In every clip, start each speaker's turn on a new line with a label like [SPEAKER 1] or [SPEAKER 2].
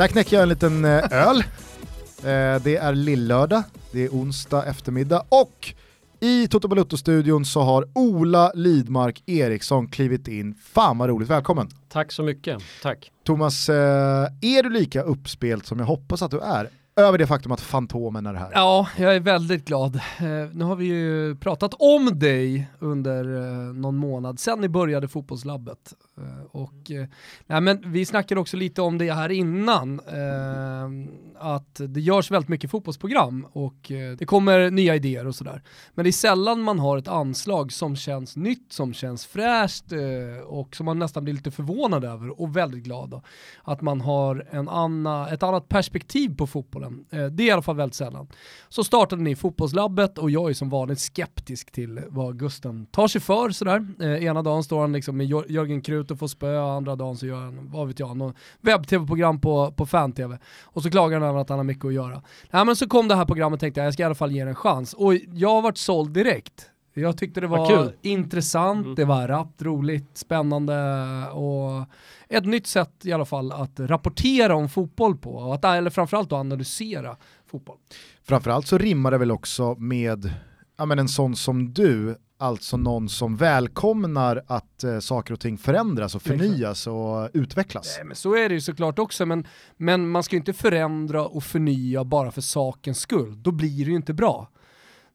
[SPEAKER 1] Där knäcker jag en liten eh, öl. Eh, det är lillördag, det är onsdag eftermiddag och i Toto Balutto-studion så har Ola Lidmark Eriksson klivit in. Fan vad roligt, välkommen!
[SPEAKER 2] Tack så mycket, tack.
[SPEAKER 1] Thomas, eh, är du lika uppspelt som jag hoppas att du är? över det faktum att Fantomen är här.
[SPEAKER 3] Ja, jag är väldigt glad. Eh, nu har vi ju pratat om dig under eh, någon månad sedan ni började fotbollslabbet. Eh, och, eh, nej, men vi snackade också lite om det här innan, eh, att det görs väldigt mycket fotbollsprogram och eh, det kommer nya idéer och sådär. Men det är sällan man har ett anslag som känns nytt, som känns fräscht och som man nästan blir lite förvånad över och väldigt glad. Då. Att man har en anna, ett annat perspektiv på fotbollen. det är i alla fall väldigt sällan. Så startade ni fotbollslabbet och jag är som vanligt skeptisk till vad Gusten tar sig för sådär. ena dagen står han liksom med Jörgen Krut ut och får spö, andra dagen så gör han, vad vet jag, något webb-tv-program på, på fan-tv. Och så klagar han över att han har mycket att göra. Nej men så kom det här programmet och tänkte jag, jag ska i alla fall ge det en chans. Och jag har varit såld direkt. Jag tyckte det var intressant, mm. det var rappt, roligt, spännande och ett nytt sätt i alla fall att rapportera om fotboll på, att, eller framförallt att analysera fotboll.
[SPEAKER 1] Framförallt så rimmar det väl också med ja, men en sån som du, alltså någon som välkomnar att eh, saker och ting förändras och förnyas och utvecklas.
[SPEAKER 3] Nej, men så är det ju såklart också, men, men man ska ju inte förändra och förnya bara för sakens skull, då blir det ju inte bra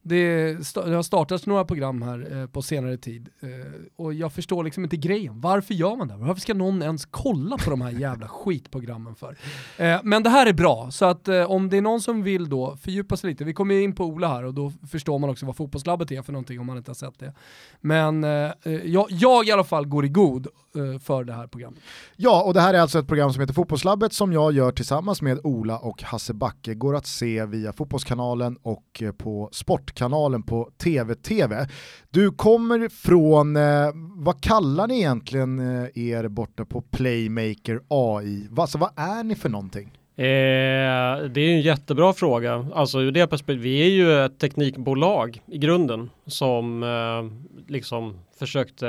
[SPEAKER 3] det, det, har startats några program här eh, på senare tid eh, och jag förstår liksom inte grejen. Varför gör man det? Varför ska någon ens kolla på de här jävla skitprogrammen för? Eh, men det här är bra, så att eh, om det är någon som vill då fördjupa sig lite, vi kommer in på Ola här och då förstår man också vad fotbollslabbet är för någonting om man inte har sett det. Men eh, eh jag, jag i alla fall går i god eh, för det här programmet.
[SPEAKER 1] Ja, och det här är alltså ett program som heter Fotbollslabbet som jag gör tillsammans med Ola och Hasse Backe. Går att se via Fotbollskanalen och eh, på Sport kanalen på TV-TV. Du kommer från, eh, vad kallar ni egentligen eh, er borta på Playmaker AI? Alltså vad är ni för någonting?
[SPEAKER 2] Eh, det är en jättebra fråga. Alltså ur det perspektivet, vi är ju ett teknikbolag i grunden som eh, liksom försökte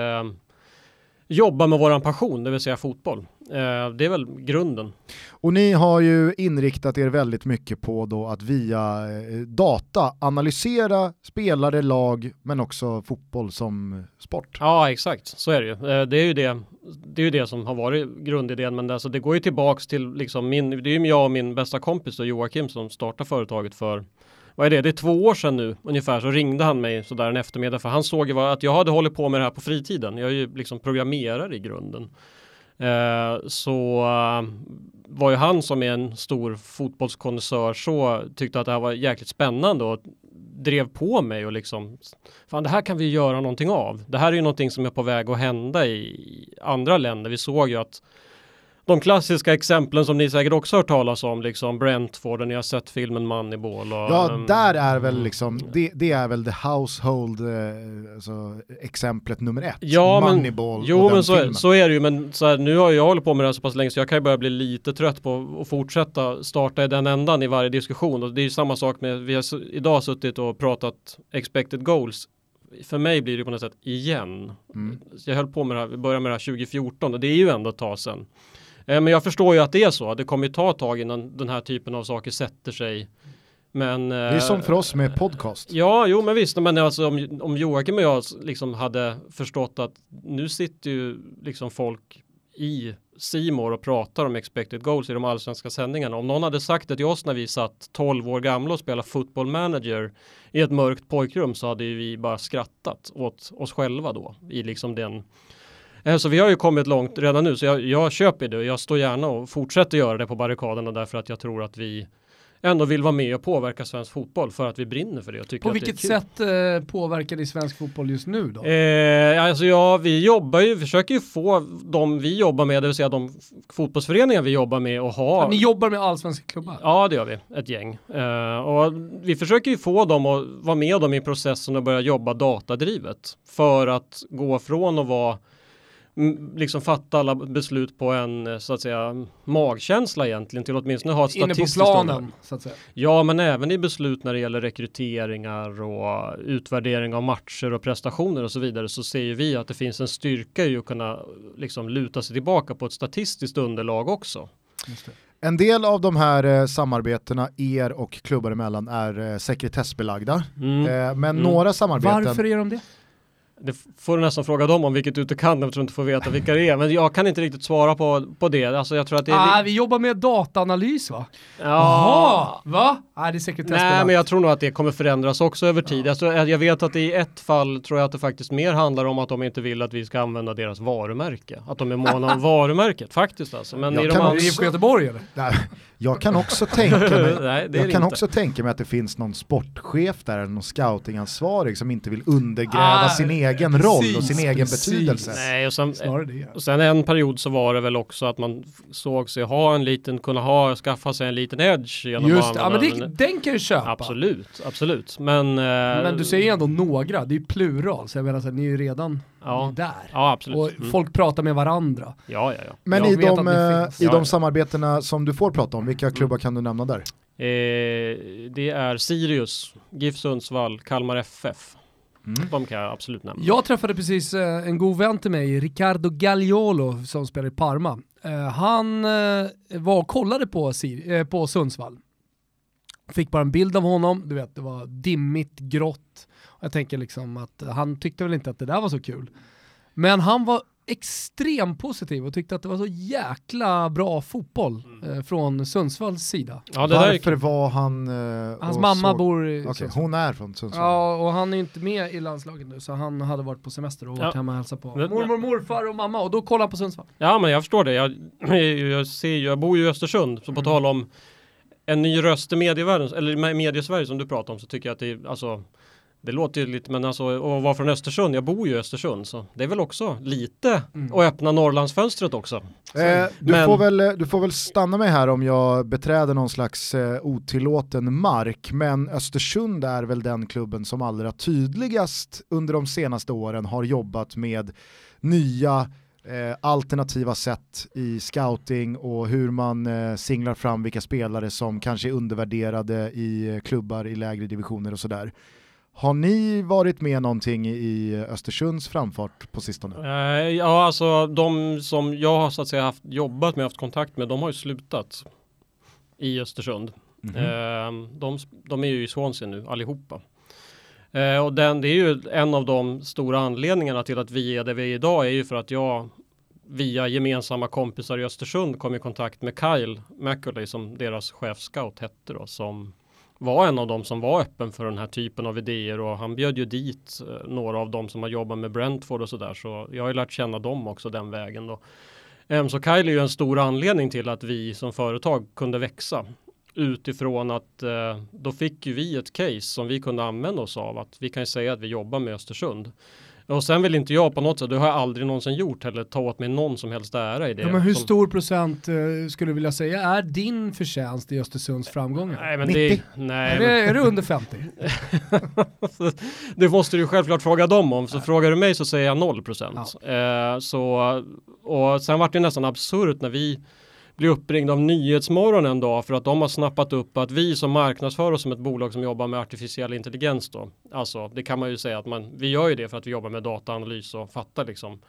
[SPEAKER 2] jobba med våran passion, det vill säga fotboll. Eh, det är väl grunden.
[SPEAKER 1] Och ni har ju inriktat er väldigt mycket på då att via eh, data analysera spelare, lag, men också fotboll som sport.
[SPEAKER 2] Ja, exakt. Så är det ju. Eh, det är ju det, det, är ju det som har varit grundidén, men det, alltså, det går ju tillbaks till liksom min, det är ju jag och min bästa kompis då, Joakim som startade företaget för vad är det, det är två år sedan nu ungefär så ringde han mig sådär en eftermiddag för han såg ju att jag hade hållit på med det här på fritiden. Jag är ju liksom programmerare i grunden. Eh, så eh, var ju han som är en stor fotbollskonnässör så tyckte att det här var jäkligt spännande och drev på mig och liksom fan det här kan vi göra någonting av. Det här är ju någonting som är på väg att hända i andra länder. Vi såg ju att de klassiska exemplen som ni säkert också har hört talas om, liksom Brentford och ni har sett filmen Moneyball. Och,
[SPEAKER 1] ja, um, där är väl liksom, det, det, är väl the household, eh, alltså, exemplet nummer ett.
[SPEAKER 2] Ja, Moneyball men, jo, men så, så, är det ju, men så här, nu har jag hållit på med det här så pass länge så jag kan ju börja bli lite trött på att fortsätta starta i den ändan i varje diskussion. Och det är ju samma sak med, vi har idag suttit och pratat expected goals för mig blir det på något sätt igen. Mm. Jag höll på med det här, vi började med det här 2014 och det är ju ändå ett tag sedan. Eh, men jag förstår ju att det är så. Det kommer ju ta ett tag innan den här typen av saker sätter sig. Men,
[SPEAKER 1] det är som för oss med podcast.
[SPEAKER 2] Ja, jo men visst, men alltså om, om Joakim och jag liksom hade förstått att nu sitter ju liksom folk i Simor och pratar om expected goals i de allsvenska sändningarna. Om någon hade sagt det till oss när vi satt 12 år gamla och spelade football manager i ett mörkt pojkrum så hade vi bara skrattat åt oss själva då i liksom den Eh, så vi har ju kommit långt redan nu, så jag, jag köper det och jag står gärna och fortsätter göra det på barrikaderna därför att jag tror att vi ändå vill vara med och påverka svensk fotboll för att vi brinner för det. Och tycker
[SPEAKER 3] på vilket sätt eh, påverkar det svensk fotboll just nu då?
[SPEAKER 2] Eh, alltså ja, vi jobbar ju, försöker ju få de vi jobbar med, det vill säga de fotbollsföreningar vi jobbar med och ha. Ja,
[SPEAKER 3] ni jobbar med allsvenska klubbar?
[SPEAKER 2] Ja, det gör vi, ett gäng. Eh, och vi försöker ju få dem att vara med dem i processen och börja jobba datadrivet för att gå från att vara liksom fatta alla beslut på en eh, så att säga magkänsla egentligen till åtminstone ha ett statistiskt
[SPEAKER 3] Inne på planen så att säga.
[SPEAKER 2] Ja, men även i beslut när det gäller rekryteringar och utvärdering av matcher och prestationer och så vidare så ser ju vi att det finns en styrka i att kunna liksom luta sig tillbaka på ett statistiskt underlag också.
[SPEAKER 1] En del av de här eh, samarbetena er och klubbar emellan är eh, sekretessbelagda,
[SPEAKER 2] Mm.
[SPEAKER 1] eh, men
[SPEAKER 2] Mm.
[SPEAKER 1] några samarbeten...
[SPEAKER 3] Varför är de det?
[SPEAKER 2] Det får du nästan fråga dem om vilket du inte kan eftersom du inte får veta vilka det är. Men jag kan inte riktigt svara på, på det. Alltså jag tror att det är...
[SPEAKER 3] Ah, vi jobbar med dataanalys va?
[SPEAKER 2] ja.
[SPEAKER 3] va? Nej, det är sekretessbelagt.
[SPEAKER 2] Nej men jag tror nog att det kommer förändras också över tid. Jag, tror, jag vet att i ett fall tror jag att det faktiskt mer handlar om att de inte vill att vi ska använda deras varumärke. Att de är måna om varumärket faktiskt alltså. Men
[SPEAKER 1] Jag
[SPEAKER 2] i de
[SPEAKER 1] kan
[SPEAKER 2] andra...
[SPEAKER 3] Är det IFK Göteborg eller?
[SPEAKER 1] Nej, jag kan också tänka mig,
[SPEAKER 2] Nej, det är
[SPEAKER 1] jag kan
[SPEAKER 2] inte.
[SPEAKER 1] också tänka mig att det finns någon sportchef där, eller någon scoutingansvarig som inte vill undergräva
[SPEAKER 3] Ah,
[SPEAKER 1] sin egen roll och
[SPEAKER 3] precis,
[SPEAKER 1] sin egen
[SPEAKER 3] precis.
[SPEAKER 1] betydelse.
[SPEAKER 2] Nej, och sen,
[SPEAKER 3] det.
[SPEAKER 2] och sen en period så var det väl också att man såg sig ha en liten, kunna ha, skaffa sig en liten edge genom
[SPEAKER 3] Just ja, men det,
[SPEAKER 2] den.
[SPEAKER 3] den kan jag köpa.
[SPEAKER 2] Absolut, absolut. Men, eh,
[SPEAKER 3] Men du säger ju ändå några, det är ju plural, så jag menar så här, ni är ju redan
[SPEAKER 2] ja,
[SPEAKER 3] där.
[SPEAKER 2] ja, absolut.
[SPEAKER 3] Och
[SPEAKER 2] Mm.
[SPEAKER 3] folk pratar med varandra.
[SPEAKER 2] Ja, ja, ja.
[SPEAKER 1] Men
[SPEAKER 3] Jag
[SPEAKER 1] i, de, eh, i
[SPEAKER 2] Ja,
[SPEAKER 1] de
[SPEAKER 2] ja.
[SPEAKER 1] samarbetena som du får prata om, vilka klubbar kan du nämna där?
[SPEAKER 2] Eh, det är Sirius, GIF Sundsvall, Kalmar FF.
[SPEAKER 1] Mm.
[SPEAKER 2] De kan jag absolut nämna.
[SPEAKER 3] Jag träffade precis eh, en god vän till mig, Riccardo Gagliolo, som spelar i Parma. Eh, han eh, var och kollade på, Sir- på Sundsvall. Fick bara en bild av honom, du vet det var dimmigt, grått. Jag tänker liksom att han tyckte väl inte att det där var så kul. Men han var extremt positiv och tyckte att det var så jäkla bra fotboll eh, från Sundsvalls sida.
[SPEAKER 2] Ja, det där är
[SPEAKER 1] Varför var han... eh,
[SPEAKER 3] Hans mamma
[SPEAKER 1] såg-
[SPEAKER 3] bor i Sundsvall.
[SPEAKER 1] hon är från Sundsvall.
[SPEAKER 3] Ja, och han är inte med i landslaget nu så han hade varit på semester och varit
[SPEAKER 2] Ja.
[SPEAKER 3] hemma och hälsat på mormor, morfar och mamma och då kollade han på Sundsvall.
[SPEAKER 2] Ja, men jag förstår det. Jag, jag, ser, jag bor ju i Östersund, så på
[SPEAKER 3] Mm.
[SPEAKER 2] tal om en ny röst i medievärlden, eller med mediesverige som du pratar om, så tycker jag att det är, alltså, det låter ju lite, men alltså, att vara från Östersund, jag bor ju i Östersund, så det är väl också lite
[SPEAKER 3] Mm.
[SPEAKER 2] att öppna Norrlandsfönstret också.
[SPEAKER 1] Eh, du,
[SPEAKER 2] Men-
[SPEAKER 1] får väl, du får väl stanna mig här om jag beträder någon slags eh, otillåten mark, men Östersund är väl den klubben som allra tydligast under de senaste åren har jobbat med nya eh, alternativa sätt i scouting och hur man eh, singlar fram vilka spelare som kanske är undervärderade i eh, klubbar i lägre divisioner och sådär. Har ni varit med någonting i Östersunds framfart på sistone?
[SPEAKER 2] Eh, ja, alltså de som jag har så att säga haft jobbat med, haft kontakt med, de har ju slutat i Östersund.
[SPEAKER 1] Mhm.
[SPEAKER 2] Eh, de, de är ju i Swansea nu allihopa. Eh, och den, det är ju en av de stora anledningarna till att vi är där vi är idag är ju för att jag via gemensamma kompisar i Östersund kom i kontakt med Kyle Macaulay som deras chefscout hette då som var en av dem som var öppen för den här typen av idéer och han bjöd ju dit eh, några av dem som har jobbat med Brentford och sådär så jag har ju lärt känna dem också den vägen då. Ehm, så Kyle är ju en stor anledning till att vi som företag kunde växa utifrån att eh, då fick ju vi ett case som vi kunde använda oss av att vi kan ju säga att vi jobbar med Östersund. Och sen vill inte jag på något sätt, det har jag aldrig någonsin gjort heller, ta åt mig någon som helst ära i det.
[SPEAKER 3] Ja, men hur
[SPEAKER 2] som,
[SPEAKER 3] stor procent eh, skulle du vilja säga är din förtjänst i Östersunds framgångar?
[SPEAKER 2] Nej men
[SPEAKER 1] 90?
[SPEAKER 2] det, nej,
[SPEAKER 3] är, det, är det under 50?
[SPEAKER 2] det måste du självklart fråga dem om. Så frågar du mig så säger jag 0 procent. Eh, så, och sen vart det nästan absurt när vi blir uppringd av Nyhetsmorgon en dag för att de har snappat upp att vi som marknadsför oss som ett bolag som jobbar med artificiell intelligens då. Alltså det kan man ju säga att man, vi gör ju det för att vi jobbar med dataanalys och fattar liksom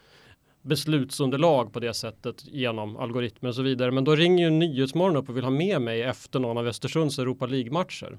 [SPEAKER 2] beslutsunderlag på det sättet genom algoritmer och så vidare. Men då ringer ju Nyhetsmorgon upp och vill ha med mig efter någon av Östersunds Europa League-matcher.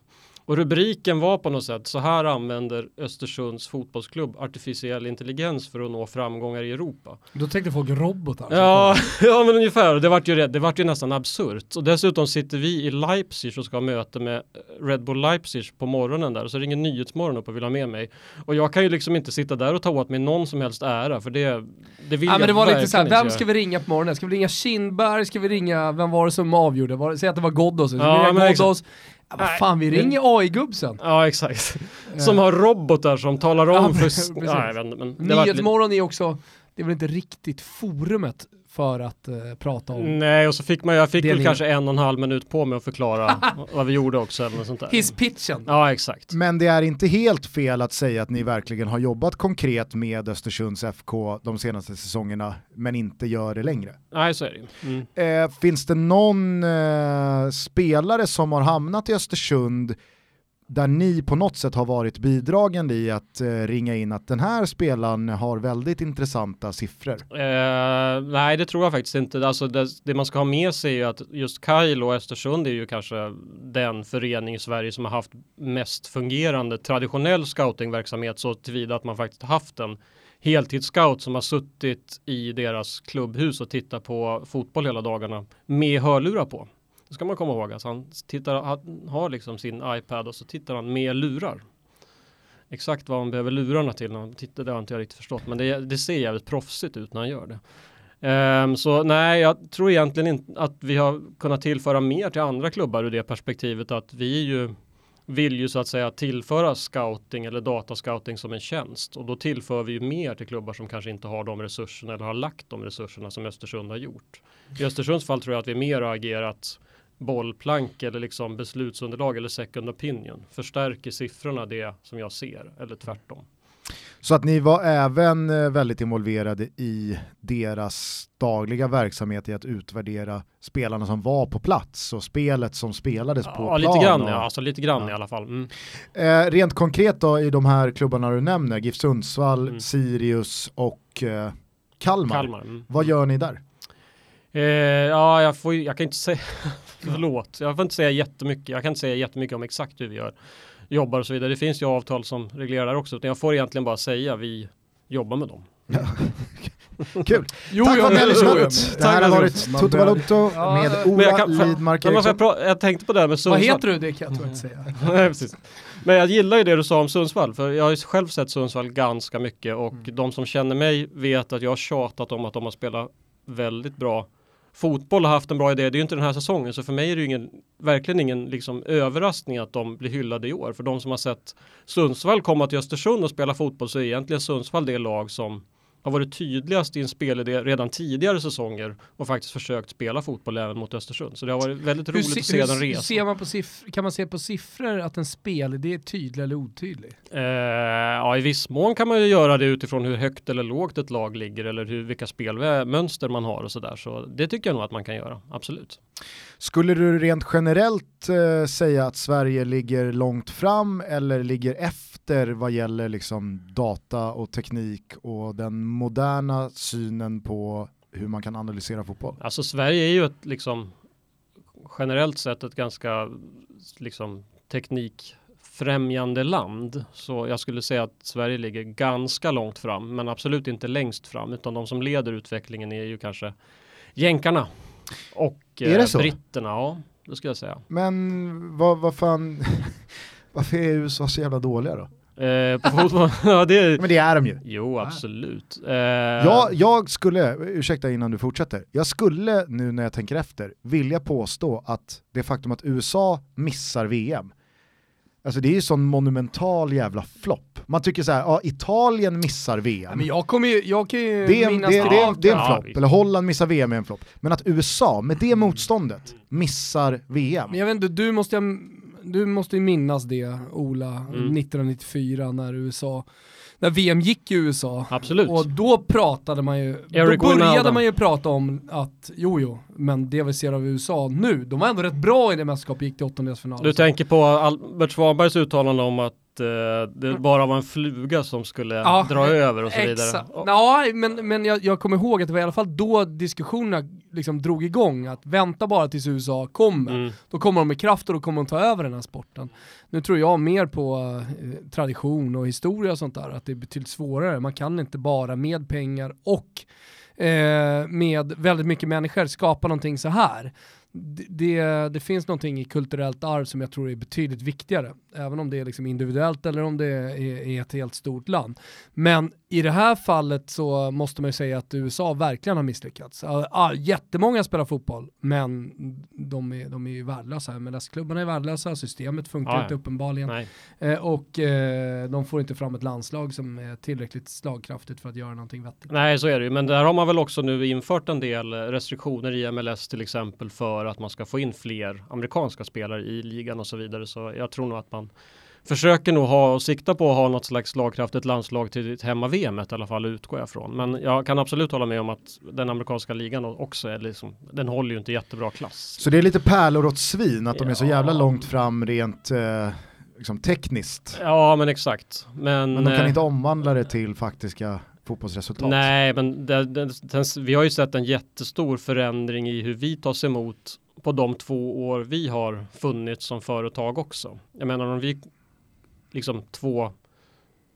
[SPEAKER 2] Och rubriken var på något sätt så här använder Östersunds fotbollsklubb artificiell intelligens för att nå framgångar i Europa.
[SPEAKER 3] Då tänkte folk robotar.
[SPEAKER 2] Ja, ja men ungefär. Det vart ju, rätt- det vart ju nästan absurt. Och dessutom sitter vi i Leipzig och ska ha möte med Red Bull Leipzig på morgonen där. Så ringer Nyhetsmorgon upp och vill ha med mig. Och jag kan ju liksom inte sitta där och ta åt mig någon som helst ära för det, det vill
[SPEAKER 3] Ja,
[SPEAKER 2] jag
[SPEAKER 3] men det var lite såhär, vem ska vi ringa på morgonen? Ska vi ringa Kindberg? Ska vi ringa, vem var det som avgjorde? Var säg att det var Ghoddos.
[SPEAKER 2] Ja.
[SPEAKER 3] Ghoddos? Ja, vad fan, vi ringer AI-gubbsen.
[SPEAKER 2] Ja, exakt. Som har robotar som talar om
[SPEAKER 3] Ja,
[SPEAKER 2] för... Ja, jag vet inte, men det
[SPEAKER 3] Nyhetsmorgon är också, det är väl inte riktigt forumet för att eh, prata om.
[SPEAKER 2] Nej, och så fick man, jag fick väl kanske en och en halv minut på mig att förklara vad vi gjorde också eller något sånt där.
[SPEAKER 3] Hisspitchen.
[SPEAKER 2] Ja, exakt.
[SPEAKER 1] Men det är inte helt fel att säga att ni verkligen har jobbat konkret med Östersunds FK de senaste säsongerna, men inte gör det längre.
[SPEAKER 2] Nej, så är det. Mm.
[SPEAKER 1] Eh, finns det någon eh, spelare som har hamnat i Östersund där ni på något sätt har varit bidragande i att eh, ringa in att den här spelaren har väldigt intressanta siffror?
[SPEAKER 2] Eh, nej, det tror jag faktiskt inte. Alltså det, det, man ska ha med sig är ju att just Kyle och Östersund är ju kanske den förening i Sverige som har haft mest fungerande traditionell scoutingverksamhet så tillvida att man faktiskt haft en heltidsscout som har suttit i deras klubbhus och tittat på fotboll hela dagarna med hörlurar på. Det ska man komma ihåg. Alltså han, tittar, han har liksom sin iPad och så tittar han med lurar. Exakt vad han behöver lurarna till när han tittar, det har inte jag riktigt förstått. Men det, det ser jävligt proffsigt ut när han gör det. Um, så nej, jag tror egentligen inte att vi har kunnat tillföra mer till andra klubbar ur det perspektivet att vi ju vill ju så att säga tillföra scouting eller datascouting som en tjänst och då tillför vi ju mer till klubbar som kanske inte har de resurserna eller har lagt de resurserna som Östersund har gjort. I Östersunds fall tror jag att vi mer har agerat bollplank eller liksom beslutsunderlag eller second opinion förstärker siffrorna det som jag ser eller tvärtom.
[SPEAKER 1] Så att ni var även eh, väldigt involverade i deras dagliga verksamhet i att utvärdera spelarna som var på plats och spelet som spelades på
[SPEAKER 2] ja,
[SPEAKER 1] plan.
[SPEAKER 2] Lite grann,
[SPEAKER 1] och...
[SPEAKER 2] ja, alltså lite grann ja. i alla fall. Mm.
[SPEAKER 1] Eh, rent konkret då i de här klubbarna du nämner, GIF Sundsvall, mm. Sirius och eh, Kalmar. Kalmar mm. Vad gör ni där?
[SPEAKER 2] Eh, ja, jag, får, jag kan inte säga, förlåt, jag får inte säga jättemycket, jag kan inte säga jättemycket om exakt hur vi gör jobbar och så vidare. Det finns ju avtal som reglerar också. Utan jag får egentligen bara säga vi jobbar med dem.
[SPEAKER 1] Kul! Jo, Tack för att ni har lyssnat. Det här har varit Toto Balotto med Ola Lidmark
[SPEAKER 2] Eriksson. Jag, jag tänkte på det här med Sundsvall.
[SPEAKER 3] Vad heter du? Det kan jag inte säga.
[SPEAKER 2] Nej, precis. Men jag gillar ju det du sa om Sundsvall, för jag har ju själv sett Sundsvall ganska mycket och mm. de som känner mig vet att jag har tjatat om att de har spelat väldigt bra fotboll har haft en bra idé. Det är ju inte den här säsongen så för mig är det ju ingen, verkligen ingen liksom överraskning att de blir hyllade i år. För de som har sett Sundsvall komma till Östersund och spela fotboll så är egentligen Sundsvall det lag som har varit tydligast i en spelidé redan tidigare säsonger och faktiskt försökt spela fotboll även mot Östersund. Så det har varit väldigt roligt se, att se den resan.
[SPEAKER 3] Ser man på kan man se på siffror att en spelidé är tydlig eller otydlig?
[SPEAKER 2] Eh, ja, i viss mån kan man ju göra det utifrån hur högt eller lågt ett lag ligger eller hur, vilka spelmönster man har och sådär. Så det tycker jag nog att man kan göra, absolut.
[SPEAKER 1] Skulle du rent generellt eh, säga att Sverige ligger långt fram eller ligger efter vad gäller liksom data och teknik och den moderna synen på hur man kan analysera fotboll?
[SPEAKER 2] Alltså Sverige är ju ett liksom generellt sett ett ganska liksom teknikfrämjande land. Så jag skulle säga att Sverige ligger ganska långt fram, men absolut inte längst fram, utan de som leder utvecklingen är ju kanske jänkarna och är det eh, så? britterna. Ja, det skulle jag säga.
[SPEAKER 1] Men vad, vad fan, varför är USA så jävla dåliga då?
[SPEAKER 2] Eh, på fotboll, ja, det,
[SPEAKER 1] Men det är de ju.
[SPEAKER 2] Jo, absolut.
[SPEAKER 1] Eh, jag, jag skulle, ursäkta innan du fortsätter, jag skulle nu när jag tänker efter vilja påstå att det faktum att USA missar VM Alltså det är ju sån monumental jävla flopp. Man tycker så här, ja Italien missar VM.
[SPEAKER 3] Men jag kommer ju, jag kan ju
[SPEAKER 1] det är, minnas det, det, det, det är en flopp, eller Holland missar VM är en flopp. Men att USA med det motståndet missar VM.
[SPEAKER 3] Men jag vet inte, du måste, du måste ju minnas det Ola, mm. 1994 när USA när VM gick i USA.
[SPEAKER 2] Absolut.
[SPEAKER 3] Och då pratade man ju, Eric då började Winalden. man ju prata om att jo jo, men det vi ser av USA nu, de var ändå rätt bra i det mästerskapet, gick till åttondelsfinal.
[SPEAKER 2] Du tänker på Albert Svanbergs uttalande om att uh, det bara var en fluga som skulle ja, dra över och så vidare.
[SPEAKER 3] Ja, men, men jag, jag kommer ihåg att det var i alla fall då diskussionerna liksom drog igång, att vänta bara tills USA kommer. Mm. Då kommer de med kraft och då kommer de ta över den här sporten. Nu tror jag mer på eh, tradition och historia och sånt där, att det är betydligt svårare. Man kan inte bara med pengar och eh, med väldigt mycket människor skapa någonting så här det, det, finns någonting i kulturellt arv som jag tror är betydligt viktigare. Även om det är liksom individuellt eller om det är, är ett helt stort land. Men i det här fallet så måste man ju säga att USA verkligen har misslyckats. Jättemånga spelar fotboll, men de är, de är ju värdelösa. MLS-klubbarna är värdelösa, systemet funkar ja, inte uppenbarligen. Eh, och eh, de får inte fram ett landslag som är tillräckligt slagkraftigt för att göra någonting vettigt.
[SPEAKER 2] Nej, så är det ju. Men där har man väl också nu infört en del restriktioner i MLS till exempel för att man ska få in fler amerikanska spelare i ligan och så vidare. Så jag tror nog att man försöker nog ha och sikta på att ha något slags slagkraftigt landslag till hemma-VM i alla fall utgår jag från. Men jag kan absolut hålla med om att den amerikanska ligan också är liksom, den håller ju inte jättebra klass.
[SPEAKER 1] Så det är lite pärlor åt svin att ja. de är så jävla långt fram rent eh liksom, tekniskt.
[SPEAKER 2] Ja men exakt. Men,
[SPEAKER 1] Men de kan
[SPEAKER 2] eh,
[SPEAKER 1] inte omvandla det till faktiska fotbollsresultat.
[SPEAKER 2] Nej, men det, det, vi har ju sett en jättestor förändring i hur vi tas emot på de två år vi har funnits som företag också. Jag menar om vi liksom två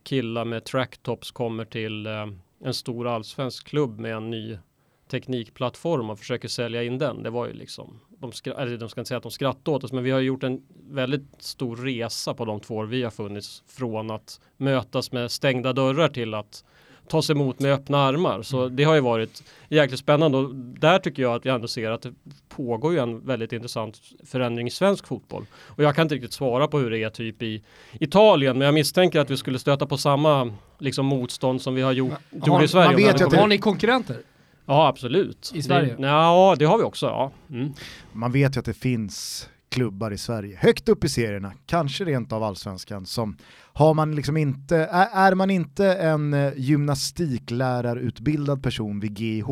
[SPEAKER 2] killar med tracktops kommer till eh, en stor allsvensk klubb med en ny teknikplattform och försöker sälja in den. Det var ju liksom, de, skra- eller de ska inte säga att de skrattade åt oss, men vi har gjort en väldigt stor resa på de två år vi har funnits från att mötas med stängda dörrar till att tas emot med öppna armar. Så det har ju varit jäkligt spännande och där tycker jag att vi ändå ser att det pågår ju en väldigt intressant förändring i svensk fotboll. Och jag kan inte riktigt svara på hur det är typ i Italien, men jag misstänker att vi skulle stöta på samma liksom, motstånd som vi har gjort,
[SPEAKER 3] har-
[SPEAKER 2] i Sverige.
[SPEAKER 1] man vet ju att
[SPEAKER 3] Har ni konkurrenter?
[SPEAKER 2] Ja, absolut.
[SPEAKER 3] I Sverige?
[SPEAKER 2] Det, ja, det har vi också. Ja. Mm.
[SPEAKER 1] Man vet ju att det finns klubbar i Sverige, högt upp i serierna, kanske rent av allsvenskan, som har man liksom inte, är, man inte en eh, gymnastiklärarutbildad person vid GIH,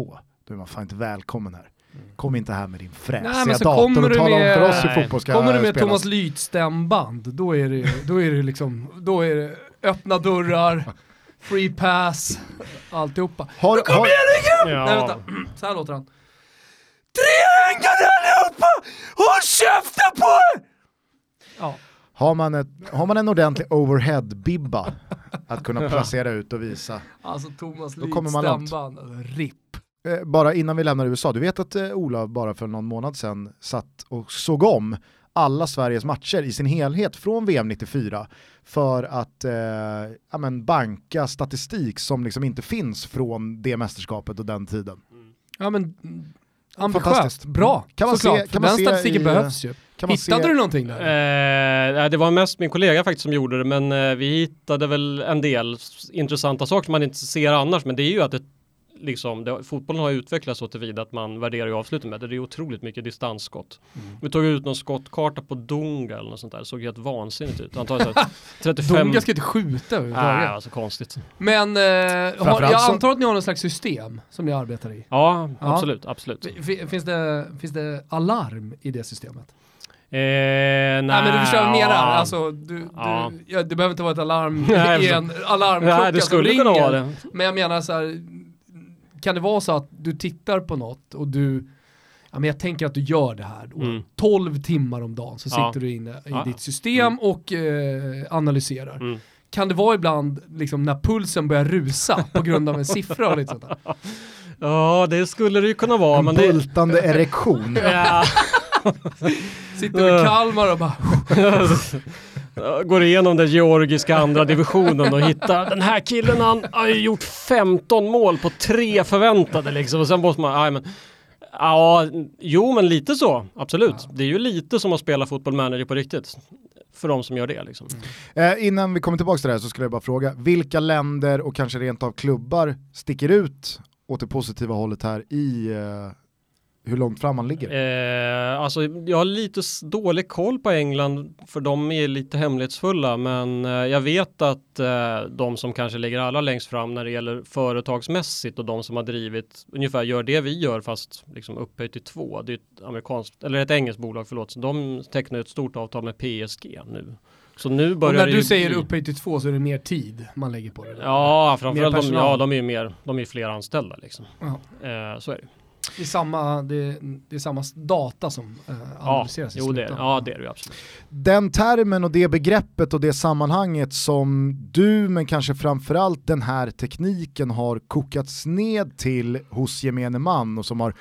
[SPEAKER 1] då är man fan inte välkommen här. Kom inte här med din
[SPEAKER 3] Nej, men
[SPEAKER 1] fräsiga
[SPEAKER 3] så
[SPEAKER 1] dator
[SPEAKER 3] kommer
[SPEAKER 1] och
[SPEAKER 3] du
[SPEAKER 1] tala om
[SPEAKER 3] med-
[SPEAKER 1] för oss hur fotboll ska
[SPEAKER 3] Kommer du med
[SPEAKER 1] spelas.
[SPEAKER 3] Thomas Lyths stämband, då är det, då är det liksom, då är det öppna dörrar, free pass, alltihopa.
[SPEAKER 1] Har, har,
[SPEAKER 2] Ja.
[SPEAKER 3] Nej vänta, så här låter han. Treängarna allihopa! Håll käften på er! Ja,
[SPEAKER 1] har, man ett, har man en ordentlig overhead-bibba att kunna placera ut och visa
[SPEAKER 3] alltså Thomas
[SPEAKER 1] Då kommer man långt.
[SPEAKER 3] stämband, RIP.
[SPEAKER 1] Eh, bara innan vi lämnar USA, du vet att eh, Ola bara för någon månad sedan satt och såg om alla Sveriges matcher i sin helhet från VM 94 för att eh, ja, men banka statistik som liksom inte finns från det mästerskapet och den tiden.
[SPEAKER 3] Ja men, ambitiöst,
[SPEAKER 1] Fantastiskt.
[SPEAKER 3] bra,
[SPEAKER 1] Kan man
[SPEAKER 3] såklart.
[SPEAKER 1] se- kan man
[SPEAKER 3] den
[SPEAKER 1] se
[SPEAKER 3] statistiken
[SPEAKER 1] i,
[SPEAKER 3] behövs ju.
[SPEAKER 1] Kan man
[SPEAKER 3] Hittade
[SPEAKER 1] se,
[SPEAKER 3] du någonting där?
[SPEAKER 2] Eh, nej, det var mest min kollega faktiskt som gjorde det, men eh, vi hittade väl en del intressanta saker som man inte ser annars, men det är ju att det, liksom, det, fotbollen har utvecklats så tillvida att man värderar ju avslutet med det. Det är otroligt mycket distansskott.
[SPEAKER 3] Mm.
[SPEAKER 2] Vi tog ut någon skottkarta på Dunga eller något sånt där, det såg helt vansinnigt ut. Antagligen så här 35...
[SPEAKER 3] Dunga ska inte skjuta
[SPEAKER 2] Nej,
[SPEAKER 3] överhuvudtaget.
[SPEAKER 2] alltså konstigt.
[SPEAKER 3] Men eh, har, jag
[SPEAKER 1] så-
[SPEAKER 3] antar att ni har någon slags system som ni arbetar i?
[SPEAKER 2] Ja,
[SPEAKER 3] Ja.
[SPEAKER 2] absolut, absolut.
[SPEAKER 3] F- Finns det, finns det alarm i det systemet?
[SPEAKER 2] Eh, nej,
[SPEAKER 3] Nej men du förstår vad jag menar, alltså du,
[SPEAKER 2] Ja.
[SPEAKER 3] du, ja, det behöver inte vara ett alarm
[SPEAKER 2] Nej,
[SPEAKER 3] en alarmklocka
[SPEAKER 2] Nej, det
[SPEAKER 3] som
[SPEAKER 2] skulle
[SPEAKER 3] ringer.
[SPEAKER 2] kunna vara det.
[SPEAKER 3] Men jag menar så här, kan det vara så att du tittar på något och du, ja men jag tänker att du gör det här då.
[SPEAKER 2] Mm.
[SPEAKER 3] 12 timmar om dagen så
[SPEAKER 2] Ja.
[SPEAKER 3] sitter du inne i
[SPEAKER 2] Ja.
[SPEAKER 3] ditt system och eh, analyserar.
[SPEAKER 2] Mm.
[SPEAKER 3] Kan det vara ibland liksom när pulsen börjar rusa på grund av en siffra och lite sånt där?
[SPEAKER 2] Ja, det skulle det ju kunna vara,
[SPEAKER 1] en
[SPEAKER 2] men det...
[SPEAKER 1] bultande erektion.
[SPEAKER 2] Ja.
[SPEAKER 3] Sitter med Kalmar och bara
[SPEAKER 2] Går igenom den georgiska andra divisionen och hittar den här killen han har ju gjort 15 mål på tre förväntade liksom och sen måste man, men Ja, jo men lite så, absolut. Det är ju lite som att spela fotboll manager på riktigt. För de som gör det liksom.
[SPEAKER 1] Eh, innan vi kommer tillbaka till det här så skulle jag bara fråga, vilka länder och kanske rent av klubbar sticker ut åt det positiva hållet här i eh, hur långt fram man ligger?
[SPEAKER 2] Eh, alltså jag har lite dålig koll på England för de är lite hemlighetsfulla men eh, jag vet att eh, de som kanske ligger allra längst fram när det gäller företagsmässigt och de som har drivit ungefär gör det vi gör fast liksom upphöjt till två. Det är ett amerikanskt, eller ett engelskt bolag förlåt. Så de tecknar ett stort avtal med PSG nu. Så nu
[SPEAKER 3] Och
[SPEAKER 2] börjar
[SPEAKER 3] när
[SPEAKER 2] det
[SPEAKER 3] du
[SPEAKER 2] ju
[SPEAKER 3] säger upphöjt till två så är det mer tid man lägger på det.
[SPEAKER 2] Ja, framförallt de, ja, de är ju mer, de är fler anställda liksom.
[SPEAKER 3] Ja.
[SPEAKER 2] Eh, så är det.
[SPEAKER 3] Det är samma, det, det är samma data som eh,
[SPEAKER 2] Ja,
[SPEAKER 3] analyseras i
[SPEAKER 2] jo, det, är-
[SPEAKER 3] slutändan.
[SPEAKER 2] ja det är det absolut.
[SPEAKER 1] Den termen och det begreppet och det sammanhanget som du, men kanske framförallt den här tekniken har kokats ned till hos gemene man och som har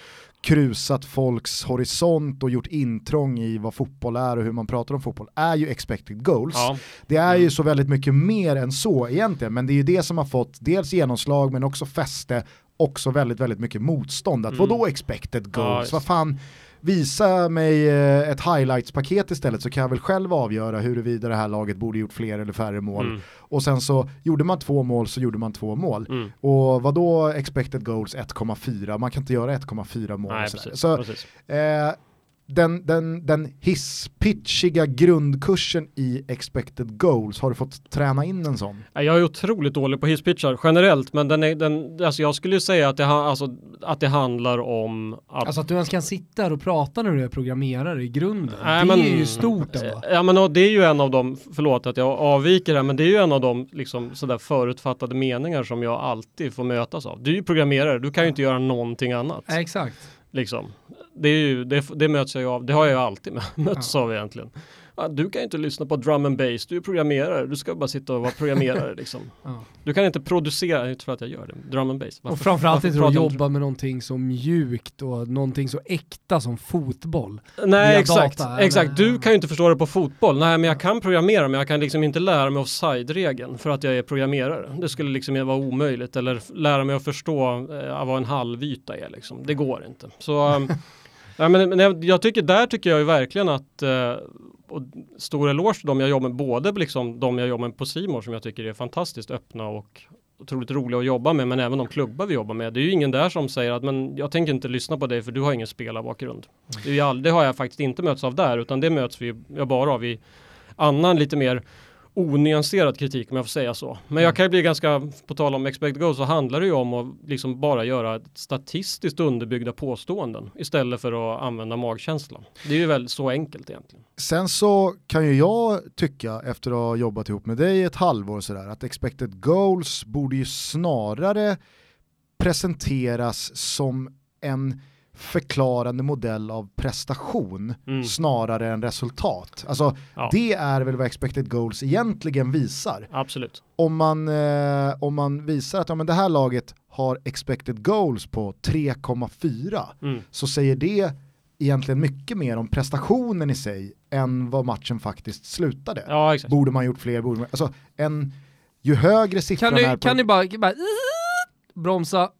[SPEAKER 1] krusat folks horisont och gjort intrång i vad fotboll är och hur man pratar om fotboll är ju expected goals.
[SPEAKER 2] Ja.
[SPEAKER 1] Det är ju
[SPEAKER 2] Mm.
[SPEAKER 1] så väldigt mycket mer än så egentligen, men det är ju det som har fått dels genomslag men också fäste, också väldigt, väldigt mycket motstånd. Att
[SPEAKER 2] Mm.
[SPEAKER 1] vadå expected
[SPEAKER 2] Ja,
[SPEAKER 1] goals?
[SPEAKER 2] just.
[SPEAKER 1] Vad fan, visa mig eh, ett highlights-paket istället så kan jag väl själv avgöra huruvida det här laget borde gjort fler eller färre mål.
[SPEAKER 2] Mm.
[SPEAKER 1] Och sen så gjorde man två mål så gjorde man två mål.
[SPEAKER 2] Mm.
[SPEAKER 1] Och vadå expected goals 1,4? Man kan inte göra 1,4 mål.
[SPEAKER 2] Nej, precis.
[SPEAKER 1] Så
[SPEAKER 2] precis.
[SPEAKER 1] Eh, den, den, den hisspitchiga grundkursen i expected goals, har du fått träna in en sån?
[SPEAKER 2] Jag är otroligt dålig på hisspitchar generellt, men den är, den, alltså jag skulle säga att det, alltså, att det handlar om att...
[SPEAKER 3] Alltså att du ens kan sitta här och prata när du är programmerare i grunden, Nej, det men, är ju stort ändå.
[SPEAKER 2] Ja men det är ju en av de, förlåt att jag avviker här, men det är ju en av de liksom sådär förutfattade meningar som jag alltid får mötas av. Du är ju programmerare, du kan ju inte göra någonting annat.
[SPEAKER 3] Exakt.
[SPEAKER 2] Liksom. Det, är ju, det, det möts jag av, det har jag ju alltid mötts ja. av egentligen du kan inte lyssna på drum and bass, du är programmerare, du ska bara sitta och vara programmerare liksom. Ja. Du kan inte producera, inte för att jag gör det, drum and bass.
[SPEAKER 3] Varför, och framförallt inte att jobba med någonting så mjukt och någonting så äkta som fotboll.
[SPEAKER 2] Nej exakt, data, exakt. Du kan ju inte förstå det på fotboll. Nej men jag kan programmera men jag kan liksom inte lära mig offside-regeln för att jag är programmerare. Det skulle liksom vara omöjligt eller lära mig att förstå eh, vad en halvyta är liksom. Det går inte. Så Ja, men, men jag tycker där tycker jag ju verkligen att eh, och stor eloge till de jag jobbar med, både liksom de jag jobbar med på Simor som jag tycker är fantastiskt öppna och otroligt roliga att jobba med, men även de klubbar vi jobbar med. Det är ju ingen där som säger att men jag tänker inte lyssna på dig för du har ingen spelarbakgrund. Det, all, det har jag faktiskt inte mötts av där, utan det möts vi jag bara av i annan lite mer onyanserad kritik om jag får säga så. Men jag mm. kan ju bli ganska, på tal om expected goals så handlar det ju om att liksom bara göra statistiskt underbyggda påståenden istället för att använda magkänslan. Det är ju väl så enkelt egentligen.
[SPEAKER 1] Sen så kan ju jag tycka efter att ha jobbat ihop med dig ett halvår sådär att expected goals borde ju snarare presenteras som en förklarande modell av prestation mm. snarare än resultat. Alltså ja. det är väl vad expected goals egentligen visar.
[SPEAKER 2] Absolut.
[SPEAKER 1] Om man, eh, om man visar att ja, men det här laget har expected goals på 3,4 mm. så säger det egentligen mycket mer om prestationen i sig än vad matchen faktiskt slutade.
[SPEAKER 2] Ja,
[SPEAKER 1] borde man gjort fler, borde man, alltså en, ju högre siffran
[SPEAKER 3] kan
[SPEAKER 1] är
[SPEAKER 3] på... Kan ni bara, bara bromsa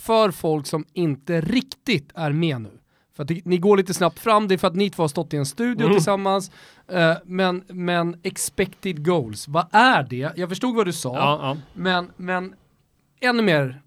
[SPEAKER 3] för folk som inte riktigt är med nu. För att ni går lite snabbt fram, det är för att ni två har stått i en studio mm. tillsammans. Uh, men, men expected goals, vad är det? Jag förstod vad du sa, ja, ja. Men, men ännu mer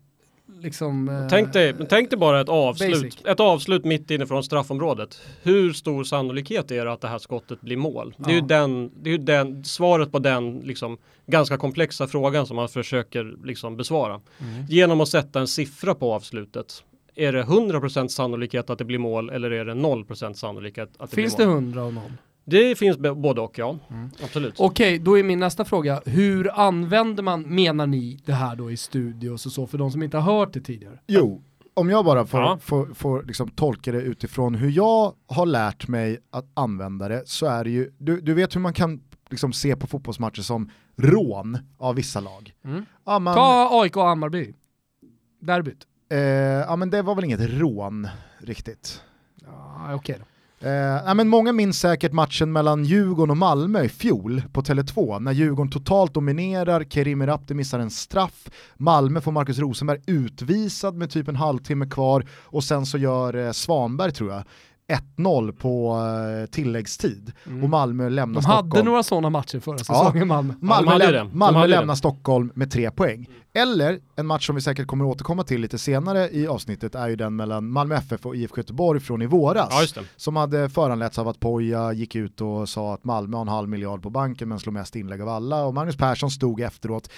[SPEAKER 3] liksom... Uh,
[SPEAKER 2] tänk, dig, tänk dig bara ett avslut, ett avslut mitt inifrån straffområdet. Hur stor sannolikhet är det att det här skottet blir mål? Det är ju den, det är den, svaret på den liksom ganska komplexa frågan som man försöker liksom besvara. Mm. Genom att sätta en siffra på avslutet. Är det 100% sannolikhet att det blir mål eller är det 0% sannolikhet att det
[SPEAKER 3] finns
[SPEAKER 2] blir
[SPEAKER 3] mål? Finns det 100 och 0?
[SPEAKER 2] Det finns både och ja, mm. absolut.
[SPEAKER 3] Okej, då är min nästa fråga, hur använder man, menar ni, det här då i studios och så för de som inte har hört det tidigare?
[SPEAKER 1] Jo, om jag bara får, ja. får, får liksom tolka det utifrån hur jag har lärt mig att använda det så är det ju, du, du vet hur man kan liksom se på fotbollsmatcher som rån av vissa lag.
[SPEAKER 3] Mm. Ja, man, Ta AIK och Hammarby, derbyt.
[SPEAKER 1] Eh, ja men det var väl inget rån riktigt.
[SPEAKER 3] Ja, Okej okay då.
[SPEAKER 1] Eh, men många minns säkert matchen mellan Djurgården och Malmö i fjol på Tele2 när Djurgården totalt dominerar, Kerim Rapti missar en straff, Malmö får Marcus Rosenberg utvisad med typ en halvtimme kvar och sen så gör eh, Svanberg tror jag 1-0 på uh, tilläggstid mm. och Malmö lämnar
[SPEAKER 3] De
[SPEAKER 1] Stockholm.
[SPEAKER 3] De hade några sådana matcher förra säsongen
[SPEAKER 1] ja.
[SPEAKER 3] Malmö.
[SPEAKER 1] Malmö, ja, läm Malmö lämnar Stockholm med tre poäng. Eller en match som vi säkert kommer återkomma till lite senare i avsnittet är ju den mellan Malmö FF och IFK Göteborg från i våras.
[SPEAKER 2] Ja,
[SPEAKER 1] som hade föranletts av att Poja gick ut och sa att Malmö har en halv miljard på banken men slår mest inlägg av alla och Magnus Persson stod efteråt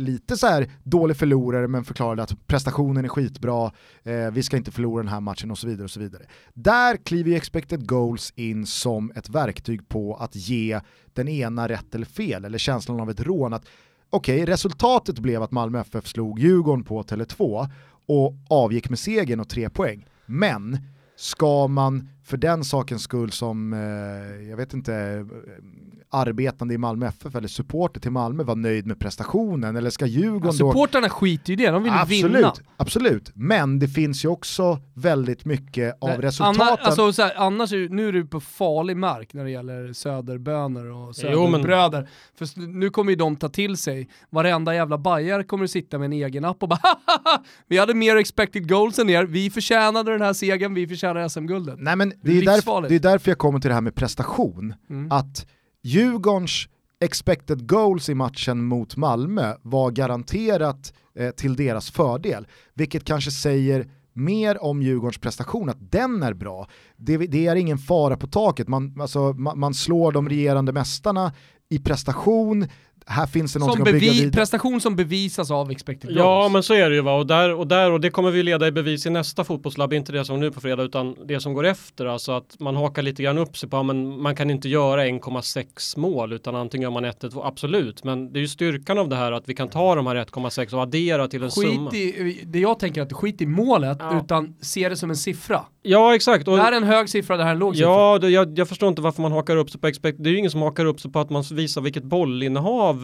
[SPEAKER 1] lite så här dålig förlorare men förklarade att prestationen är skitbra, eh, vi ska inte förlora den här matchen och så vidare. och så vidare. Där kliver ju expected goals in som ett verktyg på att ge den ena rätt eller fel, eller känslan av ett rån. att Okej, okay, resultatet blev att Malmö FF slog Djurgården på Tele2 och avgick med segern och tre poäng. Men ska man för den sakens skull som, eh, jag vet inte, eh, arbetande i Malmö FF eller supporter till Malmö vara nöjd med prestationen eller ska Djurgården ja,
[SPEAKER 3] Supporterna då... skiter ju i det, de vill
[SPEAKER 1] absolut,
[SPEAKER 3] vinna.
[SPEAKER 1] Absolut, men det finns ju också väldigt mycket av Nej, resultaten. Anna,
[SPEAKER 3] alltså, så här, annars är, nu är du på farlig mark när det gäller söderbönor och söderbröder. Men... För nu kommer ju de ta till sig, varenda jävla bajar kommer att sitta med en egen app och bara vi hade mer expected goals än er, vi förtjänade den här segern, vi förtjänar SM-guldet.
[SPEAKER 1] Nej men det är, därför, det är därför jag kommer till det här med prestation. Mm. Att Djurgårdens expected goals i matchen mot Malmö var garanterat eh, till deras fördel, vilket kanske säger mer om Djurgårdens prestation, att den är bra. Det, det är ingen fara på taket, man, alltså, man, man slår de regerande mästarna i prestation, här finns det någonting
[SPEAKER 3] som
[SPEAKER 1] att bygga vidare.
[SPEAKER 3] Prestation som bevisas av expected goals.
[SPEAKER 2] Ja, men så är det ju va. Och där, och där, och det kommer vi leda i bevis i nästa fotbollslabb, inte det som nu på fredag, utan det som går efter. Alltså att man hakar lite grann upp sig på, men man kan inte göra 1,6 mål, utan antingen gör man 1 2 absolut. Men det är ju styrkan av det här att vi kan ta de här 1,6 och addera till en
[SPEAKER 3] skit
[SPEAKER 2] summa.
[SPEAKER 3] I, det jag tänker att skit i målet, ja. utan se det som en siffra.
[SPEAKER 2] Ja, exakt.
[SPEAKER 3] Och, det här är en hög siffra, det här är en låg siffra.
[SPEAKER 2] Ja, det, jag, jag, förstår inte varför man hakar upp sig på expect. Det är ju ingen som hakar upp sig på att man visar vilket bollinnehav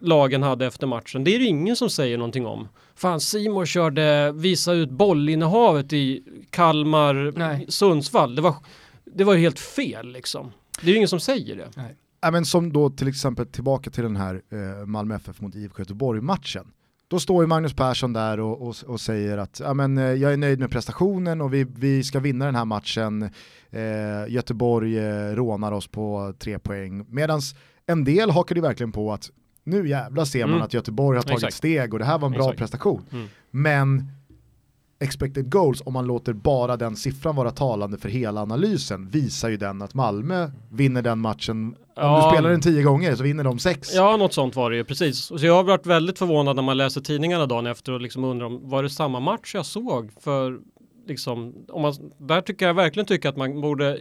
[SPEAKER 2] lagen hade efter matchen. Det är det ingen som säger någonting om. Fan, Simon körde visa ut bollinnehavet i Kalmar, Nej. Sundsvall. Det var, det var helt fel liksom. Det är ju ingen som säger det.
[SPEAKER 1] Nej. Ja, men som då till exempel tillbaka till den här eh, Malmö FF mot IFK Göteborg-matchen. Då står ju Magnus Persson där och, och, och, säger att ja, men, eh, jag är nöjd med prestationen och vi, vi ska vinna den här matchen. Eh, Göteborg eh, rånar oss på tre poäng. Medan en del hakade verkligen på att nu jävlar ser man mm. att Göteborg har tagit Exakt. steg och det här var en bra Exakt. prestation. Mm. Men expected goals, om man låter bara den siffran vara talande för hela analysen, visar ju den att Malmö vinner den matchen. Ja. Om du spelar den tio gånger så vinner de sex.
[SPEAKER 2] Ja, något sånt var det ju, precis. Så jag har varit väldigt förvånad när man läser tidningarna dagen efter och liksom undrar om, var det samma match jag såg? För liksom, om man, där tycker jag verkligen tycker att man borde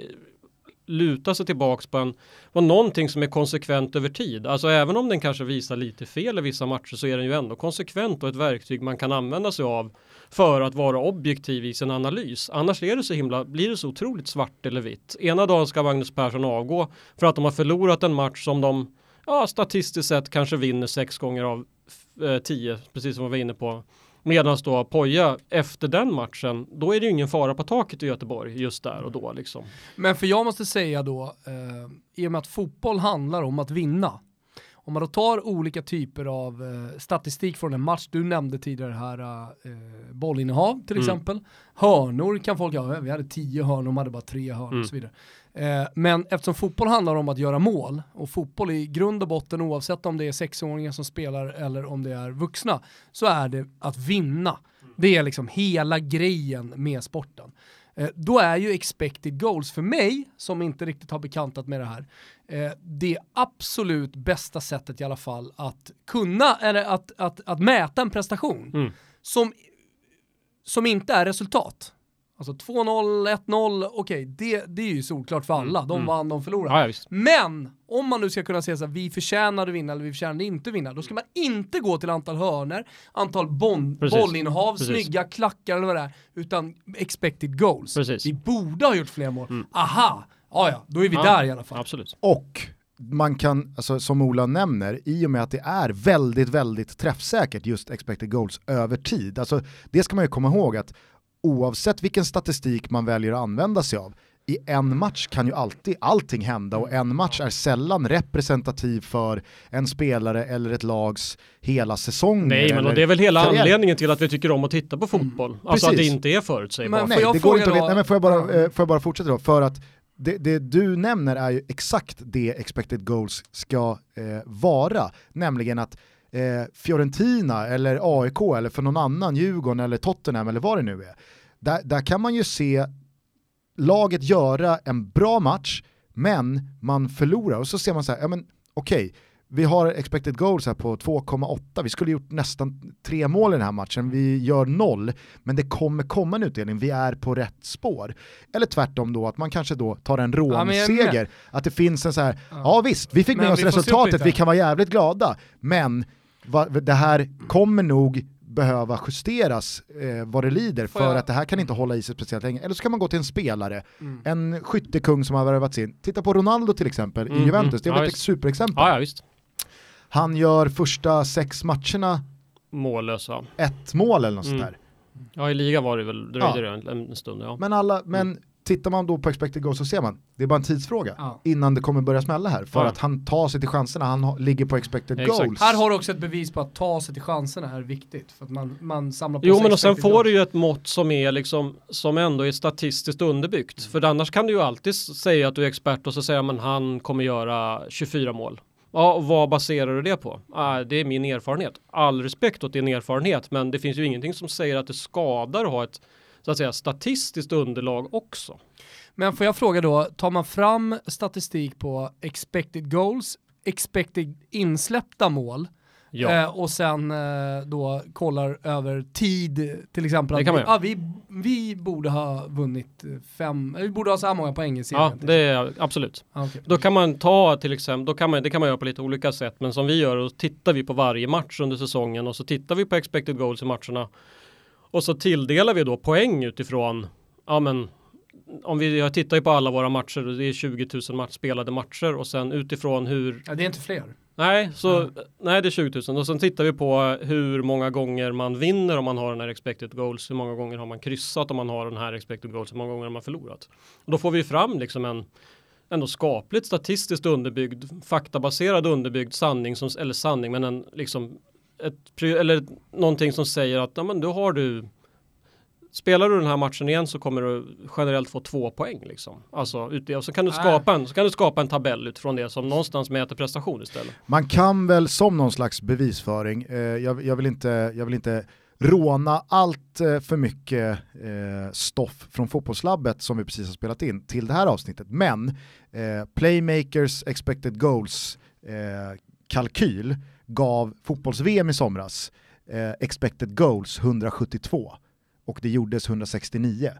[SPEAKER 2] luta sig tillbaks på, en, på någonting som är konsekvent över tid. Alltså även om den kanske visar lite fel i vissa matcher så är den ju ändå konsekvent och ett verktyg man kan använda sig av för att vara objektiv i sin analys. Annars är det så himla, blir det så otroligt svart eller vitt. Ena dagen ska Magnus Persson avgå för att de har förlorat en match som de ja, statistiskt sett kanske vinner sex gånger av eh, tio, precis som vi var inne på. Medan då Poja efter den matchen, då är det ju ingen fara på taket i Göteborg just där och då liksom.
[SPEAKER 3] Men för jag måste säga då, eh, i och med att fotboll handlar om att vinna, om man då tar olika typer av eh, statistik från en match, du nämnde tidigare här eh, bollinnehav till mm. exempel, hörnor kan folk ha, vi hade tio hörnor, de hade bara tre hörnor mm. och så vidare. Eh, men eftersom fotboll handlar om att göra mål och fotboll i grund och botten oavsett om det är sexåringar som spelar eller om det är vuxna så är det att vinna. Det är liksom hela grejen med sporten. Eh, då är ju expected goals för mig, som inte riktigt har bekantat med det här, eh, det absolut bästa sättet i alla fall att kunna, eller att, att, att mäta en prestation mm. som, som inte är resultat. Alltså 2-0, 1-0, okej, okay, det, det är ju solklart för alla. De mm. vann, de förlorade. Ja, Men om man nu ska kunna säga så här, vi förtjänade vinna eller vi förtjänade inte vinna, då ska man inte gå till antal hörner, antal bon, bollinnehav, Precis. snygga klackar eller vad det är, utan expected goals. Precis. Vi borde ha gjort fler mål. Mm. Aha, ja ja, då är vi ja, där i alla fall.
[SPEAKER 2] Absolut.
[SPEAKER 1] Och man kan, alltså, som Ola nämner, i och med att det är väldigt, väldigt träffsäkert just expected goals över tid. Alltså, det ska man ju komma ihåg att oavsett vilken statistik man väljer att använda sig av, i en match kan ju alltid allting hända och en match är sällan representativ för en spelare eller ett lags hela säsong.
[SPEAKER 2] Nej, men det är väl hela karriär. anledningen till att vi tycker om att titta på fotboll. Mm, alltså att det inte är förutsägbart.
[SPEAKER 1] Nej, det går inte att Nej, men får jag bara, eh, får jag bara fortsätta då? För att det, det, du nämner är ju exakt det expected goals ska eh, vara, nämligen att eh, Fiorentina eller AIK eller för någon annan, Djurgården eller Tottenham eller vad det nu är, där, där kan man ju se laget göra en bra match, men man förlorar. Och så ser man så här, ja men okej, okay, vi har expected goals här på 2,8, vi skulle gjort nästan tre mål i den här matchen, vi gör noll, men det kommer komma en utdelning, vi är på rätt spår. Eller tvärtom då, att man kanske då tar en rånseger, ja, att det finns en så här, ja, ja visst, vi fick med oss resultatet, vi kan vara jävligt glada, men va, det här kommer nog behöva justeras eh, vad det lider för jag... att det här kan inte hålla i sig speciellt länge. Eller så kan man gå till en spelare, mm. en skyttekung som har värvats in. Titta på Ronaldo till exempel mm, i Juventus, det är ja, ett superexempel.
[SPEAKER 2] Ja, ja,
[SPEAKER 1] Han gör första sex matcherna
[SPEAKER 2] mållösa.
[SPEAKER 1] Ett mål eller något mm. sånt där.
[SPEAKER 2] Ja, i ligan var det väl, dröjde ja. det en, en stund. Ja.
[SPEAKER 1] Men, alla, men mm tittar man då på expected goals så ser man, det är bara en tidsfråga ja. innan det kommer börja smälla här. För ja. att han tar sig till chanserna, han ligger på expected ja, goals.
[SPEAKER 3] Här har du också ett bevis på att ta sig till chanserna är viktigt. För att man, man samlar på
[SPEAKER 2] Jo men
[SPEAKER 3] och
[SPEAKER 2] sen får du ju ett mått som är liksom, som ändå är statistiskt underbyggt. Mm. För annars kan du ju alltid säga att du är expert och så säger man han kommer göra 24 mål. Ja, och vad baserar du det på? Ah, det är min erfarenhet. All respekt åt din erfarenhet, men det finns ju ingenting som säger att det skadar att ha ett så att säga statistiskt underlag också.
[SPEAKER 3] Men får jag fråga då, tar man fram statistik på expected goals, expected insläppta mål,
[SPEAKER 2] Ja.
[SPEAKER 3] Eh, och sen eh, då kollar över tid, till exempel. Att ah, vi, vi borde ha vunnit fem, vi borde ha så här många poäng i serien.
[SPEAKER 2] Ja,
[SPEAKER 3] till
[SPEAKER 2] det är absolut.
[SPEAKER 3] Ah, okej.
[SPEAKER 2] Då kan man ta till exempel, då kan man, det kan man göra på lite olika sätt, men som vi gör, då tittar vi på varje match under säsongen och så tittar vi på expected goals i matcherna. Och så tilldelar vi då poäng utifrån, ja men, om vi, jag tittar ju på alla våra matcher och det är 20 000 match, spelade matcher och sen utifrån hur,
[SPEAKER 3] Ja, det är inte fler.
[SPEAKER 2] nej, så,
[SPEAKER 3] Mm.
[SPEAKER 2] nej det är 20 000 och sen tittar vi på hur många gånger man vinner om man har den här expected goals, hur många gånger har man kryssat om man har den här expected goals, hur många gånger har man förlorat. Och då får vi fram liksom en ändå skapligt statistiskt underbyggd, faktabaserad underbyggd sanning, som, eller sanning, men en liksom ett, eller någonting som säger att ja, men då har du Spelar du den här matchen igen så kommer du generellt få två poäng liksom. Alltså, och så kan du
[SPEAKER 3] Nej.
[SPEAKER 2] skapa en, så kan du skapa en tabell utifrån det som någonstans mäter prestation istället.
[SPEAKER 1] Man kan väl som någon slags bevisföring, eh, jag, jag, vill inte, jag vill inte råna allt eh, för mycket eh, stoff från fotbollslabbet som vi precis har spelat in till det här avsnittet, men eh, Playmakers expected goals eh, kalkyl gav fotbolls-VM i somras eh, expected goals 172 och det gjordes 169.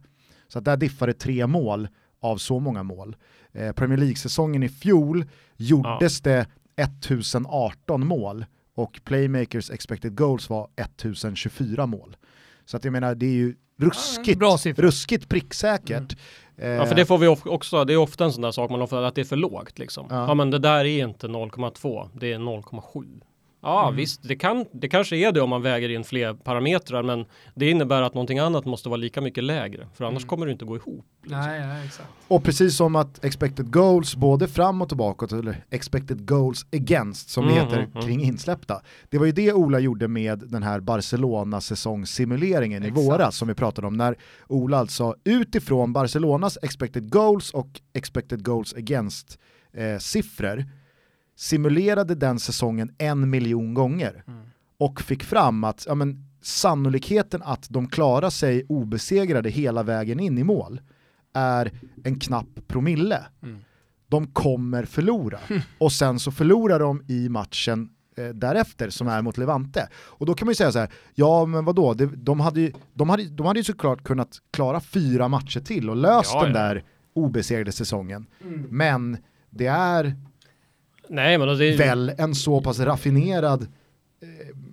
[SPEAKER 1] Så att där diffade tre mål av så många mål. Eh, Premier League-säsongen i fjol gjordes det 1018 mål och Playmakers expected goals var 1024 mål. Så att jag menar, det är ju ruskigt,
[SPEAKER 3] siffror.
[SPEAKER 1] ruskigt pricksäkert. Eh,
[SPEAKER 2] Ja, för det får vi också, det är ofta en sån där sak man ofta, att det är för lågt liksom.
[SPEAKER 1] Ja.
[SPEAKER 2] Ja, men det där är inte 0,2, det är 0,7. Ja,
[SPEAKER 3] Mm.
[SPEAKER 2] visst, det, kan, det kanske är det om man väger in fler parametrar, men det innebär att någonting annat måste vara lika mycket lägre, för annars
[SPEAKER 3] Mm.
[SPEAKER 2] kommer det inte gå ihop. liksom.
[SPEAKER 3] Nej, nej, exakt.
[SPEAKER 1] Och precis som att expected goals både fram och tillbaka, eller expected goals against som det
[SPEAKER 2] Mm,
[SPEAKER 1] heter
[SPEAKER 2] mm, mm.
[SPEAKER 1] kring insläppta. Det var ju det Ola gjorde med den här Barcelona-säsongssimuleringen i våras som vi pratade om, när Ola alltså utifrån Barcelonas expected goals och expected goals against eh, siffror simulerade den säsongen en miljon gånger
[SPEAKER 3] Mm.
[SPEAKER 1] och fick fram att ja, men, sannolikheten att de klarar sig obesegrade hela vägen in i mål är en knapp promille.
[SPEAKER 3] Mm.
[SPEAKER 1] De kommer förlora. Och sen så förlorar de i matchen eh, därefter som är mot Levante. Och då kan man ju säga så här, ja men vadå, det, de, hade ju, de, hade, de hade ju såklart kunnat klara fyra matcher till och löst
[SPEAKER 2] Ja,
[SPEAKER 1] den
[SPEAKER 2] ja.
[SPEAKER 1] där obesegrade säsongen.
[SPEAKER 3] Mm.
[SPEAKER 1] Men det är
[SPEAKER 2] Nej, men det är
[SPEAKER 1] väl en så pass raffinerad eh,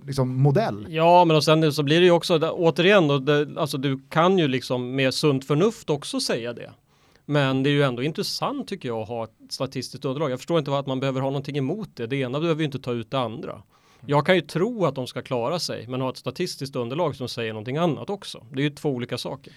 [SPEAKER 1] liksom modell.
[SPEAKER 2] Ja, men och sen så blir det ju också, det- återigen då, det, alltså du kan ju liksom med sunt förnuft också säga det. Men det är ju ändå intressant tycker jag att ha ett statistiskt underlag. Jag förstår inte att man behöver ha någonting emot det. Det ena behöver ju inte ta ut det andra. Jag kan ju tro att de ska klara sig, men ha ett statistiskt underlag som säger någonting annat också. Det är ju två olika saker.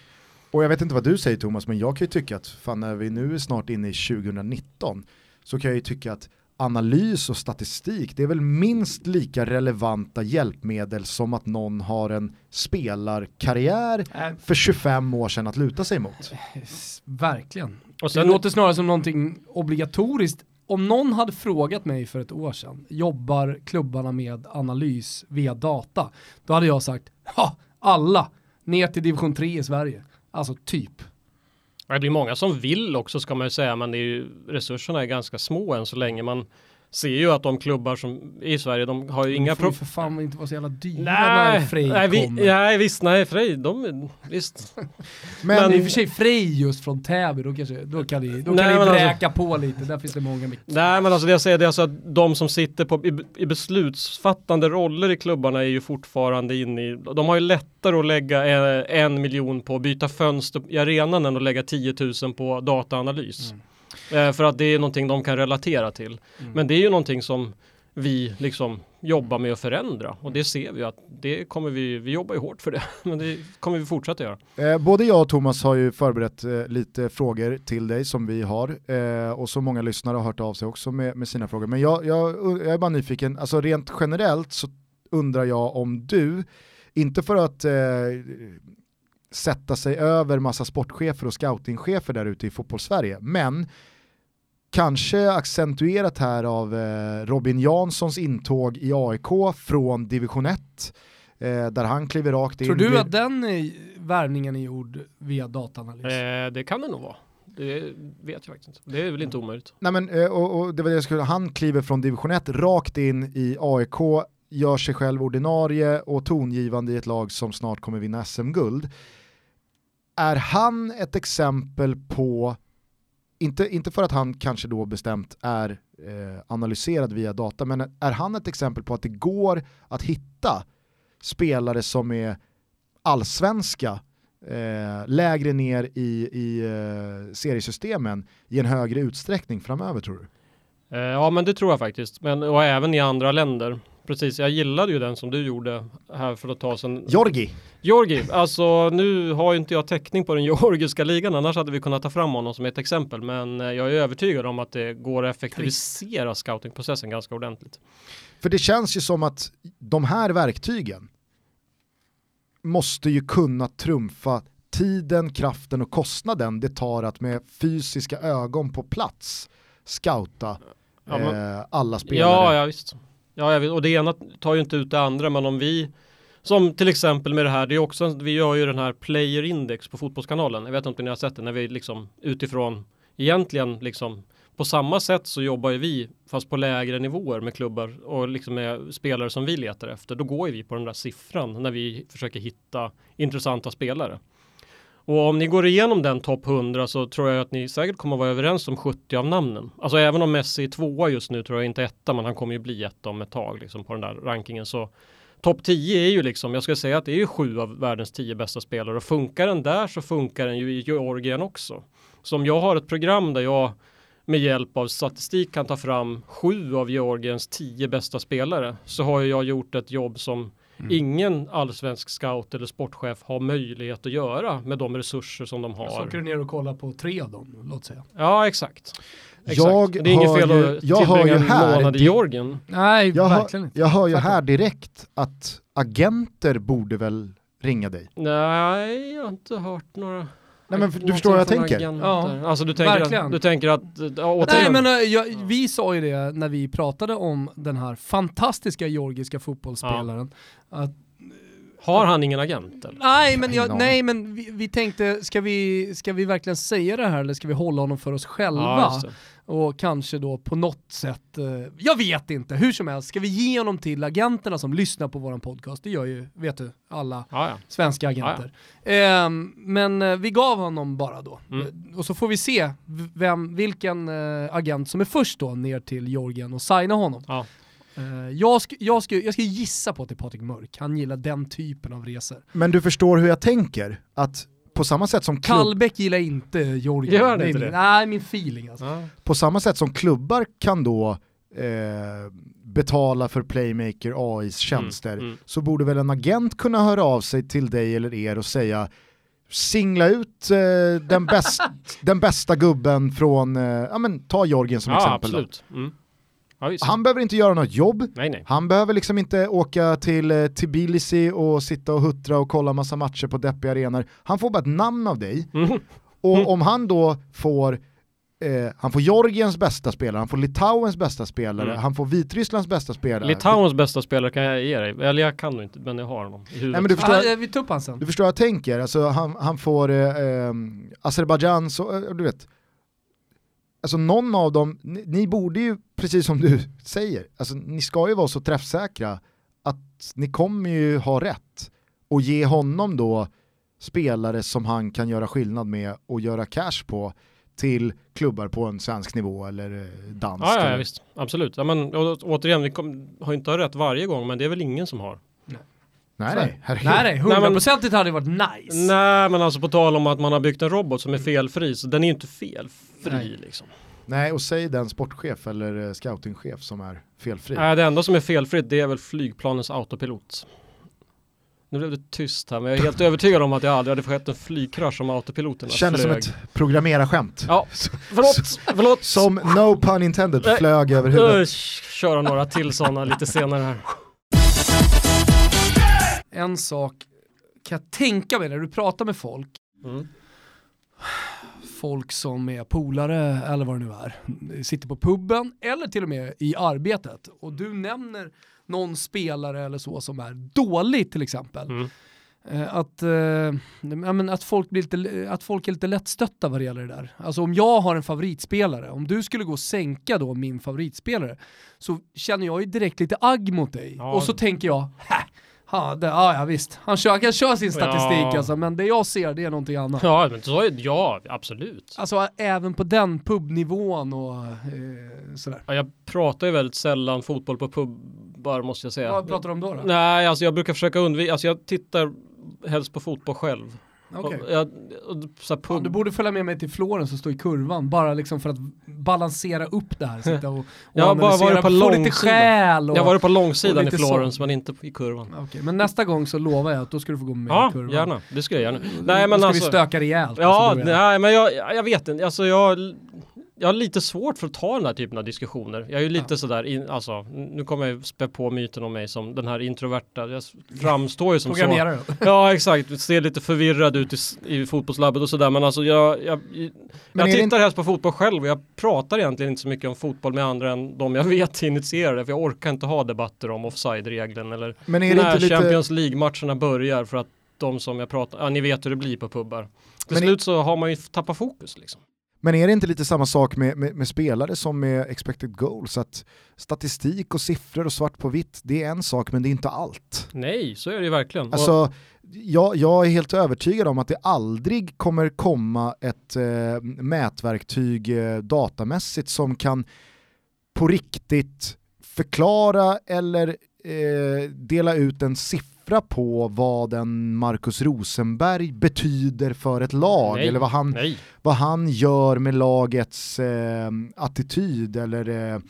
[SPEAKER 1] Och jag vet inte vad du säger Thomas, men jag kan ju tycka att fan när vi nu är snart inne i 2019 så kan jag ju tycka att analys och statistik det är väl minst lika relevanta hjälpmedel som att någon har en spelarkarriär
[SPEAKER 3] Äh,
[SPEAKER 1] för 25 år sedan att luta sig mot.
[SPEAKER 3] verkligen.
[SPEAKER 2] Och
[SPEAKER 3] Det
[SPEAKER 2] sen,
[SPEAKER 3] låter snarare som någonting obligatoriskt. Om någon hade frågat mig för ett år sedan, jobbar klubbarna med analys via data? Då hade jag sagt, ja, alla, ner till division 3 i Sverige. Alltså typ.
[SPEAKER 2] Det är många som vill också ska man ju säga, men det är ju, resurserna är ganska små än så länge. Man ser ju att de klubbar som i Sverige, de har ju inga
[SPEAKER 3] De får
[SPEAKER 2] problem.
[SPEAKER 3] för fan inte vara så jävla dyra när
[SPEAKER 2] Nej,
[SPEAKER 3] Frej
[SPEAKER 2] nej, vi,
[SPEAKER 3] kommer.
[SPEAKER 2] nej, visst, nej, Frej, de, visst.
[SPEAKER 1] Men,
[SPEAKER 3] Men i och för sig Frej just från Täby, då, kanske, då kan ni, då
[SPEAKER 2] Nej,
[SPEAKER 3] kan ni
[SPEAKER 2] alltså-
[SPEAKER 3] bräka på lite, där finns det många mycket.
[SPEAKER 2] Nej, men alltså det jag säger det är alltså att de som sitter på, i, i beslutsfattande roller i klubbarna är ju fortfarande inne i, de har ju lättare att lägga eh, en miljon på att byta fönster i arenan än att lägga 10 000 på dataanalys.
[SPEAKER 3] Mm.
[SPEAKER 2] Eh, för att det är någonting de kan relatera till.
[SPEAKER 3] Mm.
[SPEAKER 2] Men det är ju någonting som vi liksom jobbar med att förändra och det ser vi att det kommer vi, vi jobbar ju hårt för det, men det kommer vi fortsätta göra.
[SPEAKER 1] Eh, både jag och Thomas har ju förberett eh, lite frågor till dig som vi har eh, och så många lyssnare har hört av sig också med, med sina frågor. Men jag, jag, jag är bara nyfiken, alltså rent generellt så undrar jag om du, inte för att eh, sätta sig över massa sportchefer och scoutingchefer där ute i fotbollssverige, men kanske accentuerat här av eh, Robin Janssons intåg i AIK från division 1 eh, där han kliver rakt in.
[SPEAKER 3] Tror du att den eh, värvningen är gjord via dataanalys?
[SPEAKER 2] Eh, det kan det nog vara. Det vet jag faktiskt inte. Det är väl inte omöjligt.
[SPEAKER 1] Nej men, eh, och, och det var det jag skulle, han kliver från division 1 rakt in i AIK, gör sig själv ordinarie och tongivande i ett lag som snart kommer vinna SM-guld. Är han ett exempel på, inte, inte för att han kanske då bestämt är eh, analyserad via data, men är han ett exempel på att det går att hitta spelare som är allsvenska eh, lägre ner i, i eh, seriesystemen i en högre utsträckning framöver tror du?
[SPEAKER 2] Eh, ja, men det tror jag faktiskt. Men, och även i andra länder. Precis, jag gillade ju den som du gjorde här för att ta sen.
[SPEAKER 1] Jorgi,
[SPEAKER 2] Georgi, alltså nu har ju inte jag täckning på den georgiska ligan, annars hade vi kunnat ta fram honom som ett exempel. Men eh, jag är övertygad om att det går att effektivisera scoutingprocessen ganska ordentligt.
[SPEAKER 1] för det känns ju som att de här verktygen måste ju kunna trumfa tiden, kraften och kostnaden det tar att med fysiska ögon på plats scouta
[SPEAKER 2] Ja, men-
[SPEAKER 1] eh, alla spelare.
[SPEAKER 2] Ja, ja visst. Ja, jag vet. Och det ena tar ju inte ut det andra, men om vi som till exempel med det här, det är också, vi gör ju den här player index på fotbollskanalen. Jag vet inte om ni har sett det, när vi liksom utifrån egentligen liksom på samma sätt så jobbar ju vi fast på lägre nivåer med klubbar och liksom med spelare som vi letar efter. Då går ju vi på den där siffran när vi försöker hitta intressanta spelare. Och om ni går igenom den topp 100 så tror jag att ni säkert kommer vara överens om 70 av namnen. Alltså även om Messi är tvåa just nu tror jag inte etta, men han kommer ju bli etta om ett tag liksom på den där rankingen. Så topp 10 är ju liksom, jag skulle säga att det är ju sju av världens tio bästa spelare och funkar den där så funkar den ju i Georgien också. Så om jag har ett program där jag med hjälp av statistik kan ta fram sju av Georgiens tio bästa spelare så har jag gjort ett jobb som ingen allsvensk scout eller sportchef har möjlighet att göra med de resurser som de
[SPEAKER 3] Så
[SPEAKER 2] har.
[SPEAKER 3] åker du ner och kollar på tre av dem, låt säga.
[SPEAKER 2] Ja, exakt. exakt.
[SPEAKER 1] Jag
[SPEAKER 2] det är inget
[SPEAKER 1] hör
[SPEAKER 2] fel
[SPEAKER 1] ju-
[SPEAKER 2] att
[SPEAKER 1] jag
[SPEAKER 2] tillbringa
[SPEAKER 1] ju
[SPEAKER 2] en
[SPEAKER 1] här
[SPEAKER 2] månad i Georgien.
[SPEAKER 3] Nej,
[SPEAKER 1] Jag,
[SPEAKER 3] verkligen
[SPEAKER 1] hör,
[SPEAKER 3] inte.
[SPEAKER 1] jag hör ju här direkt att agenter borde väl ringa dig.
[SPEAKER 2] Nej, jag har inte hört några.
[SPEAKER 1] Nej men du förstår vad jag tänker.
[SPEAKER 3] Ja,
[SPEAKER 2] alltså du tänker,
[SPEAKER 3] verkligen.
[SPEAKER 2] att, du tänker att, ja,
[SPEAKER 3] Nej men äh, jag, vi sa ju det när vi pratade om den här fantastiska georgiska fotbollsspelaren. Att,
[SPEAKER 2] har han ingen agent eller?
[SPEAKER 3] nej men, jag, nej, men vi, vi tänkte, ska vi, ska vi verkligen säga det här eller ska vi hålla honom för oss själva?
[SPEAKER 2] Ja,
[SPEAKER 3] och kanske då på något sätt, eh, jag vet inte, hur som helst, ska vi ge honom till agenterna som lyssnar på våran podcast? Det gör ju, vet du, alla
[SPEAKER 2] ja, ja.
[SPEAKER 3] svenska agenter. Ehm, men eh, vi gav honom bara då.
[SPEAKER 2] Mm.
[SPEAKER 3] Och så får vi se vem, vilken eh, agent som är först då ner till Georgien och signa honom. Eh, jag, sk jag, sk jag ska gissa på att det är Patrik Mörk, han gillar den typen av resor.
[SPEAKER 1] Men du förstår hur jag tänker, att på samma sätt som, klubb,
[SPEAKER 3] Kallbäck gillar inte Georgien.
[SPEAKER 2] Gör
[SPEAKER 3] är
[SPEAKER 2] inte
[SPEAKER 3] min,
[SPEAKER 2] det?
[SPEAKER 3] Nej, min feeling alltså.
[SPEAKER 2] Ja.
[SPEAKER 1] på samma sätt som klubbar kan då eh, betala för Playmaker AIs tjänster
[SPEAKER 2] Mm, mm.
[SPEAKER 1] så borde väl en agent kunna höra av sig till dig eller er och säga singla ut eh, den, bäst, den bästa gubben från, eh, ja men ta Jorgen som
[SPEAKER 2] ja,
[SPEAKER 1] exempel då.
[SPEAKER 2] absolut. Mm. Ja.
[SPEAKER 1] Han behöver inte göra något jobb,
[SPEAKER 2] Nej, nej.
[SPEAKER 1] han behöver liksom inte åka till eh, Tbilisi och sitta och huttra och kolla massa matcher på deppiga arenor. Han får bara ett namn av dig
[SPEAKER 2] Mm.
[SPEAKER 1] och om han då får eh, han får Georgiens bästa spelare, han får Litauens bästa spelare,
[SPEAKER 2] Mm.
[SPEAKER 1] han får Vitrysslands bästa spelare.
[SPEAKER 2] Litauens bästa spelare kan jag ge dig. Eller jag kan nog inte, men jag har honom i huvudet.
[SPEAKER 1] Nej, men du förstår-
[SPEAKER 3] Ah, vi tar upp han sen.
[SPEAKER 1] Du förstår vad jag tänker, alltså han, han får eh, eh, Azerbajdzjan, så, eh, du vet, alltså någon av dem, ni, ni borde ju, precis som du säger, alltså ni ska ju vara så träffsäkra att ni kommer ju ha rätt och ge honom då spelare som han kan göra skillnad med och göra cash på till klubbar på en svensk nivå eller eh, dansk.
[SPEAKER 2] Ja, ja, ja visst. Absolut. Ja, men, å- återigen, vi kom, har inte rätt varje gång, men det är väl ingen som har.
[SPEAKER 1] Nej,
[SPEAKER 3] Så.
[SPEAKER 1] nej, herregud.
[SPEAKER 3] Nej nej,
[SPEAKER 2] Nej,
[SPEAKER 3] hundraprocentigt hade det varit nice.
[SPEAKER 2] Nej, men alltså på tal om att man har byggt en robot som är felfri, så den är ju inte felfri
[SPEAKER 3] Nej.
[SPEAKER 2] liksom.
[SPEAKER 1] Nej, och säg den sportchef eller eh, scoutingchef som är felfri.
[SPEAKER 2] Nej, det enda som är felfritt det är väl flygplanens autopilot. Nu blev det tyst här, men jag är helt övertygad om att jag aldrig hade skett en flygkrasch om autopiloterna
[SPEAKER 1] Kändes som ett programmerarskämt.
[SPEAKER 2] Ja, förlåt, förlåt.
[SPEAKER 1] Som no pun intended
[SPEAKER 2] Nej.
[SPEAKER 1] flög över huvudet.
[SPEAKER 2] Köra några till sådana lite senare här.
[SPEAKER 3] En sak kan jag tänka mig när du pratar med folk,
[SPEAKER 2] Mm.
[SPEAKER 3] Folk som är polare eller vad det nu är, sitter på puben eller till och med i arbetet och du nämner någon spelare eller så som är dålig till exempel.
[SPEAKER 2] Mm.
[SPEAKER 3] Eh, Att, eh, att, folk blir lite, att folk är lite lättstötta vad det gäller det där. Alltså om jag har en favoritspelare, om du skulle gå och sänka då min favoritspelare, så känner jag ju direkt lite agg mot dig.
[SPEAKER 2] Ja.
[SPEAKER 3] Och så tänker jag, Hä, ha, det, ja, ja visst, han, kör, han kan köra sin statistik
[SPEAKER 2] Ja.
[SPEAKER 3] alltså, men det jag ser det är någonting annat.
[SPEAKER 2] Ja, men så är, ja, absolut.
[SPEAKER 3] Alltså även på den pubnivån och eh, sådär.
[SPEAKER 2] Ja, jag pratar ju väldigt sällan fotboll på pubbar måste jag säga.
[SPEAKER 3] Vad pratar du om då? då?
[SPEAKER 2] Nej, alltså jag brukar försöka undvika, alltså jag tittar helst på fotboll själv.
[SPEAKER 3] Okej.
[SPEAKER 2] Och jag, och så
[SPEAKER 3] Ja, du borde följa med mig till Florens och stå i kurvan, bara liksom för att balansera upp det här. Sitta och, och
[SPEAKER 2] Jag har bara varit på långsidan.
[SPEAKER 3] och...
[SPEAKER 2] jag har varit på långsidan i Florens men inte i kurvan.
[SPEAKER 3] Okej, men nästa gång så lovar jag att då ska du få gå med
[SPEAKER 2] Ja,
[SPEAKER 3] i kurvan.
[SPEAKER 2] gärna. Det skulle jag gärna.
[SPEAKER 3] Då-
[SPEAKER 2] Nej, men
[SPEAKER 3] då ska
[SPEAKER 2] alltså-
[SPEAKER 3] vi stöka rejält.
[SPEAKER 2] Ja,
[SPEAKER 3] alltså,
[SPEAKER 2] nej men jag, jag vet inte, alltså jag, jag har lite svårt för att ta den här typen av diskussioner. Jag är ju lite
[SPEAKER 3] Ja.
[SPEAKER 2] sådär, in, alltså nu kommer jag spä på myten om mig som den här introverta, jag framstår ju som så. Ja exakt, ser lite förvirrad ut i, i fotbollslabbet och sådär men alltså jag, jag, jag
[SPEAKER 1] det
[SPEAKER 2] tittar helst på fotboll själv och jag pratar egentligen inte så mycket om fotboll med andra än de jag vet initierar det för jag orkar inte ha debatter om offside-regeln eller
[SPEAKER 1] Men är det
[SPEAKER 2] när
[SPEAKER 1] inte lite...
[SPEAKER 2] Champions League-matcherna börjar för att de som jag pratar, ja ni vet hur det blir på pubbar. Till
[SPEAKER 1] Men
[SPEAKER 2] slut så har man ju tappat fokus liksom.
[SPEAKER 1] Men är det inte lite samma sak med, med, med spelare som med expected goals? Att statistik och siffror och svart på vitt, det är en sak men det är inte allt.
[SPEAKER 2] Nej, så är det ju verkligen.
[SPEAKER 1] Alltså, jag, jag är helt övertygad om att det aldrig kommer komma ett eh, mätverktyg eh, datamässigt som kan på riktigt förklara eller eh, dela ut en siffra på vad en Marcus Rosenberg betyder för ett lag
[SPEAKER 2] Nej.
[SPEAKER 1] eller vad han,
[SPEAKER 2] Nej,
[SPEAKER 1] vad han gör med lagets eh, attityd eller eh,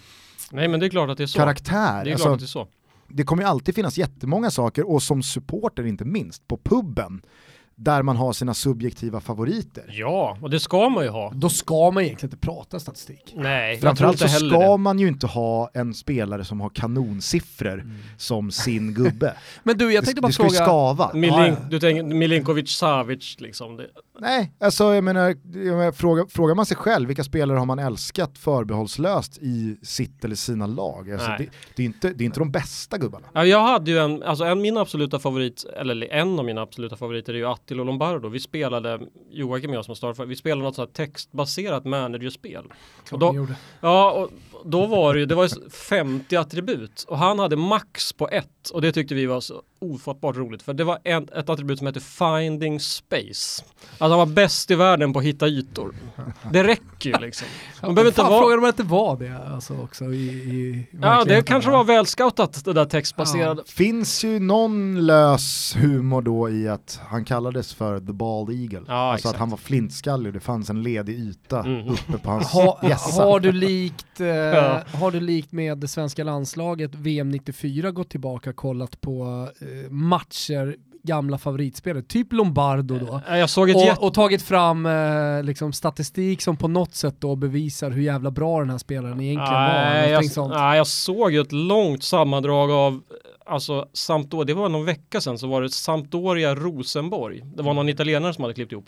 [SPEAKER 2] nej men det är klart att det är så.
[SPEAKER 1] karaktär.
[SPEAKER 2] Det är
[SPEAKER 1] Alltså,
[SPEAKER 2] klart att det är så.
[SPEAKER 1] det kommer ju alltid finnas jättemånga saker och som supporter inte minst på puben där man har sina subjektiva favoriter.
[SPEAKER 2] Ja, och det ska man ju ha.
[SPEAKER 3] Då ska man egentligen inte prata statistik.
[SPEAKER 2] Nej, jag tror
[SPEAKER 1] Framförallt
[SPEAKER 2] inte
[SPEAKER 1] så ska
[SPEAKER 2] det.
[SPEAKER 1] man ju inte ha en spelare som har kanonsiffror som sin gubbe.
[SPEAKER 3] Men du, jag
[SPEAKER 1] det,
[SPEAKER 3] tänkte bara
[SPEAKER 1] det ska ju
[SPEAKER 3] fråga...
[SPEAKER 1] skava.
[SPEAKER 2] Milin,
[SPEAKER 3] Ja, ja.
[SPEAKER 2] Du tänker Milinkovic Savic liksom. Det,
[SPEAKER 1] Nej, alltså jag menar, jag menar fråga, frågar man sig själv vilka spelare har man älskat förbehållslöst i sitt eller sina lag? Alltså, det, det, är inte, det är inte de bästa gubbarna.
[SPEAKER 2] Ja, jag hade ju en, alltså en min absoluta favorit, eller en av mina absoluta favoriter är ju Attilo Lombardo. Vi spelade, Joakim och jag som startade, vi spelade något sånt här textbaserat managerspel.
[SPEAKER 3] Klart
[SPEAKER 2] Och då-. Ja, och då var det ju, det var ju 50 attribut och han hade max på ett och det tyckte vi var så ofattbart roligt för det var en, ett attribut som hette Finding Space. Alltså han var bäst i världen på att hitta ytor. Det räcker ju liksom.
[SPEAKER 3] Ja,
[SPEAKER 2] Man behöver inte vara-
[SPEAKER 3] Frågan om det inte var det alltså också i, i
[SPEAKER 2] Ja, det kanske var välscoutat det där textbaserade.
[SPEAKER 1] Finns ju någon lös humor då i att han kallades för the bald eagle.
[SPEAKER 2] Ja,
[SPEAKER 1] alltså
[SPEAKER 2] exakt.
[SPEAKER 1] att han var flintskallig och det fanns en ledig yta
[SPEAKER 2] Mm.
[SPEAKER 1] uppe på hans
[SPEAKER 3] Ha, har, du likt, eh,
[SPEAKER 2] Ja.
[SPEAKER 3] har du likt med det svenska landslaget VM 94 gått tillbaka och kollat på eh, matcher, gamla favoritspelare, typ Lombardo då?
[SPEAKER 2] Såg ett jätte...
[SPEAKER 3] Och, och tagit fram eh, liksom statistik som på något sätt då bevisar hur jävla bra den här spelaren egentligen var.
[SPEAKER 2] Nej,
[SPEAKER 3] någonting
[SPEAKER 2] jag,
[SPEAKER 3] sånt.
[SPEAKER 2] nej, jag såg ju ett långt sammandrag av Alltså Sampdoria, det var någon vecka sedan så var det Sampdoria Rosenborg. Det var någon italienare som hade klippt ihop.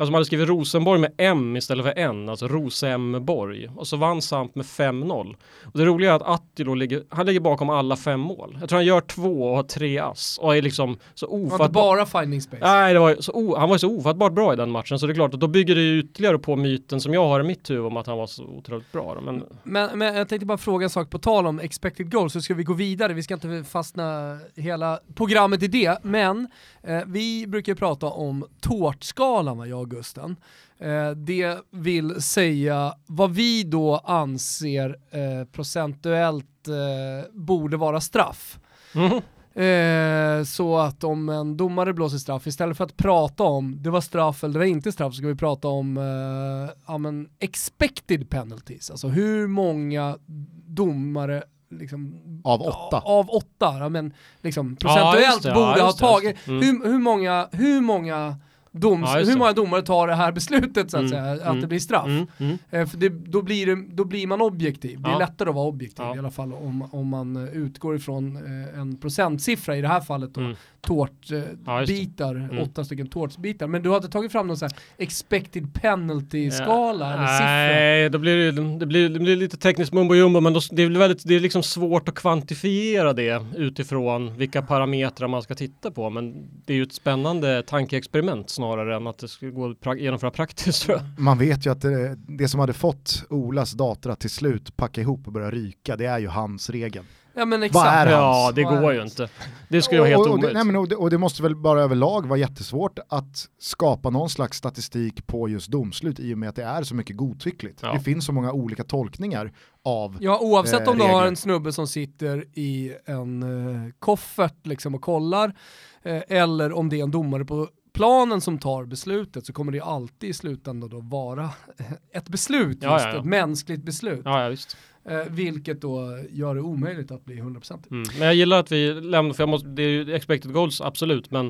[SPEAKER 2] Alltså man hade skrivit Rosenborg med M istället för N, alltså Rosemborg. Och så vann Samp med 5-0. Och det roliga är att Attilo ligger, han ligger bakom alla fem mål. Jag tror han gör två och har tre ass. Och är liksom så
[SPEAKER 3] var inte
[SPEAKER 2] ofattbart.
[SPEAKER 3] bara finding space.
[SPEAKER 2] Nej, det var så o, han var så ofattbart bra i den matchen så det är klart att då bygger det ju ytterligare på myten som jag har i mitt huvud om att han var så otroligt bra. då. Men
[SPEAKER 3] Men, men jag tänkte bara fråga en sak på tal om expected goals, så ska vi gå vidare. Vi ska inte fastna hela programmet i det, men eh, vi brukar prata om tårtskalan va, jag Gusten. Eh, det vill säga vad vi då anser eh, procentuellt eh, borde vara straff.
[SPEAKER 2] Mhm.
[SPEAKER 3] Eh, så att om en domare blåser straff, istället för att prata om det var straff eller det var inte straff, så ska vi prata om eh, ja, men expected penalties. Alltså hur många domare liksom,
[SPEAKER 1] Av åtta.
[SPEAKER 3] Av åtta, ja, men liksom
[SPEAKER 2] Ja,
[SPEAKER 3] procentuellt
[SPEAKER 2] det, ja,
[SPEAKER 3] borde ha
[SPEAKER 2] det,
[SPEAKER 3] tagit.
[SPEAKER 2] det. Mm.
[SPEAKER 3] Hur, hur, många, hur många doms,
[SPEAKER 2] Ja,
[SPEAKER 3] hur många domare tar det här beslutet så att
[SPEAKER 2] Mm,
[SPEAKER 3] säga, att
[SPEAKER 2] mm,
[SPEAKER 3] det blir straff.
[SPEAKER 2] Mm, mm.
[SPEAKER 3] Eh, För det, då, blir det, då blir man objektiv. Det är
[SPEAKER 2] Ja.
[SPEAKER 3] lättare att vara objektiv
[SPEAKER 2] Ja.
[SPEAKER 3] i alla fall om, om man eh, utgår ifrån eh, en procentsiffra, i det här fallet då,
[SPEAKER 2] Mm.
[SPEAKER 3] tårtbitar,
[SPEAKER 2] Mm.
[SPEAKER 3] åtta stycken tårtbitar. Men du har inte tagit fram någon sån här expected penalty-skala eller siffra?
[SPEAKER 2] Nej, då blir det, det, blir, det blir lite tekniskt mumbo jumbo men då, det, är väldigt, det är liksom svårt att kvantifiera det utifrån vilka parametrar man ska titta på. Men det är ju ett spännande tankeexperiment snarare än att det ska gå att pra- genomföra praktiskt tror jag.
[SPEAKER 1] Man vet ju att det, det som hade fått Olas dator att till slut packa ihop och börja ryka, det är ju hans regel.
[SPEAKER 3] Ja men
[SPEAKER 1] Vad
[SPEAKER 3] exakt.
[SPEAKER 1] är hans?
[SPEAKER 2] Ja, det
[SPEAKER 3] Vad är
[SPEAKER 2] går ju inte. Det skulle vara helt
[SPEAKER 1] och, och, det,
[SPEAKER 2] omöjligt.
[SPEAKER 1] nej, men, och, det, och det måste väl bara överlag vara jättesvårt att skapa någon slags statistik på just domslut i och med att det är så mycket godtyckligt.
[SPEAKER 2] Ja.
[SPEAKER 1] Det finns så många olika tolkningar av
[SPEAKER 3] Ja oavsett
[SPEAKER 1] eh,
[SPEAKER 3] om du har en snubbe som sitter i en eh, koffert liksom och kollar eh, eller om det är en domare på planen som tar beslutet så kommer det alltid i slutändan då vara ett beslut,
[SPEAKER 2] Ja,
[SPEAKER 3] just
[SPEAKER 2] ja, ja.
[SPEAKER 3] ett mänskligt beslut. Eh, vilket då gör det omöjligt att bli 100%.
[SPEAKER 2] Mm. Men jag gillar att vi lämnar, för jag måste, det är ju expected goals absolut, men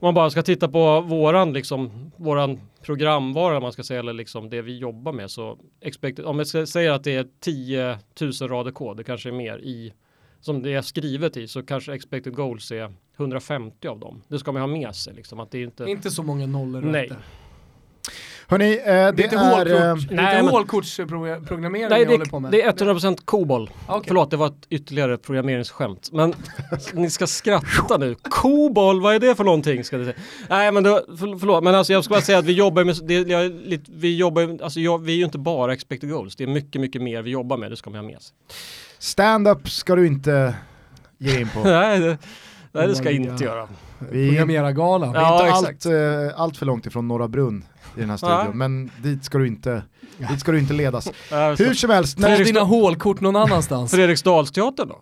[SPEAKER 2] om man bara ska titta på våran, liksom, våran programvara man ska säga, eller liksom det vi jobbar med så expected, om jag säga att det är 10 000 rader kod, det kanske är mer i, som det är skrivet i, så kanske expected goals är 150 av dem. Det ska man ha med sig liksom, att det är inte...
[SPEAKER 3] Inte så många nollor
[SPEAKER 2] Nej.
[SPEAKER 1] Hörni, eh, det,
[SPEAKER 3] Det är inte
[SPEAKER 1] eh,
[SPEAKER 3] hålkortsprogrammering
[SPEAKER 2] Nej,
[SPEAKER 3] ni håller på med.
[SPEAKER 2] det är 100% COBOL.
[SPEAKER 3] Okej.
[SPEAKER 2] Förlåt, det var ett ytterligare programmeringsskämt. Men ni ska skratta nu. COBOL, vad är det för någonting? Ska säga. Nej, men då, för, förlåt, men alltså jag ska bara säga att vi jobbar med, det, jag, är lite, vi jobbar, alltså jag, vi är ju inte bara expected goals. Det är mycket, mycket mer vi jobbar med. Det ska man ha med sig.
[SPEAKER 1] Stand-up ska du inte ge in på.
[SPEAKER 2] nej, det, nej, det ska jag inte göra.
[SPEAKER 1] Vi är
[SPEAKER 3] Programmerargalan.
[SPEAKER 1] Vi är
[SPEAKER 2] Ja,
[SPEAKER 1] inte allt, eh, allt för långt ifrån Norra Brunn i den här studion, men dit ska du inte, dit ska du inte ledas. Hur som helst, när vi,
[SPEAKER 3] dina hålkort någon annanstans.
[SPEAKER 2] Fredriksdalsteatern då?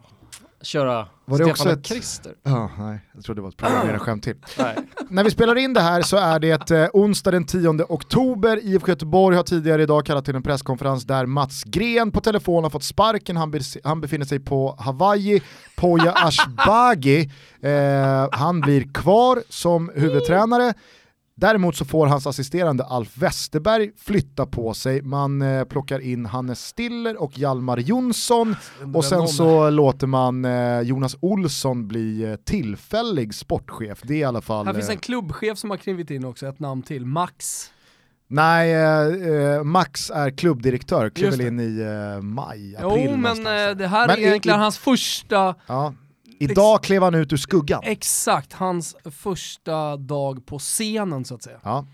[SPEAKER 2] Köra
[SPEAKER 1] Var det
[SPEAKER 2] Stefan
[SPEAKER 1] också ett-
[SPEAKER 2] Krister?
[SPEAKER 1] Ja, nej, jag trodde det var ett programmeringsskämt till. När vi spelar in det här så är det eh, onsdag den 10 oktober. IFK Göteborg har tidigare idag kallat till en presskonferens där Mats Gren på telefon har fått sparken. Han, bes- han befinner sig på Hawaii. Poya Ashbagi, eh, han blir kvar som huvudtränare. Däremot så får hans assisterande Alf Westerberg flytta på sig. Man eh, plockar in Hannes Stiller och Hjalmar Jonsson och sen så låter man eh, Jonas Olsson bli eh, tillfällig sportchef. Det är i alla fall...
[SPEAKER 3] Här finns
[SPEAKER 1] eh,
[SPEAKER 3] en klubbchef som har klivit in också, ett namn till, Max.
[SPEAKER 1] Nej, eh, eh, Max är klubbdirektör,
[SPEAKER 3] det.
[SPEAKER 1] in i eh, maj, april
[SPEAKER 3] Jo men eh, det här
[SPEAKER 1] Men
[SPEAKER 3] är egentligen
[SPEAKER 1] i-
[SPEAKER 3] hans första,
[SPEAKER 1] Ja. Idag klev han ut ur skuggan.
[SPEAKER 3] exakt, hans första dag på scenen så att säga.
[SPEAKER 1] Ja,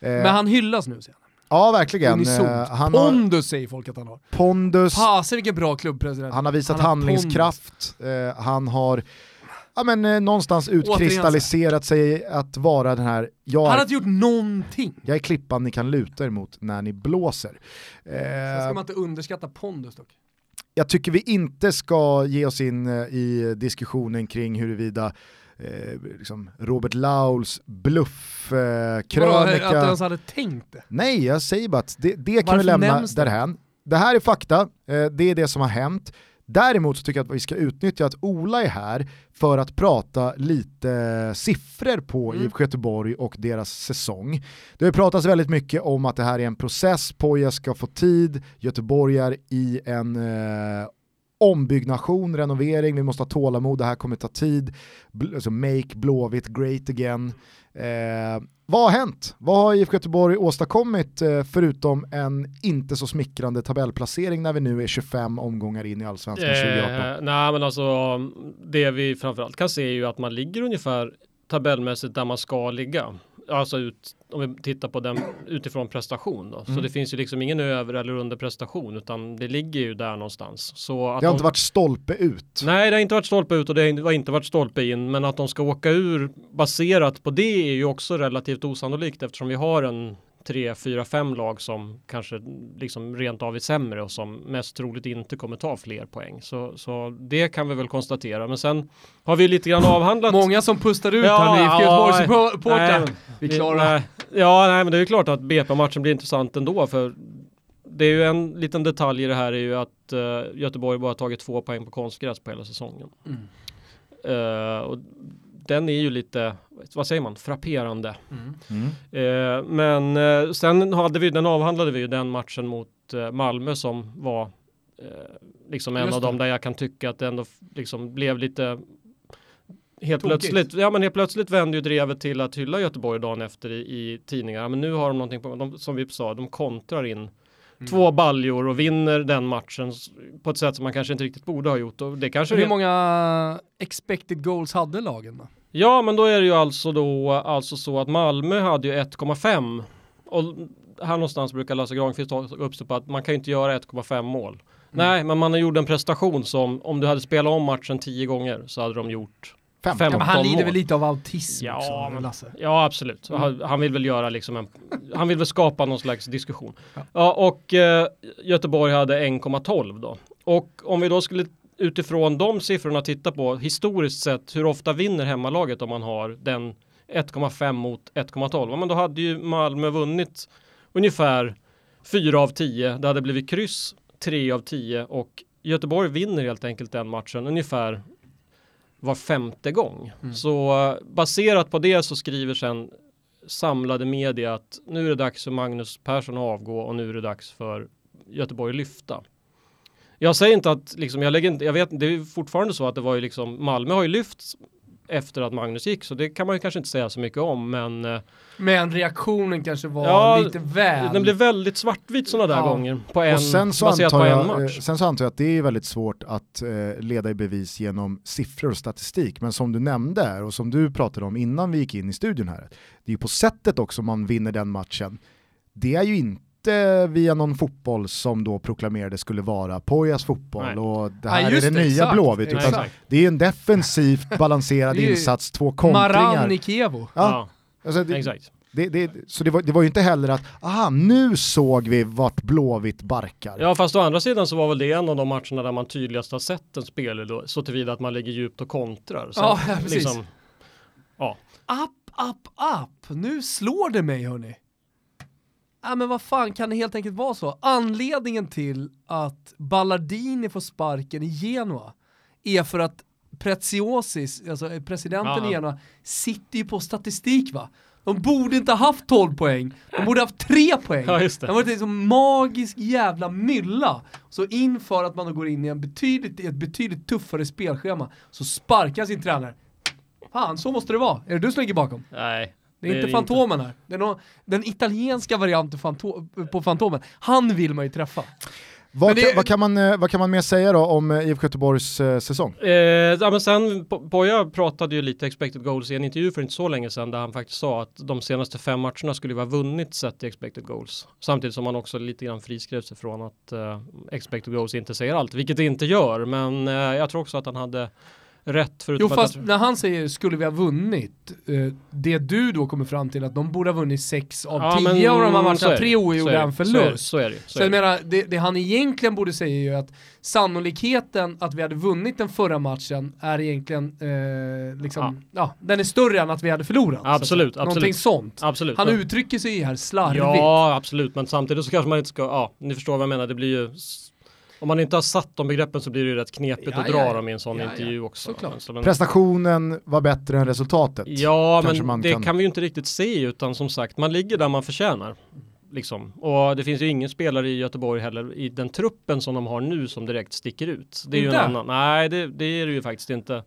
[SPEAKER 1] eh,
[SPEAKER 3] Men han hyllas nu ser
[SPEAKER 1] ja verkligen.
[SPEAKER 3] Unisont.
[SPEAKER 1] Eh, han har
[SPEAKER 3] Pondus säger folk att han har.
[SPEAKER 1] pondus,
[SPEAKER 3] Fasen vilken bra klubbpresident.
[SPEAKER 1] han har visat
[SPEAKER 3] Han har
[SPEAKER 1] handlingskraft, eh, han har ja, men, eh, någonstast utkristalliserat sig att vara den här, jag
[SPEAKER 3] Han har inte gjort någonting.
[SPEAKER 1] jag är klippan ni kan luta er mot när ni blåser.
[SPEAKER 3] Sen ska
[SPEAKER 1] Eh,
[SPEAKER 3] man inte underskatta pondus dock.
[SPEAKER 1] Jag tycker vi inte ska ge oss in eh, i diskussionen kring huruvida eh, liksom Robert Lauls bluffkrönika. Eh,
[SPEAKER 3] Att du ens hade tänkt det.
[SPEAKER 1] Nej, jag säger bara att det, det kan vi lämna därhän. Det här är fakta, eh, det är det som har hänt. Däremot så tycker jag att vi ska utnyttja att Ola är här för att prata lite siffror på
[SPEAKER 3] Mm.
[SPEAKER 1] IFK Göteborg och deras säsong. Det har pratats väldigt mycket om att det här är en process, Poja ska få tid, Göteborg är i en eh, ombyggnation, renovering, vi måste ha tålamod, det här kommer ta tid, Bl- alltså make Blåvitt great again. Eh, vad har hänt? Vad har IFK Göteborg åstadkommit eh, förutom en inte så smickrande tabellplacering när vi nu är 25 omgångar in i Allsvenskan 2018?
[SPEAKER 2] Eh, nej men alltså det vi framförallt kan se är ju att man ligger ungefär tabellmässigt där man ska ligga. Alltså ut, om vi tittar på den utifrån prestation då. Så
[SPEAKER 1] Mm.
[SPEAKER 2] det finns ju liksom ingen över eller under prestation utan det ligger ju där någonstans. Så att
[SPEAKER 1] Det har
[SPEAKER 2] de-
[SPEAKER 1] inte varit stolpe ut.
[SPEAKER 2] Nej, det har inte varit stolpe ut och det har inte varit stolpe in, men att de ska åka ur baserat på det är ju också relativt osannolikt eftersom vi har en 3, 4, 5 lag som kanske liksom rent av är sämre och som mest troligt inte kommer ta fler poäng. Så, så det kan vi väl konstatera. Men sen har vi lite grann avhandlat
[SPEAKER 3] Många som pustar ut
[SPEAKER 2] Ja,
[SPEAKER 3] här med IFK
[SPEAKER 2] ja,
[SPEAKER 3] Göteborgs
[SPEAKER 2] nej,
[SPEAKER 3] supportrar. Vi klarar
[SPEAKER 2] Nej, ja, nej, men det är klart att BP-matchen blir intressant ändå för det är ju en liten detalj i det här är ju att eh, Göteborg bara tagit två poäng på konstgräs på hela säsongen.
[SPEAKER 3] Mm.
[SPEAKER 2] Eh, och den är ju lite, vad säger man, frapperande.
[SPEAKER 3] Mm.
[SPEAKER 1] Mm.
[SPEAKER 2] Eh, men eh, sen hade vi, den avhandlade vi ju den matchen mot eh, Malmö som var eh, liksom en
[SPEAKER 3] Just
[SPEAKER 2] av dem
[SPEAKER 3] det.
[SPEAKER 2] där jag kan tycka att det ändå liksom blev lite Helt
[SPEAKER 3] Tokigt.
[SPEAKER 2] plötsligt, ja men helt plötsligt vände ju drevet till att hylla Göteborg dagen efter i, i tidningar. Ja, men nu har de någonting på, de, som vi sa, de kontrar in
[SPEAKER 3] Mm.
[SPEAKER 2] två baljor och vinner den matchen på ett sätt som man kanske inte riktigt borde ha gjort. Och det kanske
[SPEAKER 3] Hur
[SPEAKER 2] är-
[SPEAKER 3] många expected goals hade lagen då?
[SPEAKER 2] Ja, men då är det ju alltså då alltså så att Malmö hade ju 1,5 och här någonstans brukar Lasse Granqvist ta upp sig på att man kan ju inte göra 1,5 mål. Nej, men man har gjort en prestation som om du hade spelat om matchen 10 gånger så hade de gjort
[SPEAKER 1] Fem.
[SPEAKER 2] Fem.
[SPEAKER 3] Ja, men han
[SPEAKER 2] 15
[SPEAKER 3] lider
[SPEAKER 2] mål.
[SPEAKER 3] väl lite av autism
[SPEAKER 2] Ja,
[SPEAKER 3] också,
[SPEAKER 2] men-
[SPEAKER 3] Lasse?
[SPEAKER 2] Ja, absolut.
[SPEAKER 3] Mm.
[SPEAKER 2] Han, han vill väl göra liksom en, han vill väl skapa någon slags diskussion.
[SPEAKER 3] Ja.
[SPEAKER 2] Ja, och eh, Göteborg hade 1,12 då. Och om vi då skulle utifrån de siffrorna titta på historiskt sett hur ofta vinner hemmalaget om man har den 1,5 mot 1,12. Ja, men då hade ju Malmö vunnit ungefär 4 av 10. Det hade blivit kryss 3 av 10 och Göteborg vinner helt enkelt den matchen ungefär var femte gång.
[SPEAKER 3] Mm.
[SPEAKER 2] Så eh, baserat på det så skriver sen samlade media att nu är det dags för Magnus Persson att avgå och nu är det dags för Göteborg lyfta. Jag säger inte att liksom, jag lägger inte, jag vet, det är fortfarande så att det var ju liksom, Malmö har ju lyft efter att Magnus gick, så det kan man ju kanske inte säga så mycket om, men eh,
[SPEAKER 3] Men reaktionen kanske var
[SPEAKER 2] Ja,
[SPEAKER 3] lite väl...
[SPEAKER 2] den blev väldigt svartvit sådana där
[SPEAKER 3] Ja.
[SPEAKER 2] gånger på en,
[SPEAKER 1] och sen så,
[SPEAKER 2] baserat
[SPEAKER 1] antar
[SPEAKER 2] på en
[SPEAKER 1] jag, eh,
[SPEAKER 2] match.
[SPEAKER 1] sen så antar jag att det är väldigt svårt att eh, leda i bevis genom siffror och statistik. Men som du nämnde och som du pratade om innan vi gick in i studion här. Det är ju på sättet också man vinner den matchen. Det är ju inte via någon fotboll som då proklamerades skulle vara Pojas fotboll
[SPEAKER 2] Nej.
[SPEAKER 1] och det
[SPEAKER 3] Ja,
[SPEAKER 1] här är
[SPEAKER 3] just
[SPEAKER 1] det
[SPEAKER 3] det,
[SPEAKER 1] nya
[SPEAKER 3] exakt,
[SPEAKER 1] Blåvitt. Utan
[SPEAKER 2] exakt.
[SPEAKER 1] det är en defensivt balanserad
[SPEAKER 3] Det är
[SPEAKER 1] insats, två
[SPEAKER 3] Maran
[SPEAKER 1] kontringar.
[SPEAKER 3] i Kievo.
[SPEAKER 1] Ja,
[SPEAKER 2] Ja,
[SPEAKER 1] alltså det,
[SPEAKER 2] exakt.
[SPEAKER 1] det, det, så det var, det var ju inte heller att, aha, nu såg vi vart Blåvitt barkar.
[SPEAKER 2] Ja fast å andra sidan så var väl det en av de matcherna där man tydligast har sett en spelare då, så tillvida att man ligger djupt och kontrar. Sen,
[SPEAKER 3] Ja, ja, precis. App, app, app. Nu slår det mig hörni. Ja men vad fan kan det helt enkelt vara så? Anledningen till att Ballardini får sparken i Genoa är för att Preziosis, alltså presidenten i Genoa, sitter ju på statistik va? De borde inte ha haft 12 poäng, de borde ha haft 3 poäng.
[SPEAKER 2] Ja, just det.
[SPEAKER 3] Det har varit en sån magisk jävla mylla. Så inför att man då går in i en betydligt, ett betydligt tuffare spelschema så sparkar sin tränare. Fan, så måste det vara. Är det du som ligger bakom?
[SPEAKER 2] Nej.
[SPEAKER 3] Det är inte Fantomen här. Det är nå- den italienska varianten fanto- på Fantomen. Han vill man ju träffa.
[SPEAKER 1] Vad,
[SPEAKER 3] det-
[SPEAKER 1] kan, vad, kan man, eh, vad kan man mer säga då om eh, IFK Göteborgs eh, säsong?
[SPEAKER 2] Eh, ja, men sen, Po- Poja pratade ju lite expected goals i en intervju för inte så länge sedan där han faktiskt sa att de senaste fem matcherna skulle vara vunnit sett i expected goals. Samtidigt som han också lite grann friskrev sig från att eh, expected goals inte säger allt, vilket det inte gör. Men eh, jag tror också att han hade rätt
[SPEAKER 3] Jo fast när han säger skulle vi ha vunnit, eh, det du då kommer fram till att de borde ha vunnit 6 av
[SPEAKER 2] Ja,
[SPEAKER 3] 10
[SPEAKER 2] men
[SPEAKER 3] av de här
[SPEAKER 2] så är
[SPEAKER 3] matcherna,
[SPEAKER 2] det.
[SPEAKER 3] 3
[SPEAKER 2] Så
[SPEAKER 3] oavgjorda, en
[SPEAKER 2] det. Så är det.
[SPEAKER 3] förlust.
[SPEAKER 2] Så är det. Så
[SPEAKER 3] Så jag menar, det, det han egentligen borde säga är ju att sannolikheten att vi hade vunnit den förra matchen är egentligen, eh, liksom, ja. den är större än att vi hade förlorat. så
[SPEAKER 2] Absolut,
[SPEAKER 3] säga.
[SPEAKER 2] absolut.
[SPEAKER 3] Någonting sånt.
[SPEAKER 2] Absolut.
[SPEAKER 3] Han uttrycker sig ju här slarvigt.
[SPEAKER 2] Ja, absolut. Men samtidigt så kanske man inte ska, ja, ni förstår vad jag menar. Det blir ju, om man inte har satt de begreppen så blir det ju rätt knepigt
[SPEAKER 3] Ja,
[SPEAKER 2] att dra
[SPEAKER 3] ja,
[SPEAKER 2] dem i en sån
[SPEAKER 3] Ja, ja.
[SPEAKER 2] intervju också. Men,
[SPEAKER 1] Prestationen var bättre än resultatet.
[SPEAKER 2] ja,
[SPEAKER 1] kanske
[SPEAKER 2] men det
[SPEAKER 1] kan-
[SPEAKER 2] kan... vi ju inte riktigt se utan som sagt, man ligger där man förtjänar. Liksom. Och det finns ju ingen spelare i Göteborg heller i den truppen som de har nu som direkt sticker ut. Det är ju
[SPEAKER 3] Inte?
[SPEAKER 2] en annan. Nej, det, det är det ju faktiskt inte.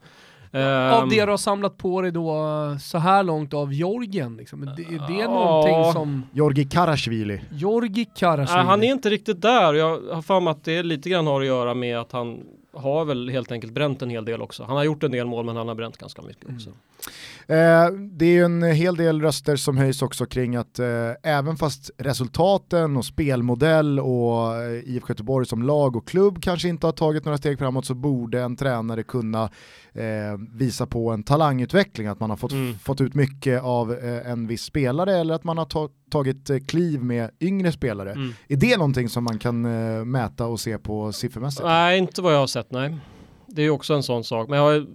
[SPEAKER 3] Av
[SPEAKER 2] Ehm,
[SPEAKER 3] det du har samlat på dig då så här långt av Jorgen, liksom. det, det är
[SPEAKER 2] Ja.
[SPEAKER 3] någonting som
[SPEAKER 1] Georgi Karasjvili.
[SPEAKER 3] Jorgi Karasjvili.
[SPEAKER 2] Nej, han är inte riktigt där. Jag har för mig att det lite grann har att göra med att han har väl helt enkelt bränt en hel del också. Han har gjort en del mål men han har bränt ganska mycket också.
[SPEAKER 1] Eh, det är ju en hel del röster som höjs också kring att eh, även fast resultaten och spelmodell och eh, IFK Göteborg som lag och klubb kanske inte har tagit några steg framåt så borde en tränare kunna eh, visa på en talangutveckling, att man har fått,
[SPEAKER 2] Mm.
[SPEAKER 1] fått ut mycket av eh, en viss spelare eller att man har ta- tagit eh, kliv med yngre spelare.
[SPEAKER 2] Mm.
[SPEAKER 1] Är det någonting som man kan eh, mäta och se på siffermässigt?
[SPEAKER 2] Nej, inte vad jag har sett, nej. Det är också en sån sak. Men jag har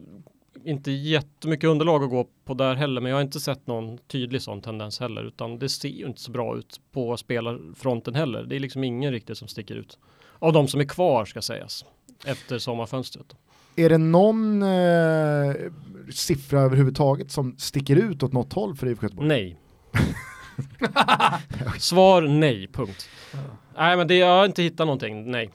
[SPEAKER 2] inte jättemycket underlag att gå på där heller. Men jag har inte sett någon tydlig sån tendens heller. Utan det ser ju inte så bra ut på spelarfronten heller. Det är liksom ingen riktigt som sticker ut. Av de som är kvar ska sägas. Efter sommarfönstret.
[SPEAKER 1] Är det någon eh, siffra överhuvudtaget som sticker ut åt något håll för IFK Göteborg?
[SPEAKER 2] Nej. Svar nej, punkt. Nej men det, jag har inte hittat någonting, nej.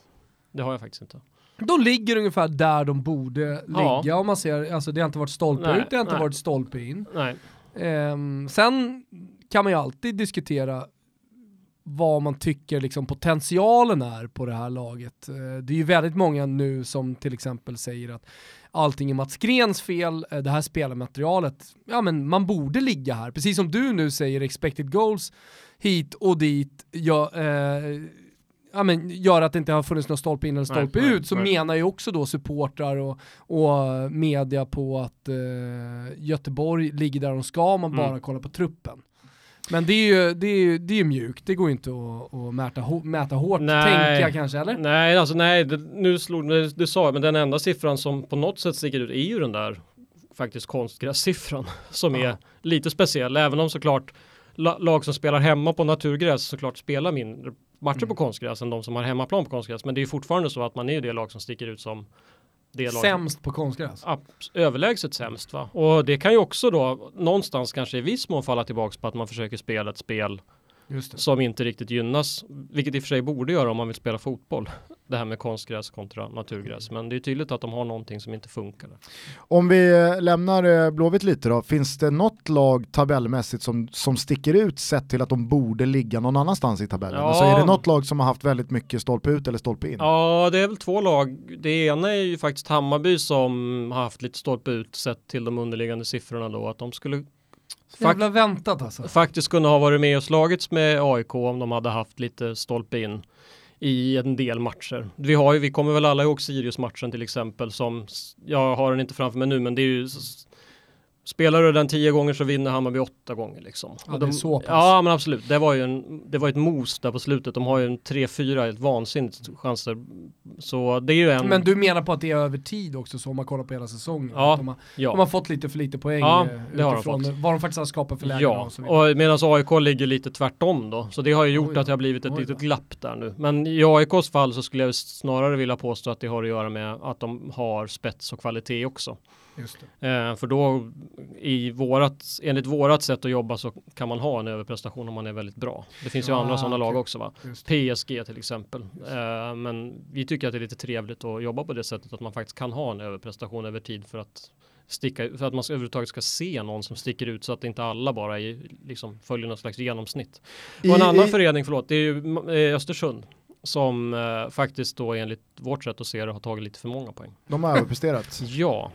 [SPEAKER 2] Det har jag faktiskt inte.
[SPEAKER 3] De ligger ungefär där de borde
[SPEAKER 2] Ja.
[SPEAKER 3] ligga om man ser, alltså det har inte varit stolpe
[SPEAKER 2] Nej,
[SPEAKER 3] ut, det har inte
[SPEAKER 2] nej.
[SPEAKER 3] varit stolpe in.
[SPEAKER 2] Nej.
[SPEAKER 3] Ehm, sen kan man ju alltid diskutera vad man tycker liksom potentialen är på det här laget. Eh, det är ju väldigt många nu som till exempel säger att allting är Mats Grens fel, eh, det här spelarmaterialet, ja men man borde ligga här. Precis som du nu säger expected goals hit och dit, ja, eh, ja, men gör att det inte har funnits någon stolpe in eller
[SPEAKER 2] Nej,
[SPEAKER 3] stolpe
[SPEAKER 2] nej,
[SPEAKER 3] ut, så
[SPEAKER 2] nej.
[SPEAKER 3] menar ju också då supportrar och, och media på att eh, Göteborg ligger där de ska om man
[SPEAKER 2] Mm.
[SPEAKER 3] bara kollar på truppen. Men det är ju, det är ju, det är ju mjukt, det går ju inte att, att mäta, mäta hårt,
[SPEAKER 2] Nej.
[SPEAKER 3] tänker jag kanske, eller?
[SPEAKER 2] Nej, alltså nej, det, nu slog det, det sa jag, men den enda siffran som på något sätt sticker ut är ju den där faktiskt konstgrässiffran som
[SPEAKER 3] Ja.
[SPEAKER 2] är lite speciell, även om såklart la, lag som spelar hemma på naturgräs såklart spelar mindre matcher
[SPEAKER 3] Mm.
[SPEAKER 2] på konstgräs än de som har hemmaplan på konstgräs, men det är fortfarande så att man är ju det lag som sticker ut som det lag
[SPEAKER 3] Sämst på konstgräs.
[SPEAKER 2] överlägset sämst va? Och det kan ju också då någonstans kanske i viss mån falla tillbaks på att man försöker spela ett spel. Som inte riktigt gynnas, vilket i och för sig borde göra om man vill spela fotboll. Det här med konstgräs kontra naturgräs, men det är tydligt att de har någonting som inte funkar.
[SPEAKER 1] Om vi eh, lämnar eh, Blåvitt lite då, finns det något lag tabellmässigt som, som sticker ut sett till att de borde ligga någon annanstans i tabellen?
[SPEAKER 2] Ja.
[SPEAKER 1] Alltså är det något lag som har haft väldigt mycket stolpe ut eller stolpe in?
[SPEAKER 2] Ja, det är väl två lag. Det ena är ju faktiskt Hammarby som har haft lite stolpe ut sett till de underliggande siffrorna då, att de skulle
[SPEAKER 3] Jävla väntat alltså.
[SPEAKER 2] faktiskt kunna ha varit med och slagits med AIK om de hade haft lite stolpe in i en del matcher. Vi, har ju, vi kommer väl alla ihåg Sirius-matchen till exempel som, jag har den inte framför mig nu, men det är ju Spelar du den tio gånger så vinner Hammarby åtta gånger liksom.
[SPEAKER 3] Ja,
[SPEAKER 2] de,
[SPEAKER 3] så.
[SPEAKER 2] Ja men absolut, det var ju en, det var ett mos där på slutet. De har ju en 3-4 helt vansinnigt chanser. Så det är ju en,
[SPEAKER 3] Men du menar på att det är över tid också, så om man kollar på hela säsongen?
[SPEAKER 2] Ja,
[SPEAKER 3] de, har,
[SPEAKER 2] ja.
[SPEAKER 3] de har fått lite för lite poäng
[SPEAKER 2] Ja,
[SPEAKER 3] eh,
[SPEAKER 2] det har de
[SPEAKER 3] utifrån
[SPEAKER 2] fått.
[SPEAKER 3] vad de faktiskt har skapat för lägen
[SPEAKER 2] Ja,
[SPEAKER 3] och så vidare.
[SPEAKER 2] och medan AIK ligger lite tvärtom då. Så det har ju gjort
[SPEAKER 3] Oj
[SPEAKER 2] att det har blivit ett litet glapp där nu. Men i AIKs fall så skulle jag snarare vilja påstå att det har att göra med att de har spets och kvalitet också. Eh, för då i vårat, enligt vårat sätt att jobba så kan man ha en överprestation om man är väldigt bra. Det finns ju
[SPEAKER 3] Ja,
[SPEAKER 2] andra sådana lag
[SPEAKER 3] okej.
[SPEAKER 2] också va. PSG till exempel. Eh, men vi tycker att det är lite trevligt att jobba på det sättet att man faktiskt kan ha en överprestation över tid för att sticka för att man ska, överhuvudtaget ska se någon som sticker ut så att inte alla bara är, liksom, följer något slags genomsnitt. Och en
[SPEAKER 1] I-
[SPEAKER 2] annan
[SPEAKER 1] i-
[SPEAKER 2] förening, förlåt, det är ju eh, Östersund som eh, faktiskt då enligt vårt sätt att se det har tagit lite för många poäng.
[SPEAKER 1] De har överpresterat.
[SPEAKER 2] Ja.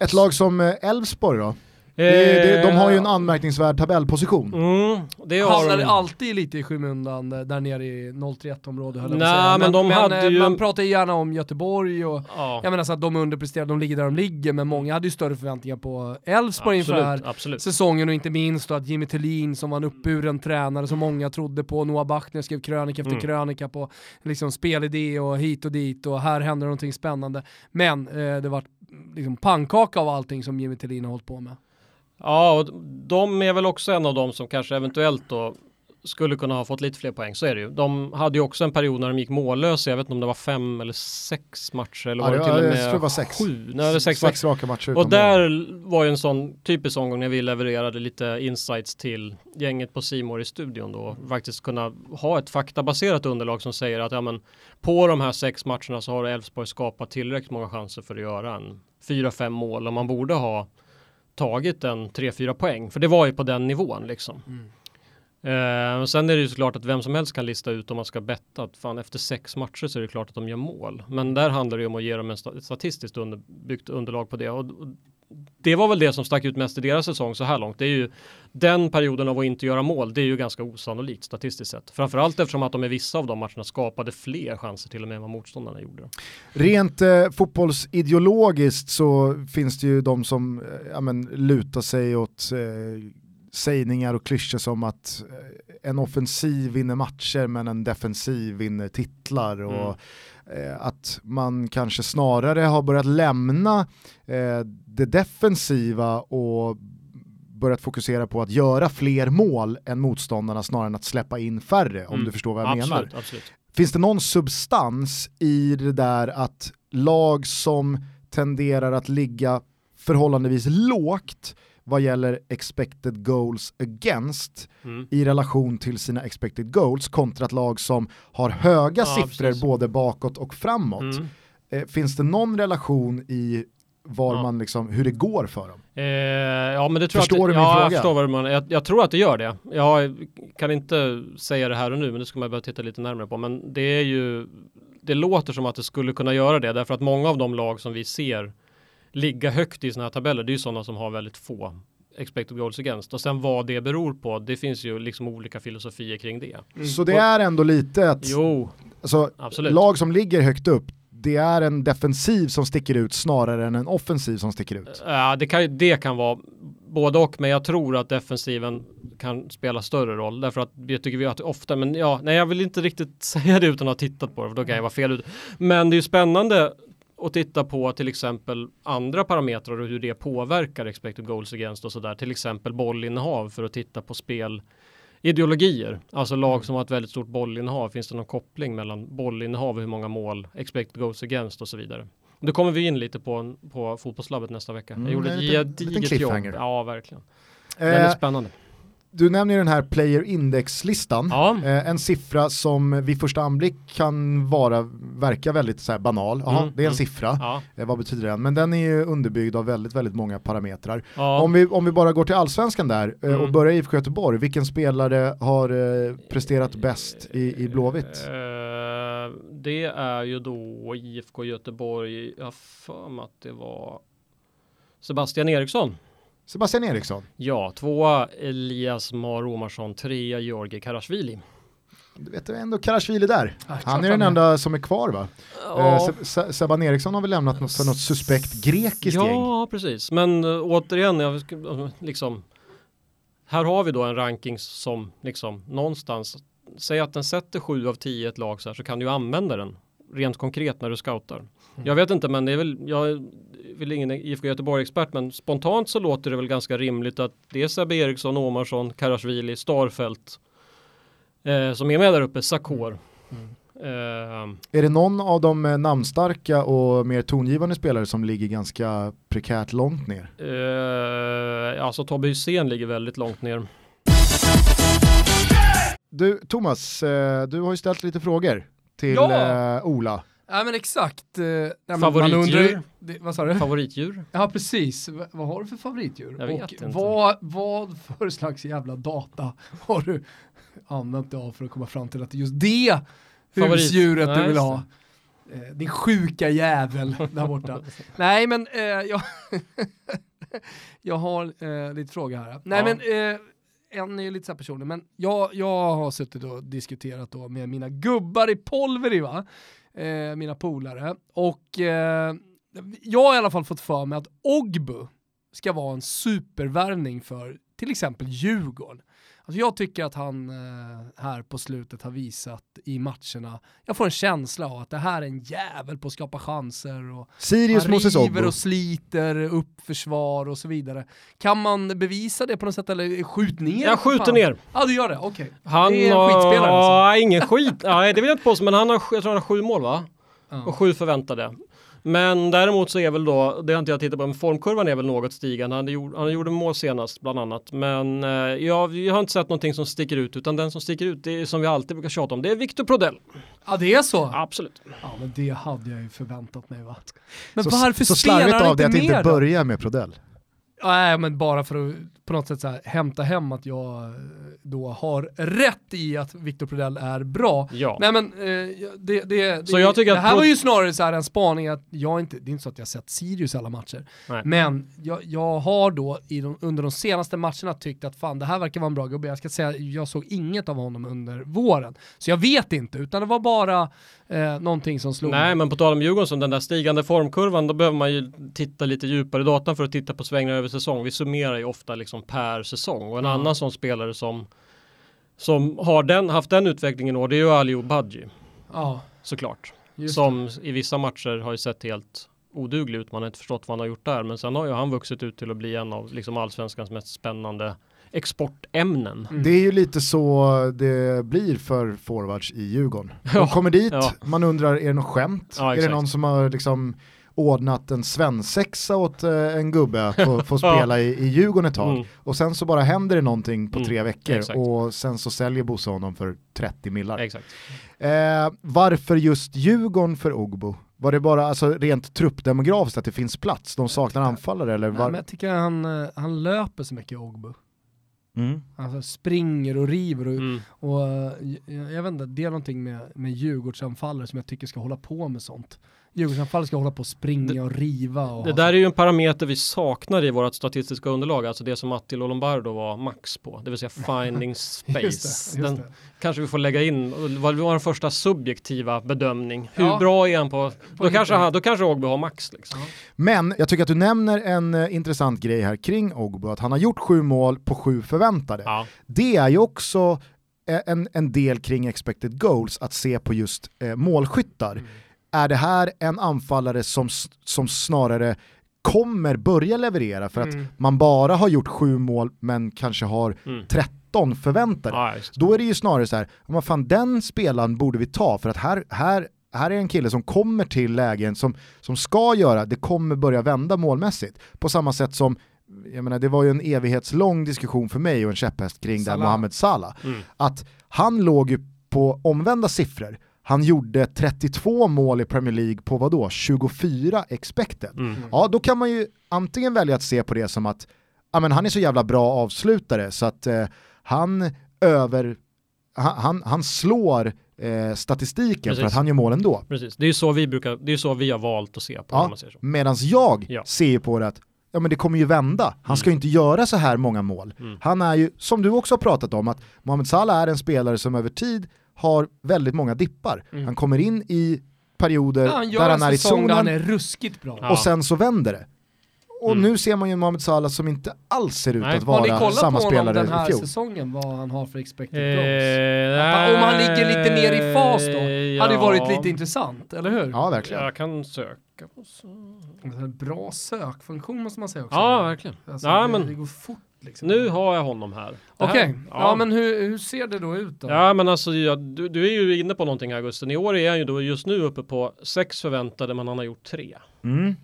[SPEAKER 1] Ett lag som eh, Elfsborg då? Det, det, de har ju en anmärkningsvärd tabellposition.
[SPEAKER 2] Mm, det har
[SPEAKER 3] Hamnar
[SPEAKER 2] de.
[SPEAKER 3] alltid lite i skymundan eh, där nere i 031 område höll jag säga.
[SPEAKER 2] men de hade
[SPEAKER 3] eh,
[SPEAKER 2] ju
[SPEAKER 3] Man pratar ju gärna om Göteborg och
[SPEAKER 2] Ja,
[SPEAKER 3] jag menar så att de underpresterar, de ligger där de ligger, men många hade ju större förväntningar på Elfsborg inför den här
[SPEAKER 2] absolut,
[SPEAKER 3] säsongen och inte minst då att Jimmy Tillin som var en uppburen tränare som många trodde på, Noah Bachner skrev krönika efter
[SPEAKER 2] Mm.
[SPEAKER 3] krönika på liksom spelidé och hit och dit och här händer någonting spännande. Men eh, det var liksom pannkaka av allting som Jimmy Tillin har hållit på med.
[SPEAKER 2] Ja, och de är väl också en av de som kanske eventuellt då skulle kunna ha fått lite fler poäng. Så är det ju. De hade ju också en period när de gick mållösa. Jag vet inte om det var fem eller sex matcher eller var det
[SPEAKER 1] det
[SPEAKER 2] till och
[SPEAKER 1] jag
[SPEAKER 2] med
[SPEAKER 1] tror det var sex.
[SPEAKER 2] sju? Nej, sex, matcher.
[SPEAKER 1] Sex raka matcher
[SPEAKER 2] Och
[SPEAKER 1] mål.
[SPEAKER 2] där var ju en sån typisk omgång när vi levererade lite insights till gänget på Simor i studion då. Faktiskt kunna ha ett faktabaserat underlag som säger att ja, men, på de här sex matcherna så har Elfsborg skapat tillräckligt många chanser för att göra en fyra, fem mål och man borde ha tagit en 3-4 poäng. För det var ju på den nivån liksom. Eh, och sen är det ju såklart att vem som helst kan lista ut om man ska betta att fan efter sex matcher så är det klart att de gör mål. Men där handlar det ju om att ge dem en sta- ett statistiskt underbyggt underlag på det. Och, och det var väl det som stack ut mest i deras säsong så här långt. Det är ju den perioden av att inte göra mål. Det är ju ganska osannolikt statistiskt sett. Framförallt eftersom att de i vissa av de matcherna skapade fler chanser till och med än vad motståndarna gjorde.
[SPEAKER 1] Rent eh, fotbollsideologiskt så finns det ju de som eh, ja, men, lutar sig åt eh, sägningar och klyschor som att eh, en offensiv vinner matcher men en defensiv vinner titlar och eh, att man kanske snarare har börjat lämna eh, det defensiva och börjat fokusera på att göra fler mål än motståndarna snarare än att släppa in färre om
[SPEAKER 2] Mm.
[SPEAKER 1] du förstår vad jag menar.
[SPEAKER 2] absolut, absolut.
[SPEAKER 1] Finns det någon substans i det där att lag som tenderar att ligga förhållandevis lågt vad gäller expected goals against mm. i relation till sina expected goals kontra ett lag som har höga ja, siffror precis. både bakåt och framåt. Mm. Eh, finns det någon relation i var ja. man liksom, hur det går för dem.
[SPEAKER 2] Eh, ja, men det tror
[SPEAKER 1] förstår att, du min
[SPEAKER 2] ja,
[SPEAKER 1] fråga?
[SPEAKER 2] Jag, förstår vad man, jag, jag, tror att det gör det. Jag kan inte säga det här och nu, men det ska man behöva titta lite närmare på. Men det är ju, det låter som att det skulle kunna göra det, därför att många av de lag som vi ser ligga högt i sådana här tabeller, det är ju sådana som har väldigt få expected goals against och sen vad det beror på, det finns ju liksom olika filosofier kring det.
[SPEAKER 1] Mm. Så det är ändå lite att
[SPEAKER 2] jo,
[SPEAKER 1] alltså, lag som ligger högt upp, det är en defensiv som sticker ut snarare än en offensiv som sticker ut.
[SPEAKER 2] Ja, det kan, det kan vara både och, men jag tror att defensiven kan spela större roll därför att det tycker vi att ofta, men ja, nej, jag vill inte riktigt säga det utan att ha tittat på det, för då kan jag vara fel ute. Men det är ju spännande att titta på till exempel andra parametrar och hur det påverkar expected goals against och sådär, till exempel bollinnehav för att titta på spel ideologier, alltså lag mm. som har ett väldigt stort bollinnehav. Finns det någon koppling mellan bollinnehav och hur många mål expected goals against och så vidare. Då kommer vi in lite på, på fotbollslabbet nästa vecka.
[SPEAKER 1] Mm, jag gjorde ett gediget jobb.
[SPEAKER 2] Ja, verkligen. Eh, väldigt spännande.
[SPEAKER 1] Du nämner den här player index-listan,
[SPEAKER 2] ja.
[SPEAKER 1] eh, en siffra som vid första anblick kan vara, verka väldigt så banal. Aha, mm, det är en mm. siffra,
[SPEAKER 2] ja.
[SPEAKER 1] eh, vad betyder den? Men den är ju underbyggd av väldigt, väldigt många parametrar.
[SPEAKER 2] Ja.
[SPEAKER 1] Om, vi, om vi bara går till allsvenskan där eh, mm. och börjar i IFK Göteborg, vilken spelare har presterat bäst i, i Blåvitt?
[SPEAKER 2] Det är ju då IFK Göteborg, jag har för mig att det var Sebastian Eriksson.
[SPEAKER 1] Sebastian Eriksson.
[SPEAKER 2] Ja, tvåa Elias Mar Omarsson, trea Georgi Karasvili.
[SPEAKER 1] Du vet ändå Karasvili där. Ja, han är den enda som är kvar va? Ja. Eh, Seban Eriksson har väl lämnat något för något suspekt grekiskt
[SPEAKER 2] ja,
[SPEAKER 1] gäng?
[SPEAKER 2] Ja, precis. Men uh, återigen, jag, liksom, här har vi då en ranking som liksom någonstans, säg att den sätter sju av tio ett lag så här så kan du använda den rent konkret när du scoutar. Mm. Jag vet inte, men det är väl, jag väl ingen IFK Göteborg-expert, men spontant så låter det väl ganska rimligt att det är Sebbe Eriksson, Omarsson, Karasvili, Starfelt eh, som är med där uppe, Sakor. Mm.
[SPEAKER 1] Uh, är det någon av de eh, namnstarka och mer tongivande spelare som ligger ganska prekärt långt ner?
[SPEAKER 2] Uh, alltså Tobbe Hysén ligger väldigt långt ner.
[SPEAKER 1] Du Thomas, du har ju ställt lite frågor till ja. Ola.
[SPEAKER 3] Ja men exakt.
[SPEAKER 2] Eh, favoritdjur?
[SPEAKER 3] det, vad sa du?
[SPEAKER 2] Favoritdjur?
[SPEAKER 3] Ja precis. V vad har du för favoritdjur?
[SPEAKER 2] Jag vet Och inte.
[SPEAKER 3] Vad, vad för slags jävla data har du använt dig av för att komma fram till att just det Favorit. husdjuret nice. du vill ha? Eh, din sjuka jävel där borta. Nej men eh, jag, jag har eh, lite frågor här. Nej ja. men eh, en är ju lite så personlig, men jag, jag har suttit och diskuterat då med mina gubbar i Polveri va eh, mina polare. Och eh, jag har i alla fall fått för mig att Ogbu ska vara en supervärvning för till exempel Djurgården. Alltså jag tycker att han eh, här på slutet har visat i matcherna, jag får en känsla av att det här är en jävel på att skapa chanser och
[SPEAKER 1] Sirius
[SPEAKER 3] han river och sliter upp försvar och så vidare. Kan man bevisa det på något sätt eller skjut ner?
[SPEAKER 2] Jag skjuter ner.
[SPEAKER 3] Ja du gör det, okej. Okay.
[SPEAKER 2] Han det är en skitspelare alltså. Ja, ingen skit. Nej det vill jag inte påstå men han har, jag tror han har sju mål va? Ja. Och sju förväntade. Men däremot så är väl då, det har inte jag tittat på, men formkurvan är väl något stigande. Han, gjorde, han gjorde mål senast bland annat. Men eh, jag, jag har inte sett någonting som sticker ut, utan den som sticker ut, det är som vi alltid brukar tjata om, det är Victor Prodell.
[SPEAKER 3] Ja det är så?
[SPEAKER 2] Absolut.
[SPEAKER 3] Ja men det hade jag ju förväntat mig va. Men
[SPEAKER 1] så,
[SPEAKER 3] varför
[SPEAKER 1] så spelar han inte mer? Så slarvigt av det att inte börja med Prodell.
[SPEAKER 3] Nej men bara för att på något sätt så här, hämta hem att jag eh, då har rätt i att Victor Prodell är bra.
[SPEAKER 2] Ja.
[SPEAKER 3] Nej men eh, det, det, så det, jag tycker det här var ju snarare så här en spaning att jag inte, det är inte så att jag sett Sirius alla matcher,
[SPEAKER 2] Nej.
[SPEAKER 3] men jag, jag har då de, under de senaste matcherna tyckt att fan det här verkar vara en bra gubbe. Jag ska säga, jag såg inget av honom under våren. Så jag vet inte, utan det var bara eh, någonting som slog
[SPEAKER 2] Nej, men på tal om Djurgården, den där stigande formkurvan, då behöver man ju titta lite djupare i datan för att titta på svängningar över säsong. Vi summerar ju ofta liksom per säsong och en mm. annan sån spelare som som har den, haft den utvecklingen och det är ju Aliou Badji.
[SPEAKER 3] Ja.
[SPEAKER 2] Såklart. Som det. i vissa matcher har ju sett helt oduglig ut. Man har inte förstått vad han har gjort där. Men sen har ju han vuxit ut till att bli en av liksom allsvenskans mest spännande exportämnen.
[SPEAKER 1] Mm. Det är ju lite så det blir för forwards i Djurgården. De kommer dit, ja. man undrar är det något skämt? Ja, är det någon som har liksom ordnat en svensexa åt eh, en gubbe att få, få spela i, i Djurgården ett tag.
[SPEAKER 2] Mm.
[SPEAKER 1] Och sen så bara händer det någonting på
[SPEAKER 2] Mm,
[SPEAKER 1] tre veckor
[SPEAKER 2] exakt.
[SPEAKER 1] och sen så säljer Bosse honom för 30 millar.
[SPEAKER 2] Exakt.
[SPEAKER 1] Eh, varför just Djurgården för Ogbo? Var det bara alltså, rent truppdemografiskt att det finns plats? De saknar anfallare eller?
[SPEAKER 3] Nej,
[SPEAKER 1] Var...
[SPEAKER 3] men jag tycker han, eh, han löper så mycket Ogbu.
[SPEAKER 1] Mm.
[SPEAKER 3] Alltså springer och river och,
[SPEAKER 2] Mm.
[SPEAKER 3] och eh, jag, jag vet inte, det är någonting med, med Djurgårdsanfallare som jag tycker ska hålla på med sånt. Djurgårdsanfallare ska hålla på och springa och riva och
[SPEAKER 2] Det
[SPEAKER 3] ha
[SPEAKER 2] där är ju en parameter vi saknar i vårt statistiska underlag, alltså det som Attilo Lombardo var max på, det vill säga finding space.
[SPEAKER 3] Just det, just
[SPEAKER 2] Den
[SPEAKER 3] det.
[SPEAKER 2] kanske vi får lägga in, vad var den första subjektiva bedömning? Hur
[SPEAKER 3] Ja.
[SPEAKER 2] bra är han på, då kanske, han, då kanske Ågby har max liksom.
[SPEAKER 1] Men jag tycker att du nämner en eh, intressant grej här kring Ogbo, att han har gjort sju mål på sju förväntade.
[SPEAKER 2] Ja.
[SPEAKER 1] Det är ju också eh, en, en del kring expected goals att se på just eh, målskyttar.
[SPEAKER 3] Mm.
[SPEAKER 1] Är det här en anfallare som, som snarare kommer börja leverera för att
[SPEAKER 3] Mm.
[SPEAKER 1] man bara har gjort sju mål men kanske har
[SPEAKER 2] Mm.
[SPEAKER 1] 13 förväntade?
[SPEAKER 2] Det.
[SPEAKER 1] Då är det ju snarare så här, "Ja, vad fan den spelaren borde vi ta för att här, här, här är en kille som kommer till lägen som, som ska göra, det kommer börja vända målmässigt. På samma sätt som, jag menar det var ju en evighetslång diskussion för mig och en käpphäst kring där
[SPEAKER 3] Salah.
[SPEAKER 1] Mohamed Salah.
[SPEAKER 2] Mm.
[SPEAKER 1] Att han låg ju på omvända siffror. Han gjorde 32 mål i Premier League på vadå? 24 expected.
[SPEAKER 2] Mm.
[SPEAKER 1] Ja, då kan man ju antingen välja att se på det som att ja, men han är så jävla bra avslutare så att eh, han över han, han, slår eh, statistiken för
[SPEAKER 2] Precis.
[SPEAKER 1] att han gör mål ändå.
[SPEAKER 2] Precis, det är ju så vi brukar, det är så vi har valt att se på
[SPEAKER 1] Ja. Medan jag
[SPEAKER 2] Ja.
[SPEAKER 1] ser på det att ja, men det kommer ju vända. Han ska ju inte göra så här många mål.
[SPEAKER 2] Mm.
[SPEAKER 1] Han är ju, som du också har pratat om, att Mohamed Salah är en spelare som över tid har väldigt många dippar.
[SPEAKER 3] Mm.
[SPEAKER 1] Han kommer in i perioder
[SPEAKER 3] Ja, han
[SPEAKER 1] där han är i zonen
[SPEAKER 3] han är ruskigt bra.
[SPEAKER 2] Ja.
[SPEAKER 1] och sen så vänder det. Och
[SPEAKER 2] Mm.
[SPEAKER 1] nu ser man ju Mohamed Salah som inte alls ser ut
[SPEAKER 2] Nej.
[SPEAKER 1] att
[SPEAKER 3] Har ni
[SPEAKER 1] vara
[SPEAKER 3] kollat
[SPEAKER 1] samma
[SPEAKER 3] på honom
[SPEAKER 1] spelare
[SPEAKER 3] den här
[SPEAKER 1] i fjol.
[SPEAKER 3] säsongen, vad han har för expected
[SPEAKER 2] Eh,
[SPEAKER 3] goals? Att Om han ligger lite mer i fas då,
[SPEAKER 2] eh,
[SPEAKER 3] hade ju varit
[SPEAKER 2] ja.
[SPEAKER 3] lite intressant, eller hur?
[SPEAKER 1] Ja, verkligen.
[SPEAKER 2] Jag kan söka på så.
[SPEAKER 3] Bra sökfunktion måste man säga också.
[SPEAKER 2] Ja, verkligen.
[SPEAKER 3] Alltså,
[SPEAKER 2] Ja,
[SPEAKER 3] det,
[SPEAKER 2] men-
[SPEAKER 3] det går fort liksom.
[SPEAKER 2] Nu har jag honom här. Det här-
[SPEAKER 3] Okej, ja. men hur, hur ser det då ut då?
[SPEAKER 2] Ja men alltså ja, du, du är ju inne på någonting här Gusten. I år är han ju då just nu uppe på sex förväntade men han har gjort tre.
[SPEAKER 1] Mm.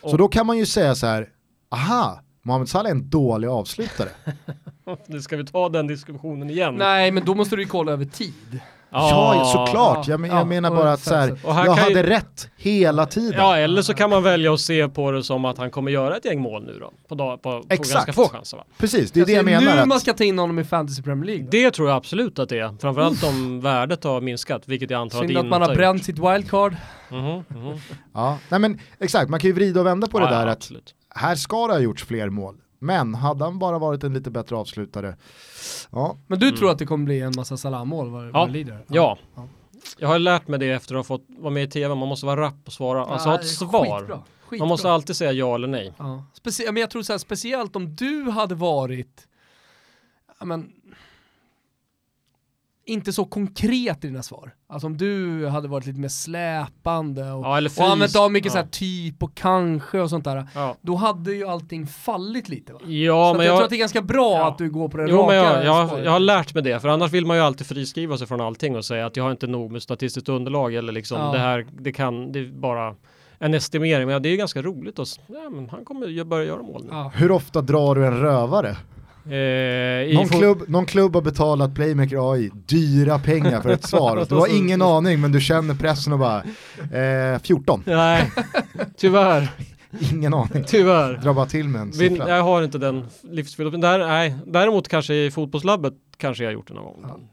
[SPEAKER 1] Så
[SPEAKER 2] Och-
[SPEAKER 1] då kan man ju säga så här, aha, Mohamed Salah är en dålig avslutare.
[SPEAKER 2] Nu ska vi ta den diskussionen igen.
[SPEAKER 3] Nej, men då måste du ju kolla över tid.
[SPEAKER 1] Ja, ja, såklart.
[SPEAKER 3] ja,
[SPEAKER 1] Jag, men-
[SPEAKER 3] ja,
[SPEAKER 1] jag menar bara att så här,
[SPEAKER 3] så-
[SPEAKER 2] Och här
[SPEAKER 1] jag
[SPEAKER 2] kan ju-
[SPEAKER 1] hade rätt hela tiden.
[SPEAKER 2] Ja, eller så kan man välja att se på det som att han kommer göra ett gäng mål nu då. På, dag, på, på
[SPEAKER 1] Exakt.
[SPEAKER 2] ganska få chanser va?
[SPEAKER 1] Precis, det är det jag menar.
[SPEAKER 3] nu
[SPEAKER 1] Att,
[SPEAKER 3] man ska ta in honom i Fantasy Premier League. då.
[SPEAKER 2] Det tror jag absolut att det är. Framförallt om värdet har minskat, vilket jag antar att det inte
[SPEAKER 3] att man har
[SPEAKER 2] gjort.
[SPEAKER 3] bränt sitt wildcard.
[SPEAKER 2] Mhm, mhm.
[SPEAKER 1] ja, nej men exakt, man kan ju vrida och vända på
[SPEAKER 2] Ja,
[SPEAKER 1] det där
[SPEAKER 2] ja,
[SPEAKER 1] att här ska det ha gjorts fler mål. Men hade han bara varit en lite bättre avslutare, ja,
[SPEAKER 3] Men du
[SPEAKER 2] Mm.
[SPEAKER 3] tror att det kommer bli en massa Salah-mål vad,
[SPEAKER 2] Ja.
[SPEAKER 3] lider?
[SPEAKER 2] Ja.
[SPEAKER 3] Ja.
[SPEAKER 2] Jag har lärt mig det efter att ha fått vara med i tv, man måste vara rapp och svara, alltså ha ett
[SPEAKER 3] Ja,
[SPEAKER 2] svar.
[SPEAKER 3] Skitbra. skitbra.
[SPEAKER 2] Man måste alltid säga ja eller nej.
[SPEAKER 3] Ja. Specie- men jag tror så här, speciellt om du hade varit, ja, men, inte så konkret i dina svar. Alltså om du hade varit lite mer släpande och,
[SPEAKER 2] Ja, eller
[SPEAKER 3] och använt av mycket så
[SPEAKER 2] ja.
[SPEAKER 3] här typ och kanske och sånt där.
[SPEAKER 2] Ja,
[SPEAKER 3] Då hade ju allting fallit lite va?
[SPEAKER 2] ja
[SPEAKER 3] så
[SPEAKER 2] men
[SPEAKER 3] jag,
[SPEAKER 2] jag...
[SPEAKER 3] tror att det är ganska bra
[SPEAKER 2] Ja.
[SPEAKER 3] att du går på den
[SPEAKER 2] Jo,
[SPEAKER 3] raka
[SPEAKER 2] men jag, jag, jag har lärt mig det, för annars vill man ju alltid friskriva sig från allting och säga att jag har inte nog med statistiskt underlag eller liksom
[SPEAKER 3] Ja.
[SPEAKER 2] det här, det kan, det är bara en estimering. Men det är ju ganska roligt att, ja men han kommer ju börja göra mål nu.
[SPEAKER 3] Ja.
[SPEAKER 1] hur ofta drar du en rövare?
[SPEAKER 2] Eh,
[SPEAKER 1] Någon klubb, någon klubb har betalat Playmaker AI dyra pengar för ett svar. Du har ingen aning men du känner pressen och bara, eh, 14,
[SPEAKER 2] Nej, tyvärr,
[SPEAKER 1] ingen aning.
[SPEAKER 2] tyvärr.
[SPEAKER 1] Dra bara till med en siffra.
[SPEAKER 2] jag har inte den livsfilosofin. Däremot kanske i fotbollslabbet kanske jag har gjort det någon gång.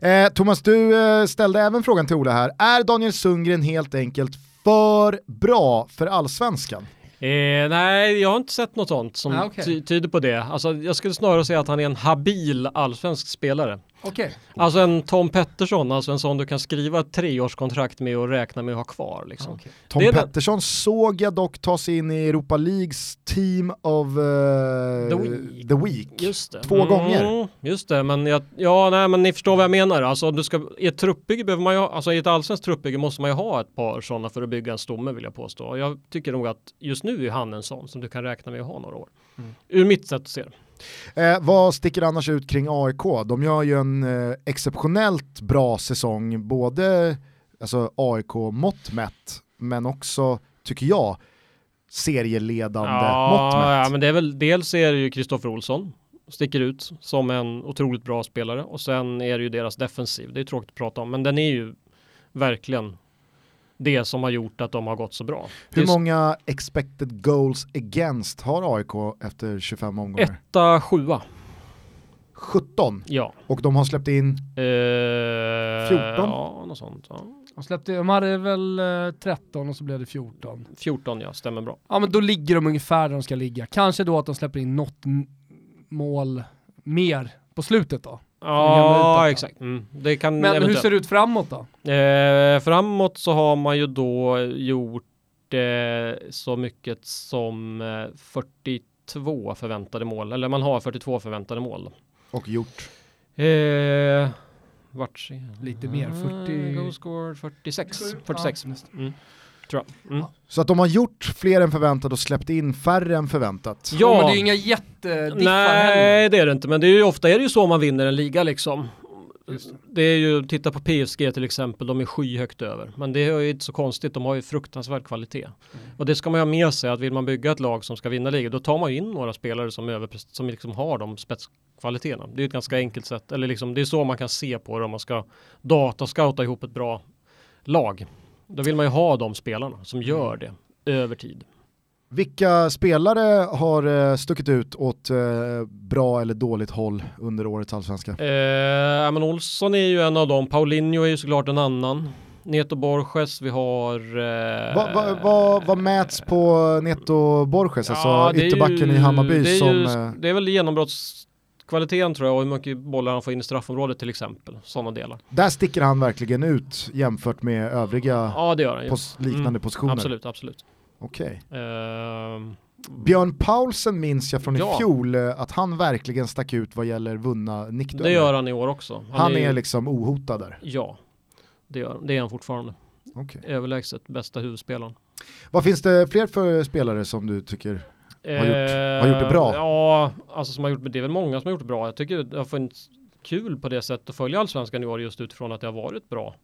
[SPEAKER 1] Eh, Thomas, du eh, ställde även frågan till Ola här. Är Daniel Sundgren helt enkelt för bra för allsvenskan?
[SPEAKER 2] Eh, nej, jag har inte sett något sånt som
[SPEAKER 3] Ah, okej.
[SPEAKER 2] ty- tyder på det. Alltså, jag skulle snarare säga att han är en habil allsvensk spelare.
[SPEAKER 3] Okej.
[SPEAKER 2] Alltså en Tom Pettersson, alltså en sån du kan skriva ett treårskontrakt med och räkna med att ha kvar. Liksom.
[SPEAKER 3] Okej.
[SPEAKER 1] Tom. Pettersson såg jag dock ta sig in i Europa Leagues team of eh,
[SPEAKER 2] The Week.
[SPEAKER 1] the week.
[SPEAKER 2] Just det.
[SPEAKER 1] Två gånger.
[SPEAKER 2] Just det, men jag, ja, nej, men ni förstår vad jag menar. Alltså, du ska, I ett truppbygge behöver man ju ha, alltså i ett allsvenskt truppbygge måste man ju ha ett par sådana för att bygga en stomme vill jag påstå. Och jag tycker nog att just nu är han en sån som du kan räkna med att ha några år.
[SPEAKER 3] Mm.
[SPEAKER 2] Ur mitt sätt att se det.
[SPEAKER 1] Eh, vad sticker annars ut kring AIK? De gör ju en eh, exceptionellt bra säsong, både alltså, AIK-mått mätt, men också tycker jag, serieledande
[SPEAKER 2] ja,
[SPEAKER 1] mått mätt.
[SPEAKER 2] Ja, men det är väl dels är det ju Kristoffer Olsson sticker ut som en otroligt bra spelare och sen är det ju deras defensiv. Det är tråkigt att prata om, men den är ju verkligen det som har gjort att de har gått så bra.
[SPEAKER 1] Hur många expected goals against har AIK efter 25 omgångar?
[SPEAKER 2] Etta, sjua.
[SPEAKER 1] 17?
[SPEAKER 2] Ja.
[SPEAKER 1] Och de har släppt in?
[SPEAKER 2] Eh,
[SPEAKER 1] 14?
[SPEAKER 2] Ja, något sånt. Ja.
[SPEAKER 3] De, släppte, de hade väl eh, 13 och så blev det 14.
[SPEAKER 2] 14 ja, stämmer bra.
[SPEAKER 3] Ja men då ligger de ungefär där de ska ligga. Kanske då att de släpper in något mål mer på slutet då.
[SPEAKER 2] Ja, exakt. Mm. Det kan
[SPEAKER 3] Men eventuellt. hur ser det ut framåt då?
[SPEAKER 2] Eh, framåt så har man ju då gjort eh, så mycket som eh, 42 förväntade mål, eller man har 42 förväntade mål.
[SPEAKER 1] Och gjort?
[SPEAKER 2] Eh, vart
[SPEAKER 3] Lite mer, 40...
[SPEAKER 2] Goal score 46. 46. Mm. Tror jag. Mm.
[SPEAKER 1] Så att de har gjort fler än förväntat och släppt in färre än förväntat.
[SPEAKER 3] Ja, men det är ju inga jättediffar
[SPEAKER 2] Nej, det är det inte, men det är ju ofta är det ju så man vinner en liga liksom. Det är ju, titta på PSG till exempel, de är skyhögt över. Men det är ju inte så konstigt, de har ju fruktansvärd kvalitet. Mm. Och det ska man ju ha med sig, att vill man bygga ett lag som ska vinna ligan, då tar man ju in några spelare som, över, som liksom har de spetskvaliteterna. Det är ett ganska enkelt sätt, eller liksom, det är så man kan se på det om man ska datascouta ihop ett bra lag. Då vill man ju ha de spelarna som gör det över tid.
[SPEAKER 1] Vilka spelare har eh, stuckit ut åt eh, bra eller dåligt håll under årets allsvenska?
[SPEAKER 2] Eh, men Olsson är ju en av dem, Paulinho är ju såklart en annan. Neto Borges, vi har... Eh,
[SPEAKER 1] vad va, va, va mäts på Neto Borges, alltså ja, alltså ytterbacken ju, i Hammarby
[SPEAKER 2] det
[SPEAKER 1] som...
[SPEAKER 2] Ju, eh, det är väl genombrottskvaliteten tror jag och hur mycket bollar han får in i straffområdet till exempel. Sådana delar.
[SPEAKER 1] Där sticker han verkligen ut jämfört med övriga
[SPEAKER 2] ja, det gör han
[SPEAKER 1] pos liknande mm, positioner.
[SPEAKER 2] Absolut, absolut.
[SPEAKER 1] Okej. Okay. Uh, Björn Paulsen minns jag från ja. i fjol eh, att han verkligen stack ut vad gäller vunna nickdueller.
[SPEAKER 2] Det gör han i år också.
[SPEAKER 1] Han, han är, är, liksom ohotad där.
[SPEAKER 2] Ja, det, gör, det är han fortfarande.
[SPEAKER 1] Okay.
[SPEAKER 2] Överlägset bästa huvudspelaren.
[SPEAKER 1] Vad finns det fler för spelare som du tycker har gjort, har gjort det bra?
[SPEAKER 2] Eh, ja, alltså som har gjort det, det är väl många som har gjort det bra. Jag tycker det har funnits kul på det sättet att följa allsvenskan i år just utifrån att det har varit bra.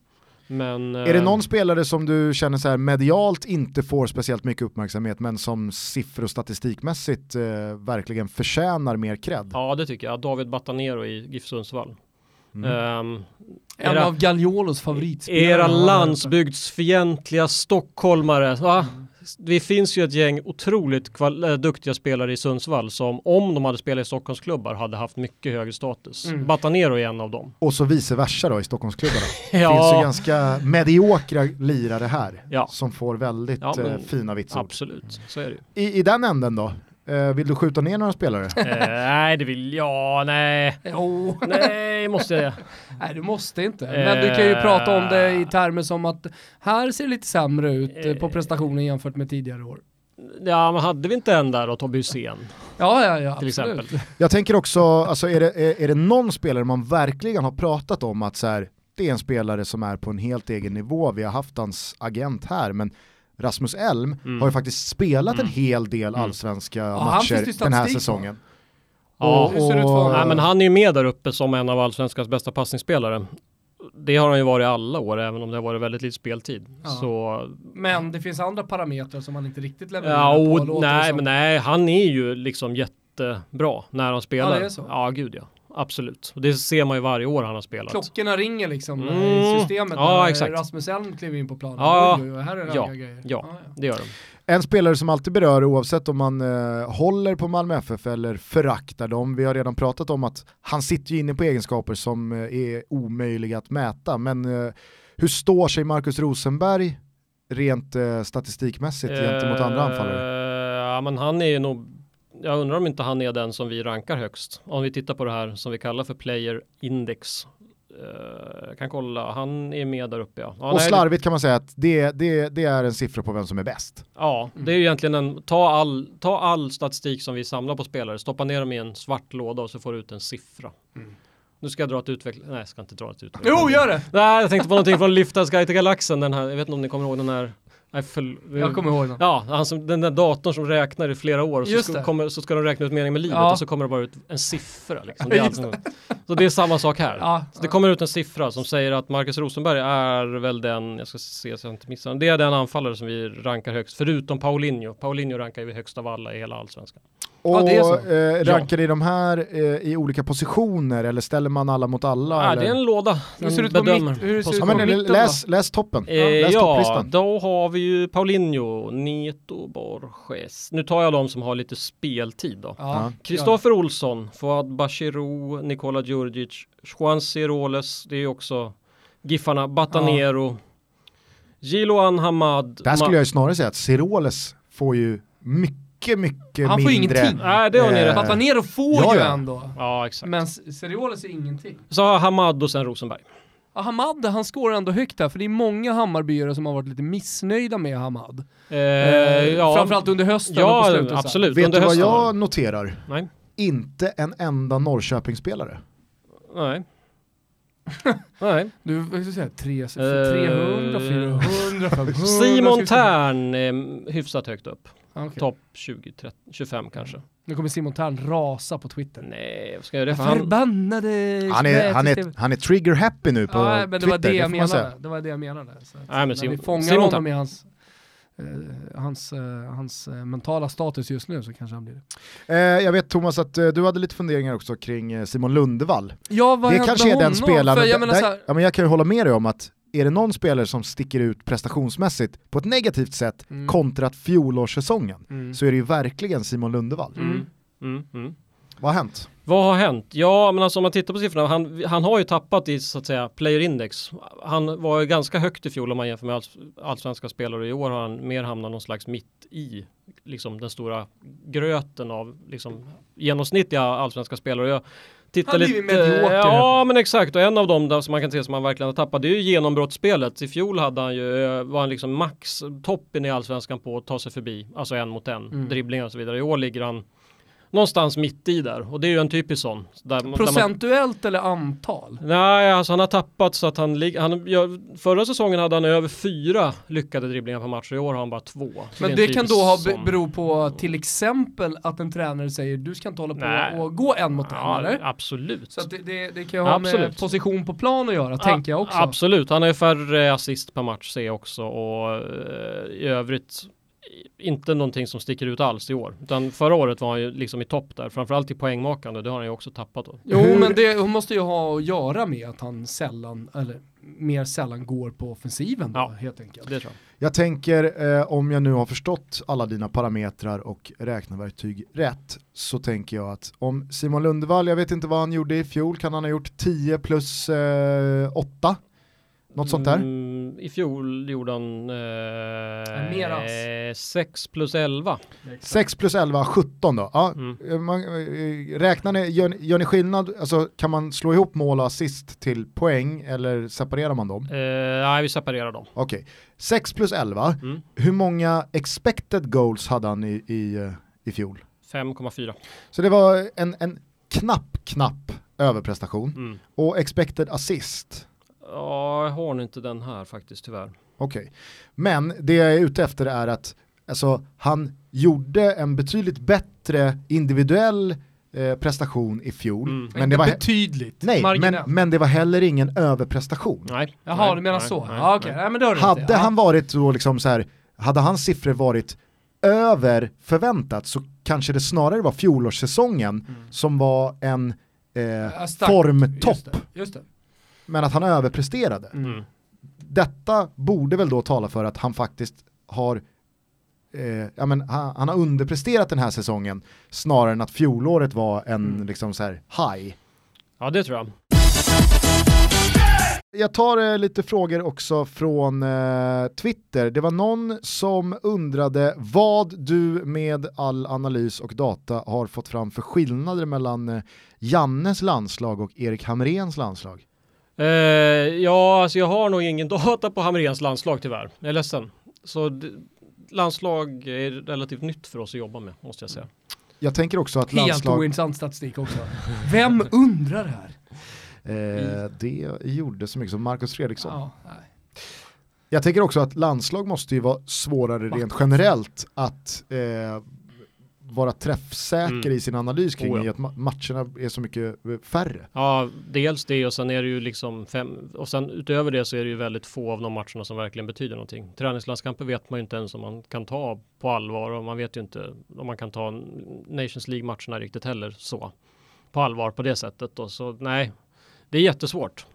[SPEAKER 2] Men,
[SPEAKER 1] är det någon eh, spelare som du känner så här medialt inte får speciellt mycket uppmärksamhet men som siffror och statistikmässigt eh, verkligen förtjänar mer cred?
[SPEAKER 2] Ja det tycker jag, David Batanero i GIF Sundsvall.
[SPEAKER 3] Mm. Um, en era, av Gagliolos favoritspelare.
[SPEAKER 2] Era landsbygdsfientliga stockholmare, va? Det finns ju ett gäng otroligt äh, duktiga spelare i Sundsvall som om de hade spelat i Stockholmsklubbar hade haft mycket högre status. Mm. Batanero är en av dem.
[SPEAKER 1] Och så vice versa då i Stockholmsklubbarna. ja. Det finns ju ganska mediokra lirare här ja. som får väldigt ja, men, eh, fina vitsord.
[SPEAKER 2] Absolut, så är det
[SPEAKER 1] ju. I, I den änden då? Eh, vill du skjuta ner några spelare?
[SPEAKER 2] eh, nej, det vill jag. Nej.
[SPEAKER 3] Jo.
[SPEAKER 2] Nej, måste jag
[SPEAKER 3] Nej, du måste inte. Men du kan ju prata om det i termer som att här ser det lite sämre ut eh, på prestationen jämfört med tidigare år.
[SPEAKER 2] Ja, men hade vi inte en där då, Tobbe Hysén?
[SPEAKER 3] Ja, ja, ja,
[SPEAKER 2] till
[SPEAKER 3] absolut.
[SPEAKER 2] exempel.
[SPEAKER 1] Jag tänker också, alltså är det, är, är det någon spelare man verkligen har pratat om att så här, det är en spelare som är på en helt egen nivå, vi har haft hans agent här, men Rasmus Elm mm. har ju faktiskt spelat mm. en hel del mm. allsvenska mm. matcher den här säsongen.
[SPEAKER 2] Ja, och, och, nej, men han är ju med där uppe som en av allsvenskans bästa passningsspelare. Det har han ju varit alla år, även om det har varit väldigt lite speltid. Ja. Så...
[SPEAKER 3] Men det finns andra parametrar som han inte riktigt levererar
[SPEAKER 2] ja, på. Nej, men nej, han är ju liksom jättebra när han spelar. Ja, det är så. ja gud ja absolut. Och det ser man ju varje år han har spelat.
[SPEAKER 3] Klockorna ringer liksom mm. i systemet
[SPEAKER 2] ja,
[SPEAKER 3] när
[SPEAKER 2] exakt.
[SPEAKER 3] Rasmus Elm kliver in på planen.
[SPEAKER 2] Ja,
[SPEAKER 3] oj, här är
[SPEAKER 2] ja,
[SPEAKER 3] grejer.
[SPEAKER 2] Ja, ja, det gör de.
[SPEAKER 1] En spelare som alltid berör oavsett om man eh, håller på Malmö FF eller föraktar dem. Vi har redan pratat om att han sitter ju inne på egenskaper som eh, är omöjliga att mäta. Men eh, hur står sig Marcus Rosenberg rent eh, statistikmässigt gentemot andra anfallare?
[SPEAKER 2] Ja men han är ju nog jag undrar om inte han är den som vi rankar högst. Om vi tittar på det här som vi kallar för player index. Uh, jag kan kolla, han är med där uppe ja. ja
[SPEAKER 1] och slarvigt kan man säga att det, det, det är en siffra på vem som är bäst.
[SPEAKER 2] Ja, mm. det är ju egentligen en, ta all, ta all statistik som vi samlar på spelare, stoppa ner dem i en svart låda och så får du ut en siffra. Mm. Nu ska jag dra ett utveckling, nej jag ska inte dra ett utveckling.
[SPEAKER 3] Jo, gör det!
[SPEAKER 2] Nej, jag tänkte på någonting från Liftars guide till galaxen, den här, jag vet inte om ni kommer ihåg den här Nej, för,
[SPEAKER 3] Jag kommer ihåg den.
[SPEAKER 2] Ja, som, den där datorn som räknar i flera år och så ska, kommer, så ska de räkna ut meningen med livet
[SPEAKER 3] Ja.
[SPEAKER 2] och så kommer det bara ut en siffra. Liksom. Det är
[SPEAKER 3] Just
[SPEAKER 2] allt som, så det är samma sak här.
[SPEAKER 3] Ja,
[SPEAKER 2] Så det kommer ut en siffra som säger att Marcus Rosenberg är väl den, jag ska se så jag inte missar det är den anfallare som vi rankar högst, förutom Paulinho. Paulinho rankar vi högst av alla i hela allsvenskan.
[SPEAKER 1] Och
[SPEAKER 3] Ja, är så.
[SPEAKER 1] eh, rankar ni de här eh, i olika positioner eller ställer man alla mot alla?
[SPEAKER 2] Ja,
[SPEAKER 1] eller?
[SPEAKER 2] det är en låda.
[SPEAKER 3] Hur ser det ut på
[SPEAKER 2] bedömer
[SPEAKER 3] mitt- hur ser det ut
[SPEAKER 1] Ja,
[SPEAKER 3] på mitten
[SPEAKER 1] läs, läs toppen,
[SPEAKER 2] Eh,
[SPEAKER 1] läs
[SPEAKER 2] ja,
[SPEAKER 1] topplistan.
[SPEAKER 2] då har vi ju Paulinho, Neto Borges. Nu tar jag de som har lite speltid då.
[SPEAKER 3] Ja.
[SPEAKER 2] Kristoffer Olsson, Fouad Bachirou, Nikola Djurdjic, Juan Ciroles, det är ju också Giffarna, Batanero, Jiloan Hamad.
[SPEAKER 1] Där skulle
[SPEAKER 2] Ma-
[SPEAKER 1] jag ju snarare säga att Ciroles får ju mycket, mycket
[SPEAKER 3] Han får
[SPEAKER 1] mindre.
[SPEAKER 3] ingenting.
[SPEAKER 2] Nej, det har ni
[SPEAKER 1] Eh,
[SPEAKER 2] rätt.
[SPEAKER 3] Får
[SPEAKER 1] Ja,
[SPEAKER 3] ju
[SPEAKER 1] ja.
[SPEAKER 3] ändå.
[SPEAKER 2] Ja, exakt.
[SPEAKER 3] Men Serioles är ingenting.
[SPEAKER 2] Så har Hamad och sen Rosenberg.
[SPEAKER 3] Ja, Hamad, han skårar ändå högt här, för det är många Hammarbyare som har varit lite missnöjda med Hamad.
[SPEAKER 2] Eh,
[SPEAKER 3] Eh,
[SPEAKER 2] ja,
[SPEAKER 3] Framförallt under hösten och på
[SPEAKER 2] ja
[SPEAKER 3] slutet.
[SPEAKER 2] absolut.
[SPEAKER 1] Vet
[SPEAKER 2] Under
[SPEAKER 1] du vad
[SPEAKER 2] hösten.
[SPEAKER 1] jag noterar?
[SPEAKER 2] Nej.
[SPEAKER 1] Inte en enda Norrköpingsspelare.
[SPEAKER 2] Nej. Nej.
[SPEAKER 3] Du, vad ska jag säga, tre,
[SPEAKER 2] Eh,
[SPEAKER 3] 300, 400, 500.
[SPEAKER 2] Simon Tern är hyfsat högt upp.
[SPEAKER 3] Okej.
[SPEAKER 2] Topp 20, 30, 25 kanske.
[SPEAKER 3] Nu kommer Simon Tern rasa på Twitter.
[SPEAKER 2] Nej, vad ska jag göra det för? Han,
[SPEAKER 3] Förbannade
[SPEAKER 1] Han är, han är, han är trigger happy nu på
[SPEAKER 3] Ja, men det
[SPEAKER 1] Twitter,
[SPEAKER 3] var det jag
[SPEAKER 1] säga.
[SPEAKER 3] menade. Det var det jag menade. Så
[SPEAKER 2] Nej, men
[SPEAKER 3] när
[SPEAKER 2] Simon-
[SPEAKER 3] vi fångar
[SPEAKER 2] Simon
[SPEAKER 3] honom
[SPEAKER 2] Tern.
[SPEAKER 3] i hans, eh, hans, eh, hans eh, mentala status just nu så kanske han blir det.
[SPEAKER 1] Jag vet Thomas att du hade lite funderingar också kring Simon Lundevall.
[SPEAKER 3] Ja, vad
[SPEAKER 1] det kanske är den spelaren,
[SPEAKER 3] jag menar
[SPEAKER 1] där,
[SPEAKER 3] så här,
[SPEAKER 1] ja, men jag kan ju hålla med dig om att är det någon spelare som sticker ut prestationsmässigt på ett negativt sätt
[SPEAKER 3] Mm.
[SPEAKER 1] kontrat fjolårssäsongen
[SPEAKER 3] Mm.
[SPEAKER 1] så är det ju verkligen Simon Lundevall.
[SPEAKER 3] Mm.
[SPEAKER 2] mm, mm.
[SPEAKER 1] Vad har hänt?
[SPEAKER 2] Vad har hänt? Ja, men alltså om man tittar på siffrorna, han, han har ju tappat i så att säga player index. Han var ju ganska högt i fjol om man jämför med alls, allsvenska spelare. I år har han mer hamnat någon slags mitt i liksom den stora gröten av liksom genomsnittliga allsvenska spelare. Jag tittar
[SPEAKER 3] Han
[SPEAKER 2] lite,
[SPEAKER 3] medioker.
[SPEAKER 2] Ja, men exakt. Och en av dem där som man kan se som han verkligen har tappat, det är ju genombrottsspelet. I fjol hade han ju, eh, var han liksom max toppen i allsvenskan på att ta sig förbi, alltså en mot en,
[SPEAKER 3] Mm.
[SPEAKER 2] dribblingar och så vidare. I år ligger han någonstans mitt i där och det är ju en typisk sån. Där, där man,
[SPEAKER 3] Procentuellt eller antal?
[SPEAKER 2] nej, alltså han har tappat så att han ligger, förra säsongen hade han över fyra lyckade dribblingar per match och i år har han bara två.
[SPEAKER 3] Men
[SPEAKER 2] en
[SPEAKER 3] det kan då ha bero på till exempel att en tränare säger du ska inte hålla på
[SPEAKER 2] Nej.
[SPEAKER 3] och gå en mot en
[SPEAKER 2] Ja,
[SPEAKER 3] eller?
[SPEAKER 2] absolut.
[SPEAKER 3] Så det, det, det kan ju ha med
[SPEAKER 2] Absolut.
[SPEAKER 3] position på plan att göra, tänker jag också.
[SPEAKER 2] Absolut, han har ju färre assist per match ser jag också och eh, i övrigt inte någonting som sticker ut alls i år. Utan förra året var han ju liksom i topp där, framförallt i poängmakande, det har han ju också tappat då.
[SPEAKER 3] Jo, men det måste ju ha att göra med att han sällan, eller mer sällan går på offensiven då,
[SPEAKER 2] Ja.
[SPEAKER 3] helt enkelt.
[SPEAKER 2] Det tror jag.
[SPEAKER 1] Jag tänker, eh, om jag nu har förstått alla dina parametrar och räkneverktyg rätt, så tänker jag att om Simon Lundevall, jag vet inte vad han gjorde i fjol, kan han ha gjort 10 plus eh, 8? Något sånt där?
[SPEAKER 2] Mm, I fjol gjorde han eh, 6 plus 11.
[SPEAKER 1] 6 plus 11, 17 då. Ja,
[SPEAKER 2] Mm.
[SPEAKER 1] eh, man, eh, räknar ni, gör, ni- gör ni skillnad, alltså kan man slå ihop mål och assist till poäng eller separerar man dem?
[SPEAKER 2] Eh, nej, vi separerar dem.
[SPEAKER 1] Okej, 6 plus 11,
[SPEAKER 2] Mm.
[SPEAKER 1] hur många expected goals hade han i, i, eh, i fjol?
[SPEAKER 2] 5,4.
[SPEAKER 1] Så det var en, en knapp, knapp överprestation.
[SPEAKER 2] Mm.
[SPEAKER 1] Och expected assist,
[SPEAKER 2] Ja, jag har nog inte den här faktiskt tyvärr.
[SPEAKER 1] okej. Men det jag är ute efter är att alltså, han gjorde en betydligt bättre individuell eh, prestation i fjol.
[SPEAKER 2] Mm.
[SPEAKER 1] Men det var,
[SPEAKER 3] betydligt,
[SPEAKER 1] nej, men, men det var heller ingen överprestation.
[SPEAKER 2] Nej.
[SPEAKER 3] Jaha,
[SPEAKER 2] nej,
[SPEAKER 3] du menar
[SPEAKER 2] nej,
[SPEAKER 3] så?
[SPEAKER 2] nej,
[SPEAKER 3] ja, okej,
[SPEAKER 2] nej.
[SPEAKER 3] nej. men du
[SPEAKER 1] Hade
[SPEAKER 3] rätt i. ja.
[SPEAKER 1] han varit då liksom så här, hade hans siffror varit över förväntat så kanske det snarare var fjolårssäsongen
[SPEAKER 3] Mm.
[SPEAKER 1] som var en eh,
[SPEAKER 3] Ja, stark.
[SPEAKER 1] formtopp,
[SPEAKER 3] Just det, just det.
[SPEAKER 1] Men att han överpresterade.
[SPEAKER 3] Mm.
[SPEAKER 1] Detta borde väl då tala för att han faktiskt har eh, ja, men han, han har underpresterat den här säsongen snarare än att fjolåret var en
[SPEAKER 3] Mm.
[SPEAKER 1] liksom så här high.
[SPEAKER 2] Ja, det tror jag.
[SPEAKER 1] Jag tar eh, lite frågor också från eh, Twitter. Det var någon som undrade vad du med all analys och data har fått fram för skillnader mellan eh, Jannes landslag och Erik Hamrens landslag.
[SPEAKER 2] Eh, ja, alltså jag har nog ingen data på Hamrens landslag tyvärr. Jag är ledsen. Så landslag är relativt nytt för oss att jobba med, måste jag säga.
[SPEAKER 1] Jag tänker också att
[SPEAKER 3] Helt
[SPEAKER 1] landslag...
[SPEAKER 3] ointressant statistik också. Vem undrar det här?
[SPEAKER 1] Eh, det gjorde så mycket som Marcus Fredriksson.
[SPEAKER 3] Ja, nej.
[SPEAKER 1] Jag tänker också att landslag måste ju vara svårare rent generellt att eh, vara träffsäker mm. i sin analys kring oh ja. att matcherna är så mycket eh, färre.
[SPEAKER 2] Ja, dels det och sen är det ju liksom fem och sen utöver det så är det ju väldigt få av de matcherna som verkligen betyder någonting. Träningslandskamper vet man ju inte ens om man kan ta på allvar och man vet ju inte om man kan ta Nations League-matcherna riktigt heller så på allvar på det sättet då. Så nej, det är jättesvårt.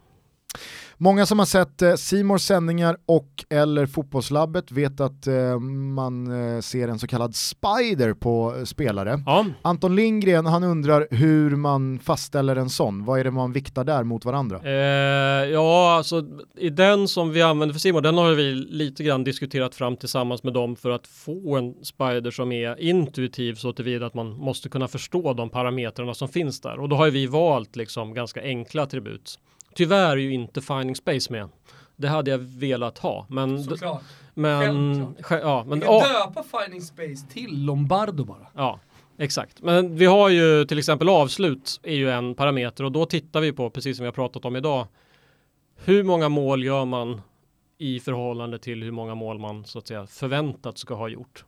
[SPEAKER 1] Många som har sett eh, Simors sändningar och eller Fotbollslabbet vet att eh, man eh, ser en så kallad spider på eh, spelare. Ja. Anton Lindgren han undrar hur man fastställer en sån. Vad är det man viktar där mot varandra?
[SPEAKER 2] Eh, ja, alltså i den som vi använder för Simor, den har vi lite grann diskuterat fram tillsammans med dem för att få en spider som är intuitiv så tillvida att man måste kunna förstå de parametrarna som finns där. Och då har vi valt liksom ganska enkla attribut. Tyvärr är ju inte Finding Space med. Det hade jag velat ha. Men,
[SPEAKER 3] Såklart.
[SPEAKER 2] Men, ja, men,
[SPEAKER 3] Vi kan döpa Finding Space till Lombardo bara.
[SPEAKER 2] Ja, exakt. Men vi har ju till exempel avslut är ju en parameter och då tittar vi på, precis som vi har pratat om idag, hur många mål gör man i förhållande till hur många mål man så att säga förväntat ska ha gjort.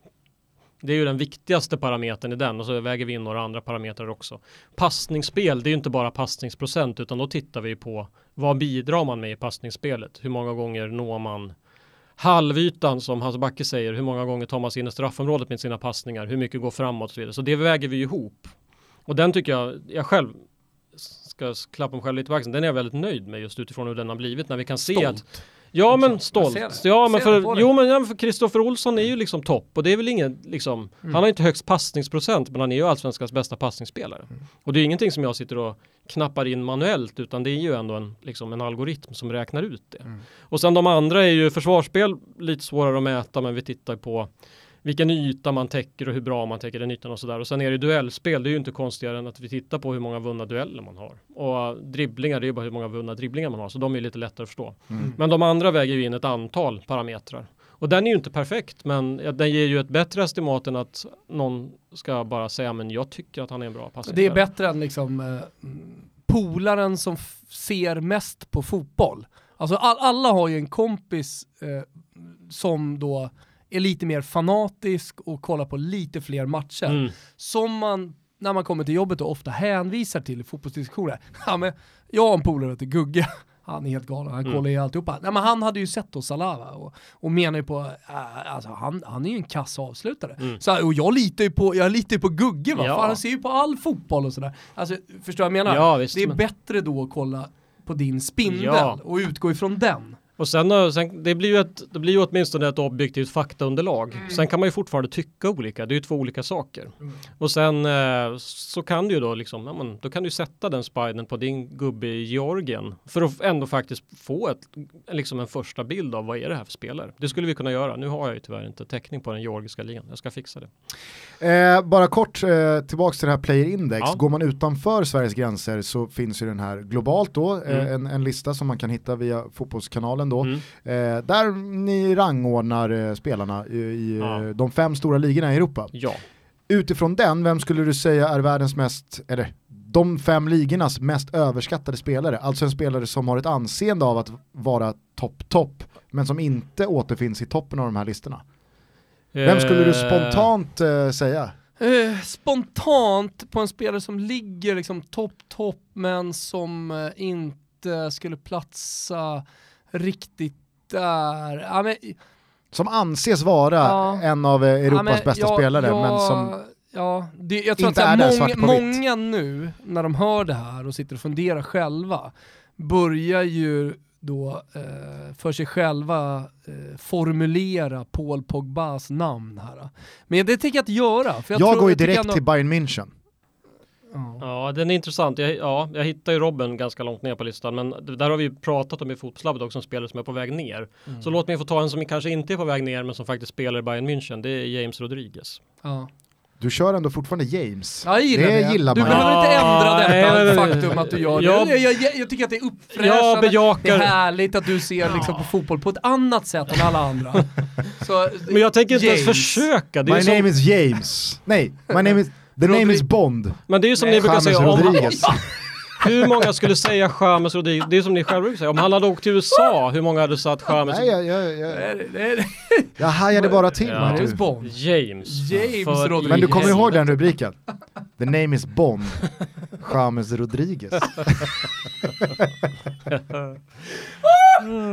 [SPEAKER 2] Det är ju den viktigaste parametern i den och så väger vi in några andra parametrar också. Passningsspel, det är ju inte bara passningsprocent utan då tittar vi på vad bidrar man med i passningsspelet? Hur många gånger når man halvytan som Hasse Backe säger? Hur många gånger tar man sig in i straffområdet med sina passningar? Hur mycket går framåt och så vidare? Så det väger vi ihop. Och den tycker jag, jag själv ska klappa mig själv lite på axeln, den är jag väldigt nöjd med just utifrån hur den har blivit när vi kan se
[SPEAKER 3] Stolt.
[SPEAKER 2] att Ja men stolt. Ja men för, jo men ja, för Kristoffer Olsson är ju liksom topp och det är väl ingen liksom, mm. han har inte högst passningsprocent men han är ju allsvenskans bästa passningsspelare. Mm. Och det är ingenting som jag sitter och knappar in manuellt utan det är ju ändå en, liksom en algoritm som räknar ut det. Mm. Och sen de andra är ju försvarsspel lite svårare att mäta men vi tittar på vilken yta man täcker och hur bra man täcker den ytan och sådär. Och sen är det duellspel, det är ju inte konstigare än att vi tittar på hur många vunna dueller man har. Och dribblingar, det är ju bara hur många vunna dribblingar man har, så de är lite lättare att förstå. Mm. Men de andra väger ju in ett antal parametrar. Och den är ju inte perfekt, men den ger ju ett bättre estimat än att någon ska bara säga men jag tycker att han är en bra passare.
[SPEAKER 3] Det är bättre än liksom eh, polaren som ser mest på fotboll. Alltså all, alla har ju en kompis eh, som då är lite mer fanatisk och kollar på lite fler matcher. Mm. Som man, när man kommer till jobbet, och ofta hänvisar till i fotbollsdiskussioner. Ja, men jag har en polare heter Gugge. Han är helt galen, han mm. kollar ju alltihopa. Nej, men han hade ju sett oss Salava och, och menar ju på, äh, alltså han, han är ju en kass avslutare. Mm. Så, och jag litar ju på, jag litar på Gugge va, ja. Han ser ju på all fotboll och sådär. Alltså, förstår du vad jag menar?
[SPEAKER 2] Ja, visst,
[SPEAKER 3] det är men... bättre då att kolla på din spindel ja. och utgå ifrån den.
[SPEAKER 2] Och sen, sen det, blir ju ett, det blir ju åtminstone ett objektivt faktaunderlag. Mm. Sen kan man ju fortfarande tycka olika, det är ju två olika saker. Mm. Och sen eh, så kan du ju då liksom, ja, men, då kan du sätta den spiden på din gubbe i Georgien för att ändå faktiskt få ett, liksom en första bild av vad är det här för spelare. Det skulle vi kunna göra. Nu har jag ju tyvärr inte täckning på den georgiska ligan. Jag ska fixa det.
[SPEAKER 1] Eh, bara kort eh, tillbaks till det här player index. Ja. Går man utanför Sveriges gränser så finns ju den här globalt då, eh, mm. en, en lista som man kan hitta via fotbollskanalen fotbollen då, mm. eh, där ni rangordnar eh, spelarna i, i ja. Eh, de fem stora ligorna i Europa.
[SPEAKER 2] Ja.
[SPEAKER 1] Utifrån den, vem skulle du säga är världens mest, eller de fem ligornas mest överskattade spelare? Alltså en spelare som har ett anseende av att vara topp-topp, men som inte återfinns i toppen av de här listorna. Vem skulle du eh. spontant eh, säga?
[SPEAKER 3] Uh, spontant på en spelare som ligger liksom topp, topp, men som uh, inte skulle platsa riktigt där. Ja, men,
[SPEAKER 1] som anses vara ja, en av Europas ja, bästa ja, spelare, men som
[SPEAKER 3] Ja, det, jag tror inte att är många, många nu, när de hör det här och sitter och funderar själva, börjar ju då eh, för sig själva eh, formulera Paul Pogbas namn här. Men det tänker jag inte göra.
[SPEAKER 1] För jag, jag går ju direkt till Bayern München.
[SPEAKER 2] Ja. den är intressant. Jag, ja, jag hittar ju Robben ganska långt ner på listan, men där har vi pratat om i fotbollslabbet också, en spelare som är på väg ner. Mm. Så låt mig få ta en som kanske inte är på väg ner, men som faktiskt spelar i Bayern München. Det är James Rodriguez.
[SPEAKER 3] Ja.
[SPEAKER 1] Du kör ändå fortfarande James.
[SPEAKER 3] Jag gillar det. det.
[SPEAKER 1] Gillar
[SPEAKER 3] du
[SPEAKER 1] man.
[SPEAKER 3] behöver inte ändra detta nej, faktum att du gör jag, det. Jag, jag, jag, tycker att det är uppfräschande, det är härligt att du ser liksom, på fotboll på ett annat sätt än alla andra.
[SPEAKER 2] Så, Men jag tänker inte ens försöka.
[SPEAKER 1] my som... name is James. Nej, my name is The name is Bond.
[SPEAKER 2] Men det är ju som ni brukar säga om... hur många skulle säga James Rodriguez? Det är som ni själva brukar säga, om han hade åkt till USA, hur många hade satt James?
[SPEAKER 1] Nej, jag, jag, jag, jag hajade bara till
[SPEAKER 2] Ja.
[SPEAKER 1] Martin.
[SPEAKER 3] James Bond.
[SPEAKER 2] James.
[SPEAKER 3] James Rodriguez.
[SPEAKER 1] Men du kommer ihåg den rubriken? The name is Bond. James Rodriguez.